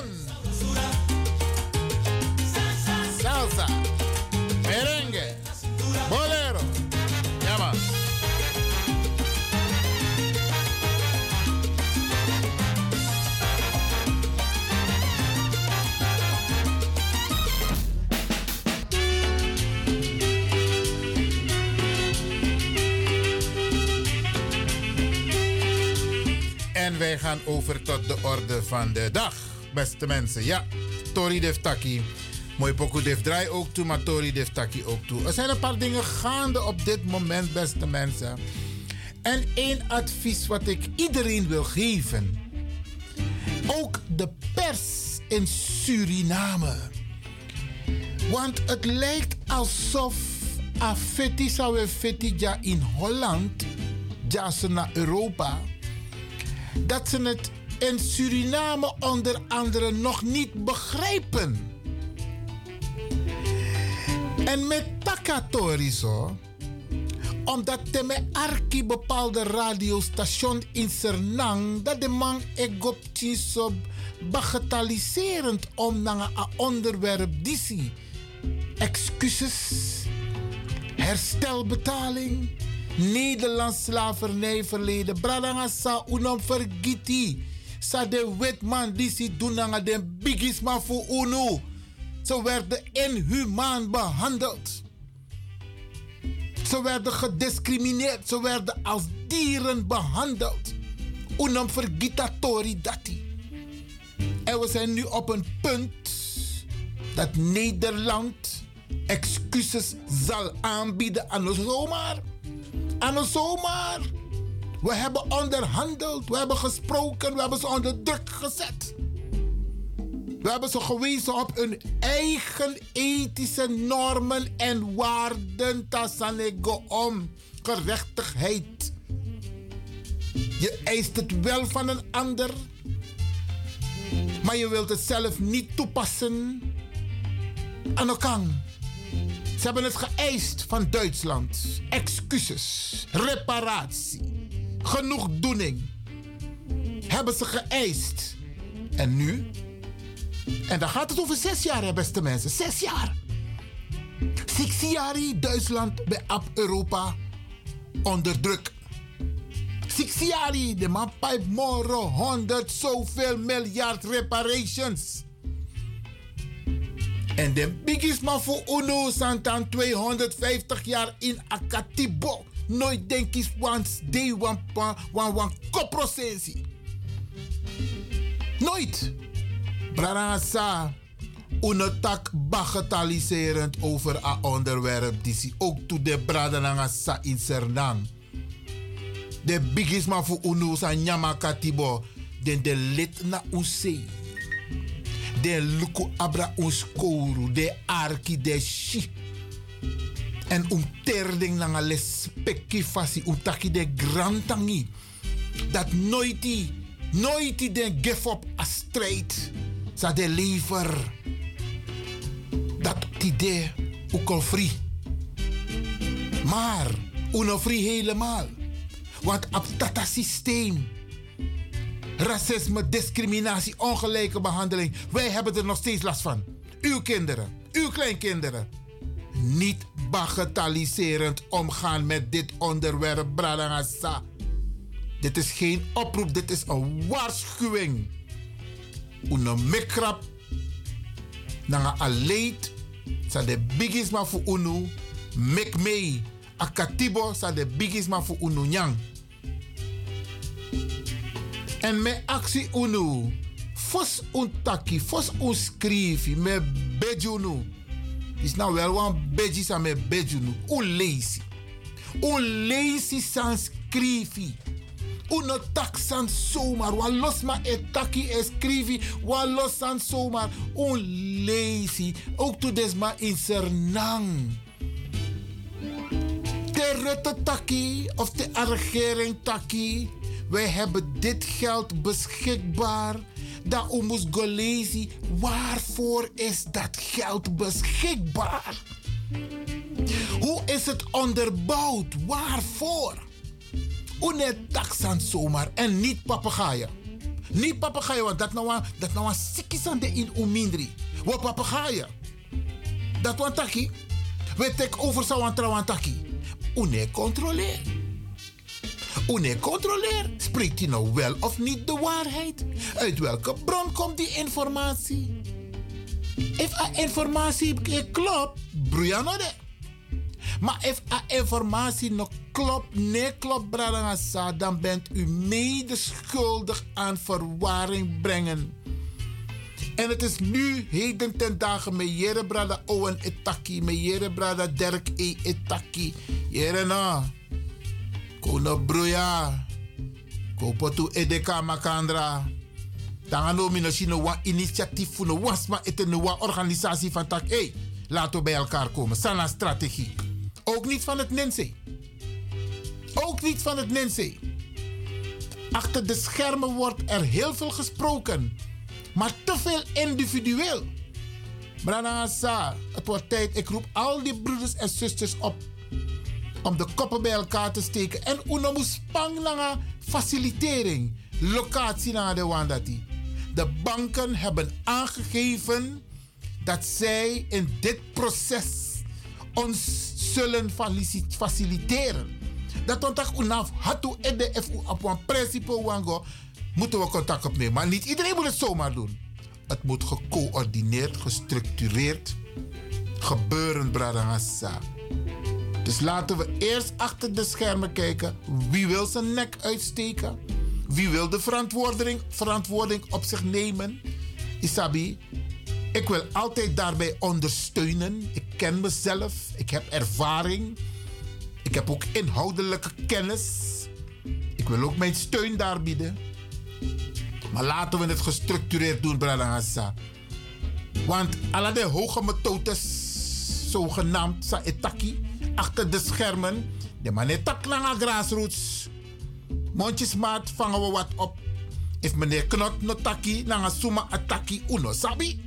Gaan over tot de orde van de dag, beste mensen. Ja, Tori Deftaki. Mooi pokoe Def draai ook toe, maar Tori Deftaki ook toe. Er zijn een paar dingen gaande op dit moment, beste mensen. En één advies wat ik iedereen wil geven. Ook de pers in Suriname. Want het lijkt alsof Afeti zou Feti ja in Holland, ja ze naar Europa, dat ze het in Suriname onder andere nog niet begrijpen. En met Takatori zo, omdat de me arki bepaalde radiostation in Sernang, dat de man egopti zo bagatelliserend om naar een onderwerp disi. Excuses, herstelbetaling, Nederlands slavernijverleden. Bradanga sa unom vergiti. Sa de wetman disi dunanga den bigisma voor UNO. Ze werden inhumaan behandeld. Ze werden gediscrimineerd. Ze werden als dieren behandeld. Unam vergitatori dati. En we zijn nu op een punt dat Nederland excuses zal aanbieden aan ons zomaar. Ons zomaar. We hebben onderhandeld, we hebben gesproken, we hebben ze onder druk gezet. We hebben ze gewezen op hun eigen ethische normen en waarden. Tassanego om gerechtigheid. Je eist het wel van een ander, maar je wilt het zelf niet toepassen. Ze hebben het geëist van Duitsland. Excuses, reparatie, genoegdoening. Hebben ze geëist. En nu? En dan gaat het over zes jaar, beste mensen. Zes jaar. Zes jaar Duitsland bij Europa onder druk. Zes jaar de man pijp morgen honderd zoveel miljard reparations. En de bigisma voor UNO santan 250 jaar in Akatibo. Nooit denk eens wans day wan wan wan wan koprosensi. Nooit. Brarasa. Unetak bagatelliserend over een onderwerp die si ook to de bradananga sa in Sernang. De bigisma voor UNO san nyama katibo. Den de lid na usei. De luku abra ons kouru. De arki de shi. En um terding nanga les pekki fasi. Um taki de grantangi. Dat nooit nooit den give up a strijd. Sa de lever. Dat idee ook al free. Maar, uno free helemaal. Want op dat systeem racisme, discriminatie, ongelijke behandeling. Wij hebben er nog steeds last van. Uw kinderen, uw kleinkinderen. Niet bagatelliserend omgaan met dit onderwerp, Bradangasa. Dit is geen oproep, dit is een waarschuwing. Una mikrap. Nanga aleid. Sa de biggest ma voor unu. Mek mee. Akatibo sa de biggest ma voor unu nyang. En me actie unu. Fos un taki, fos un skrifi, me bejunu. Is nou wel een beji sa me bejunu. Un lazy. Un lazy san skrifi. Uno tak san zomaar. Wa los ma e taki e skrivi. Wa los san zomaar. Un lazy. Ook to des ma in Sernang. De taki of de regering taki. Wij hebben dit geld beschikbaar. Dat omus golezi. Waarvoor is dat geld beschikbaar? Hoe is het onderbouwd? Waarvoor? Une taxan zomaar en niet papegaaien. Niet papegaaien, want dat nou een- dat nou een sikisande in umindri. Wat papegaaien. Dat want taki. We tek over zou aan trouwen taki. Une controleer. Une controleer. Spreekt hij nou wel of niet de waarheid? Uit welke bron komt die informatie? If a informatie klopt, broeia de. Maar if a informatie nog klopt, nee klopt, bradangasa, dan bent u medeschuldig aan verwarring brengen. En het is nu, heden ten dagen, met Jere Brada Owen Etaki, met Jere Brada Dirk E. Etaki. Jere na, kono broya, kopotu edeka makandra. Tangano minosino wa initiatief de wasma eten wa organisatie van tak. Hey, laten we bij elkaar komen. Sana strategie. Ook niet van het Nense. Ook niet van het Nense. Achter de schermen wordt er heel veel gesproken. Maar te veel individueel. Branagasa, het wordt tijd. Ik roep al die broeders en zusters op. Om de koppen bij elkaar te steken. En uno spang lange facilitering. Locatie naar de Wandati. De banken hebben aangegeven dat zij in dit proces ons zullen faci- faciliteren. Dat ontak unaf hatu ede fu op een principe wango moeten we contact opnemen. Maar niet iedereen moet het zomaar doen. Het moet gecoördineerd, gestructureerd gebeuren, Bradangasa. Dus laten we eerst achter de schermen kijken. Wie wil zijn nek uitsteken? Wie wil de verantwoording, verantwoording op zich nemen? Isabi, ik wil altijd daarbij ondersteunen. Ik ken mezelf, ik heb ervaring. Ik heb ook inhoudelijke kennis. Ik wil ook mijn steun daar bieden. Maar laten we het gestructureerd doen, Bradangasa. Want alle de hoge methodes, zogenaamd sa etaki, achter de schermen, de manetak lange grassroots. Mondjesmaat vangen we wat op. If meneer Knot no taki, nanga suma ataki uno, sabi?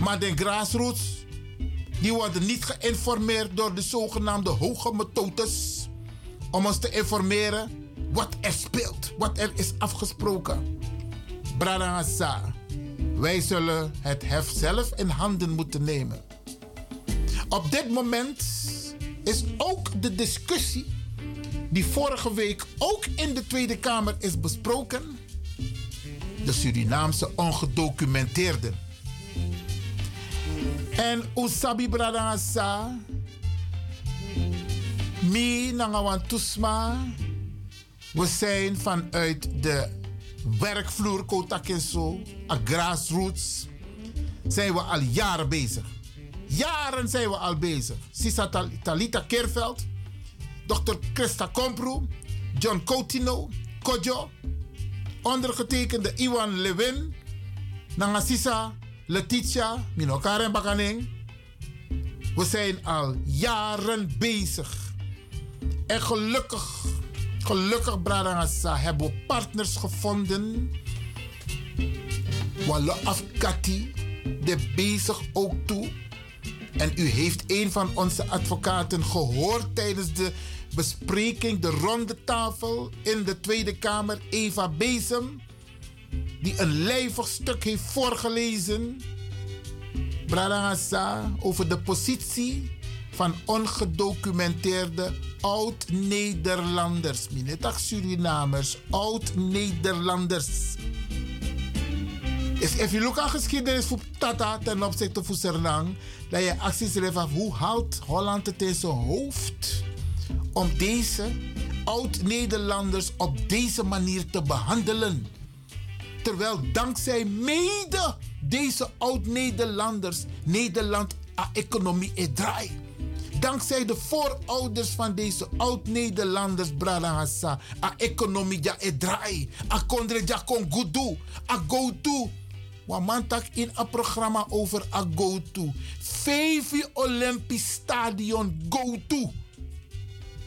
Maar de grassroots, die worden niet geïnformeerd door de zogenaamde hoge methodes. Om ons te informeren wat er speelt, wat er is afgesproken. Bradangasa, wij zullen het hef zelf in handen moeten nemen. Op dit moment is ook de discussie die vorige week ook in de Tweede Kamer is besproken. De Surinaamse ongedocumenteerden. En usabi bradangasa. Mi nangawan tusma. We zijn vanuit de werkvloer Kotakenso, a grassroots, zijn we al jaren bezig. Jaren zijn we al bezig. Sisa Tal- Talita Keerveld, Dr. Christa Kompru, John Coutinho, Kojo, ondergetekende Iwan Lewin, Nangasisa, Letitia, Minokaren Bakaning. We zijn al jaren bezig. En gelukkig, gelukkig Bradangasa, hebben we partners gevonden. Walla afkati, de bezig ook toe. En u heeft een van onze advocaten gehoord tijdens de bespreking, de ronde tafel in de Tweede Kamer, Eva Bezem, die een lijvig stuk heeft voorgelezen. Bradangasa over de positie van ongedocumenteerde oud-Nederlanders. Minetak Surinamers, oud-Nederlanders. Is if je look aan geschiedenis voor Tata ten opzichte van Suriname, dat je acties schrijft af hoe houdt Holland het in zijn hoofd om deze oud-Nederlanders op deze manier te behandelen. Terwijl dankzij mede deze oud-Nederlanders Nederland a economie e draai. Dankzij de voorouders van deze oud-Nederlanders, Bradangasa, a economie ja e draai. A kondre ja kon doen. A go to. Wamantak in een programma over a go to. Vijf Olympisch Stadion go to.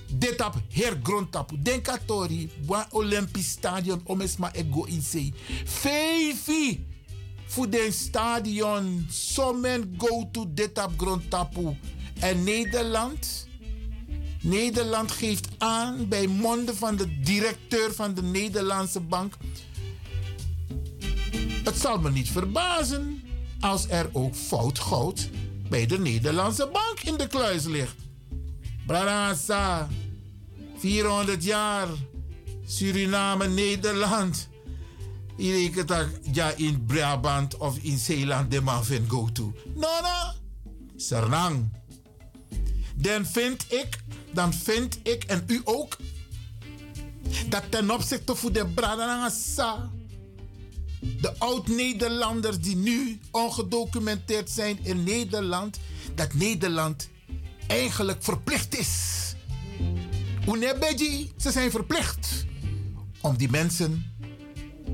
Dit op hergrondtap. Denk aan Tori, Olympisch Stadion omesma ego in zee. Vijf voor de stadion. Sommen go to dit op grondtapu. En Nederland. Nederland geeft aan bij monden van de directeur van de Nederlandse bank. Het zal me niet verbazen als er ook fout goud bij de Nederlandse bank in de kluis ligt. Brasa, 400 jaar, Suriname, Nederland. Je dat ja in Brabant of in Zeeland de man vindt go to. No. Dan vind ik, dan vind ik en u ook, dat ten opzichte van de Bradangasa, de oud-Nederlanders die nu ongedocumenteerd zijn in Nederland, dat Nederland eigenlijk verplicht is. Unebeji, ze zijn verplicht om die mensen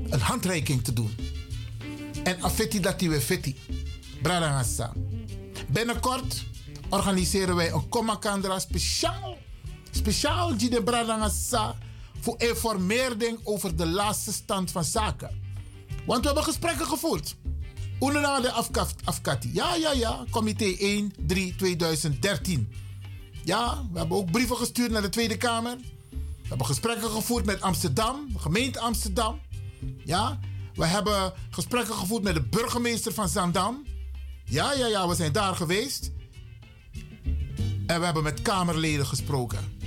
een handreiking te doen. En afetti dat we fetti. Bradangasa. Binnenkort organiseren wij een Komakandra speciaal. Speciaal die de Bradangasa voor informering over de laatste stand van zaken. Want we hebben gesprekken gevoerd. Onder de afkati. Ja, ja, ja. Comité 1, 3, 2013. Ja, we hebben ook brieven gestuurd naar de Tweede Kamer. We hebben gesprekken gevoerd met Amsterdam, gemeente Amsterdam. Ja, we hebben gesprekken gevoerd met de burgemeester van Zandam. Ja, ja, ja, we zijn daar geweest. En we hebben met Kamerleden gesproken.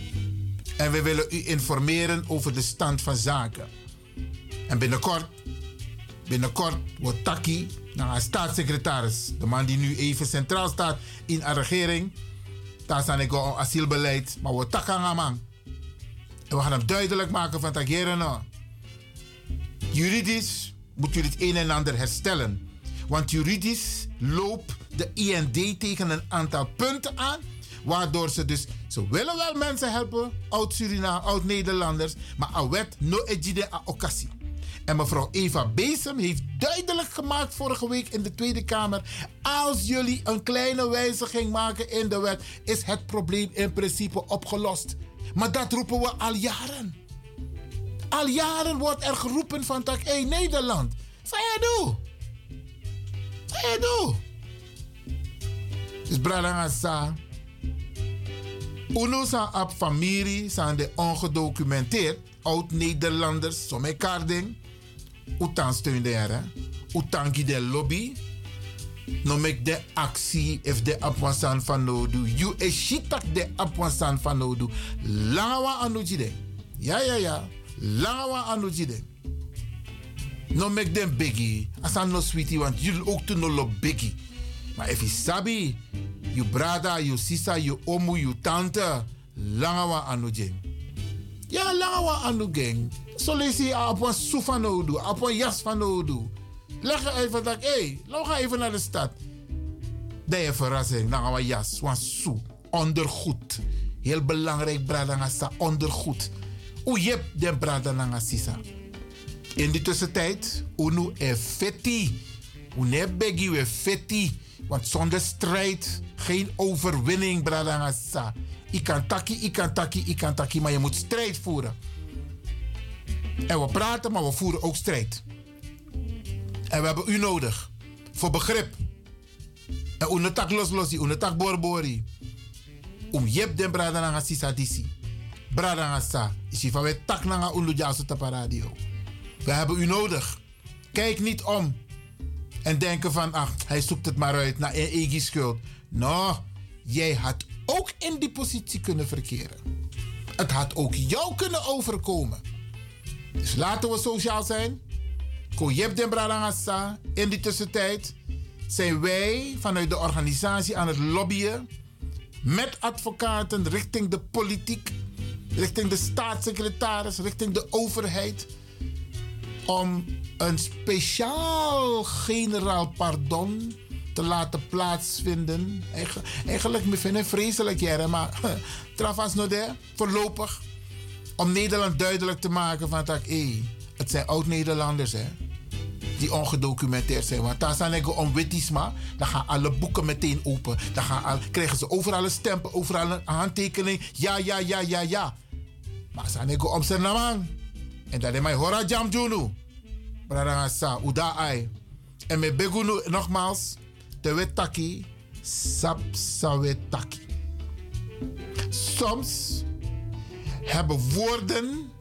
En we willen u informeren over de stand van zaken. En binnenkort, binnenkort wordt Taki, nou, staatssecretaris, de man die nu even centraal staat in de regering. Daar staan ik al asielbeleid, maar we takken man. En we gaan hem duidelijk maken van Tageren. nou. Juridisch moet jullie het een en ander herstellen. Want juridisch loopt de IND tegen een aantal punten aan. Waardoor ze dus, ze willen wel mensen helpen, oud-Suriname, oud-Nederlanders. Maar a wet no ejide a occasie. En mevrouw Eva Bezem heeft duidelijk gemaakt vorige week in de Tweede Kamer. Als jullie een kleine wijziging maken in de wet, is het probleem in principe opgelost. Maar dat roepen we al jaren. Al jaren wordt er geroepen van tak, hé hey, Nederland, je doe? Dus Bradangasa, Uno zijn op familie zijn de ongedocumenteerd, oud-Nederlanders, sommige kaarding. Utan steun de. Utan de lobby. No mek de actie if de apwasan van nodu. You e shitak de apwasan van nodu. Lawa anujide. Ja, ja, ja. Lawa anujide. No mek dem biggie. Asan no sweetie, want jullie ook to no lo biggie. Maar if je sabi, je brada, je sisa, je omu, je tante, langawa anu jeng. Ja, langawa anu gang. Je op een soe van nodu, op een jas van nodu. Leg even dat, hey, laten we gaan even naar de stad. Dat je verrassing, langawa jas, wan soe, ondergoed. Heel belangrijk, brada ngasa, ondergoed. Hoe je hebt den brada nanga sisa. In die tussentijd, unu e feti. Unu begi we feti. Want zonder strijd geen overwinning, brada ngasa. Ik kan taki, ik kan taki, ik kan taki, maar je moet strijd voeren. En we praten, maar we voeren ook strijd. En we hebben u nodig. Voor begrip. En unetak los losi, unetak borbori. Om jeb den brada nanga sisa disi. Brada nanga sa. Isi van we tak jaso tapa radio. We hebben u nodig. Kijk niet om. En denken van, ach, hij zoekt het maar uit naar eigen schuld. Nou, jij had ook in die positie kunnen verkeren. Het had ook jou kunnen overkomen. Dus laten we sociaal zijn. Koyep den Bradangasa. In die tussentijd zijn wij vanuit de organisatie aan het lobbyen. Met advocaten richting de politiek. Richting de staatssecretaris. Richting de overheid. Om een speciaal generaal pardon te laten plaatsvinden. Eigen- Eigenlijk vind ik vreselijk, jaren, maar travas no de, voorlopig. Om Nederland duidelijk te maken van dat, hé, het zijn oud-Nederlanders, hè. Die ongedocumenteerd zijn. Want daar zijn om wittisma, dan gaan alle boeken meteen open. Dan gaan krijgen ze overal een stempel, overal een handtekening. Ja, ja, ja, ja, ja. Maar zijn ik om zijn naam. En dat is mijn hora jam junu. Brarangasa, uda. En met begunu nogmaals, de wetaki, sap sawetaki. Soms hebben woorden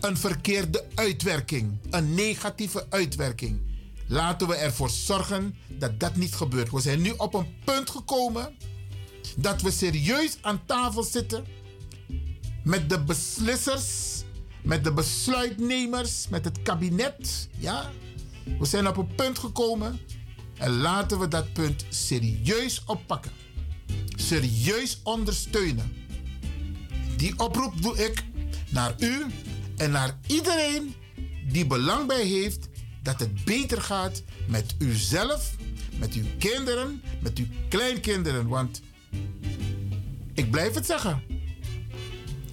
een verkeerde uitwerking, een negatieve uitwerking. Laten we ervoor zorgen dat dat niet gebeurt. We zijn nu op een punt gekomen dat we serieus aan tafel zitten met de beslissers, met de besluitnemers, met het kabinet. Ja? We zijn op een punt gekomen en laten we dat punt serieus oppakken. Serieus ondersteunen. Die oproep doe ik naar u en naar iedereen die belang bij heeft dat het beter gaat met uzelf, met uw kinderen, met uw kleinkinderen. Want ik blijf het zeggen.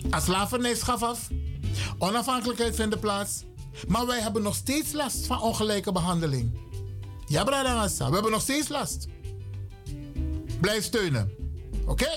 Als slavernij schaf af, onafhankelijkheid vindt plaats, maar wij hebben nog steeds last van ongelijke behandeling. Ja, Bradangasa, we hebben nog steeds last. Blijf steunen. Oké?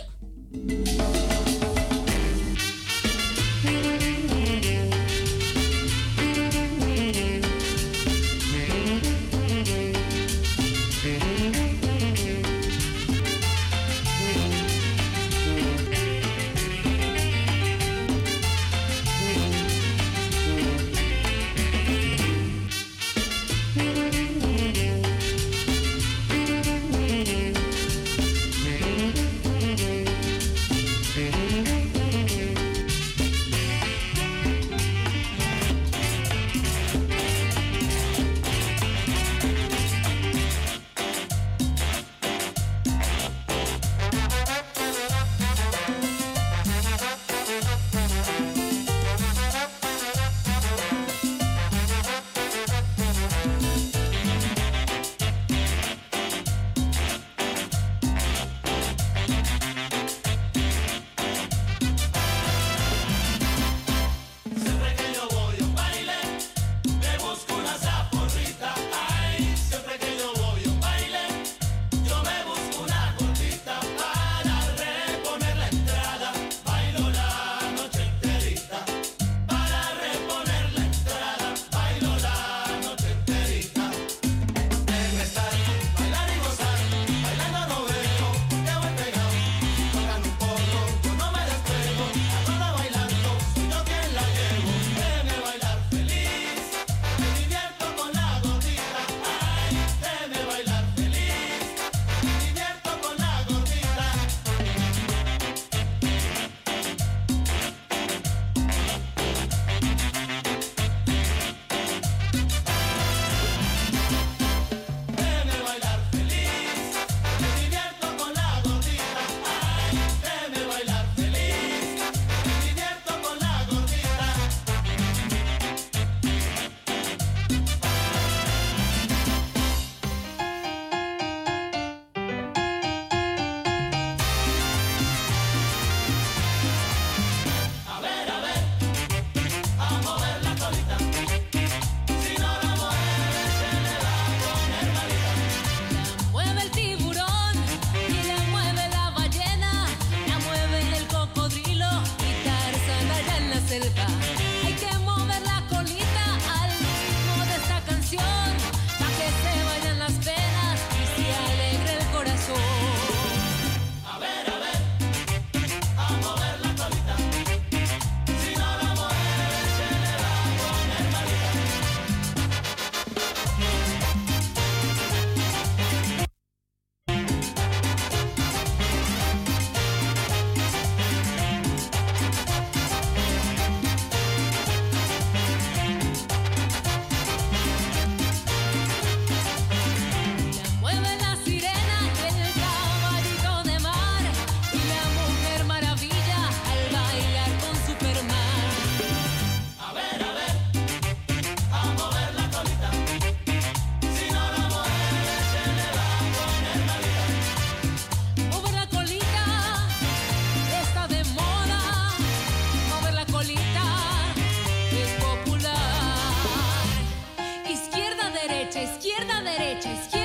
izquierda, derecha, izquierda.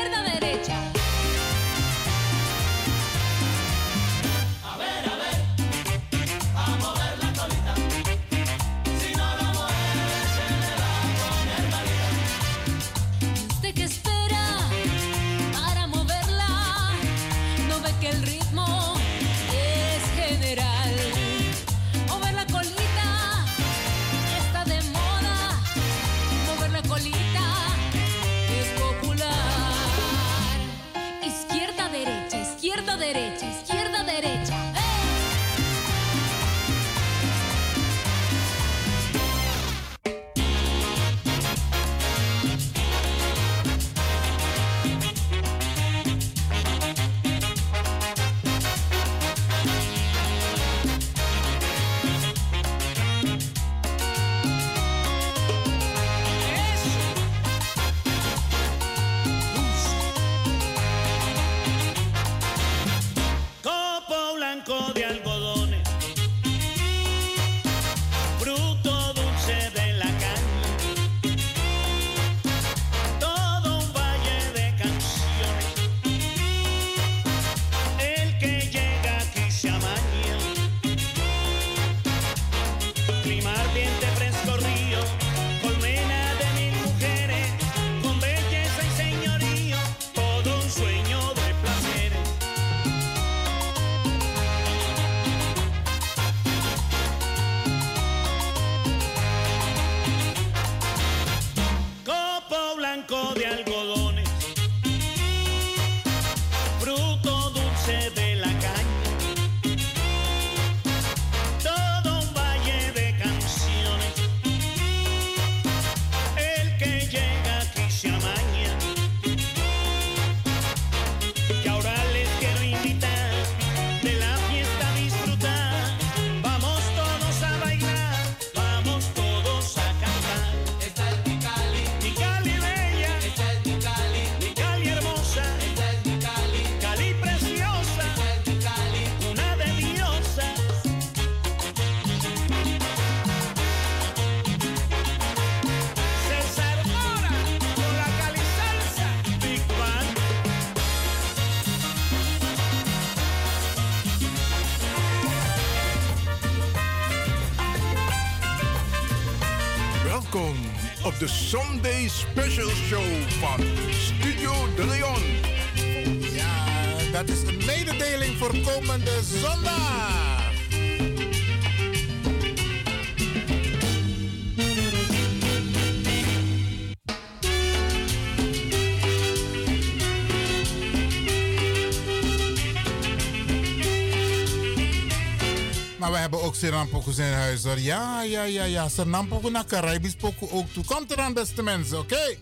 Goes in huis hoor. Ja, ja, ja, ja. Ze nam ook naar Caribisch ook toe. Komt er aan, beste mensen, oké? Okay?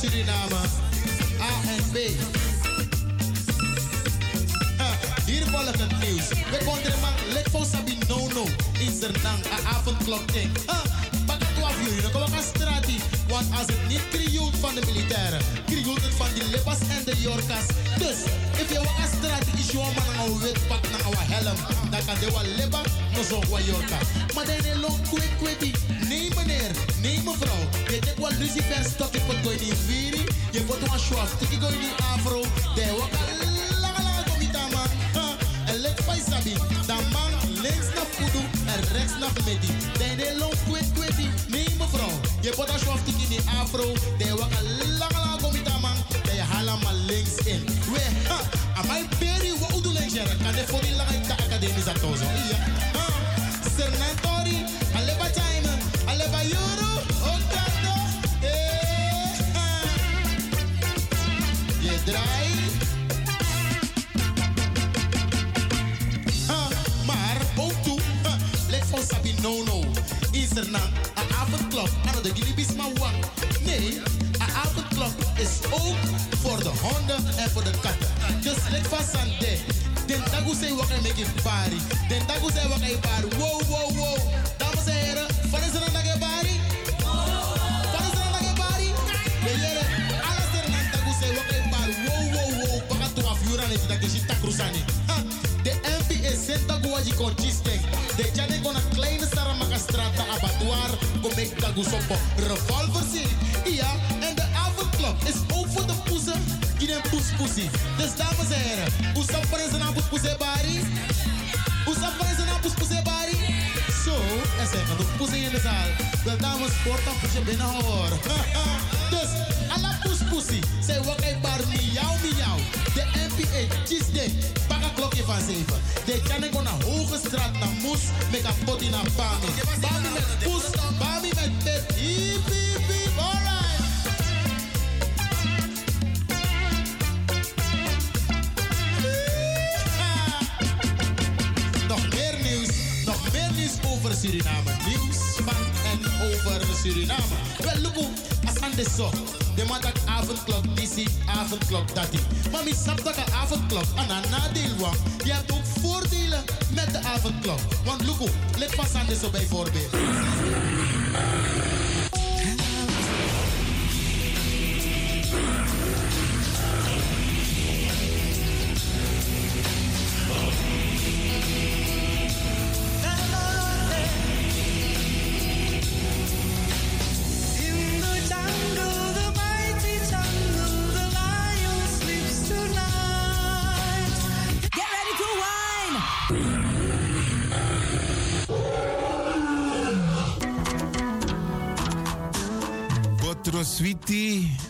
Suriname. A en B. Ha, hier volgt het nieuws. We konden maar lekker vol Sabi no no. In Zernang, a avondklok ding. cruzane da que gente tá cruzane the MP is senta gua de contiste de jane com a kleine saramaca strata a batuar com me cago sopo. Revolver sim and the de club is over the de poezen in een poespoesie dus dames en heren o surpresa na poespoesie bari o surpresa na poespoesie bari so en era do poesie in de zaal wel dames porta poesje binnen hoor dus poespoesie. Zij wakker bar miauw miauw. De NPA, cheese day. Pak een klokje van 7. De kan ik naar Hoge Straat, naar Moes. Met een pot in een Bami. Bami met poes, Bami met pet. Hiep, hiep, hiep. Alright. Nog meer nieuws, nog meer nieuws over Suriname. Nieuws van en over Suriname. Wel, look hoe, als aan de zo. De man dat avondklok, die ziet avondklok, dat die. Maar dat een avondklok aan een nadeel. Je hebt ook voordelen met de avondklok. Want look let pas aan de zo bijvoorbeeld.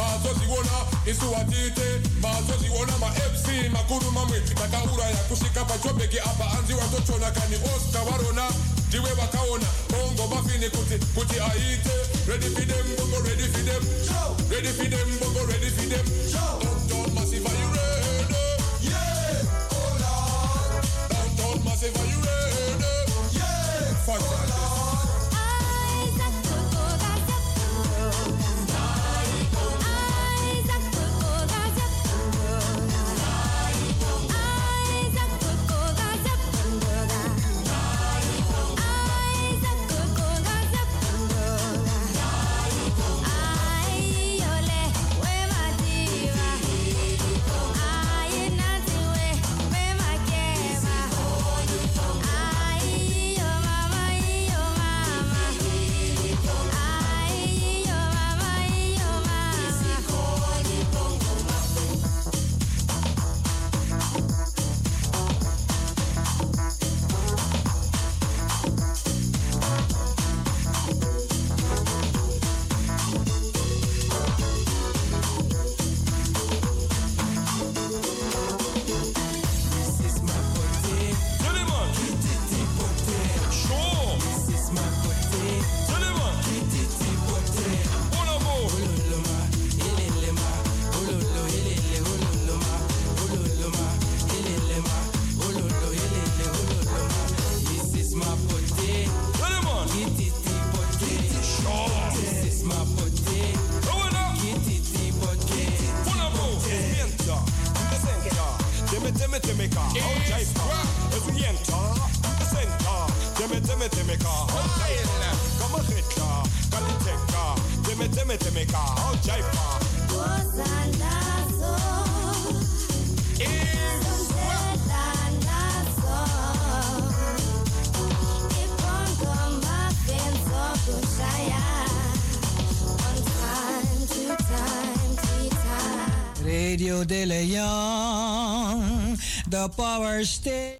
Mazoziona, isuwatite, mazoziona ma FC, makuru mamwe, takaura ya kushika apa anzi watochona kani Oscar warona, ndiwe wakaona, bongo mafini kuti, kuti aite, ready for them, bongo ready for them, ready for them, bongo ready for them, Downtown Massive, are you ready? Yeah, oh Lord. Downtown Massive, are you ready? Yeah. The power station.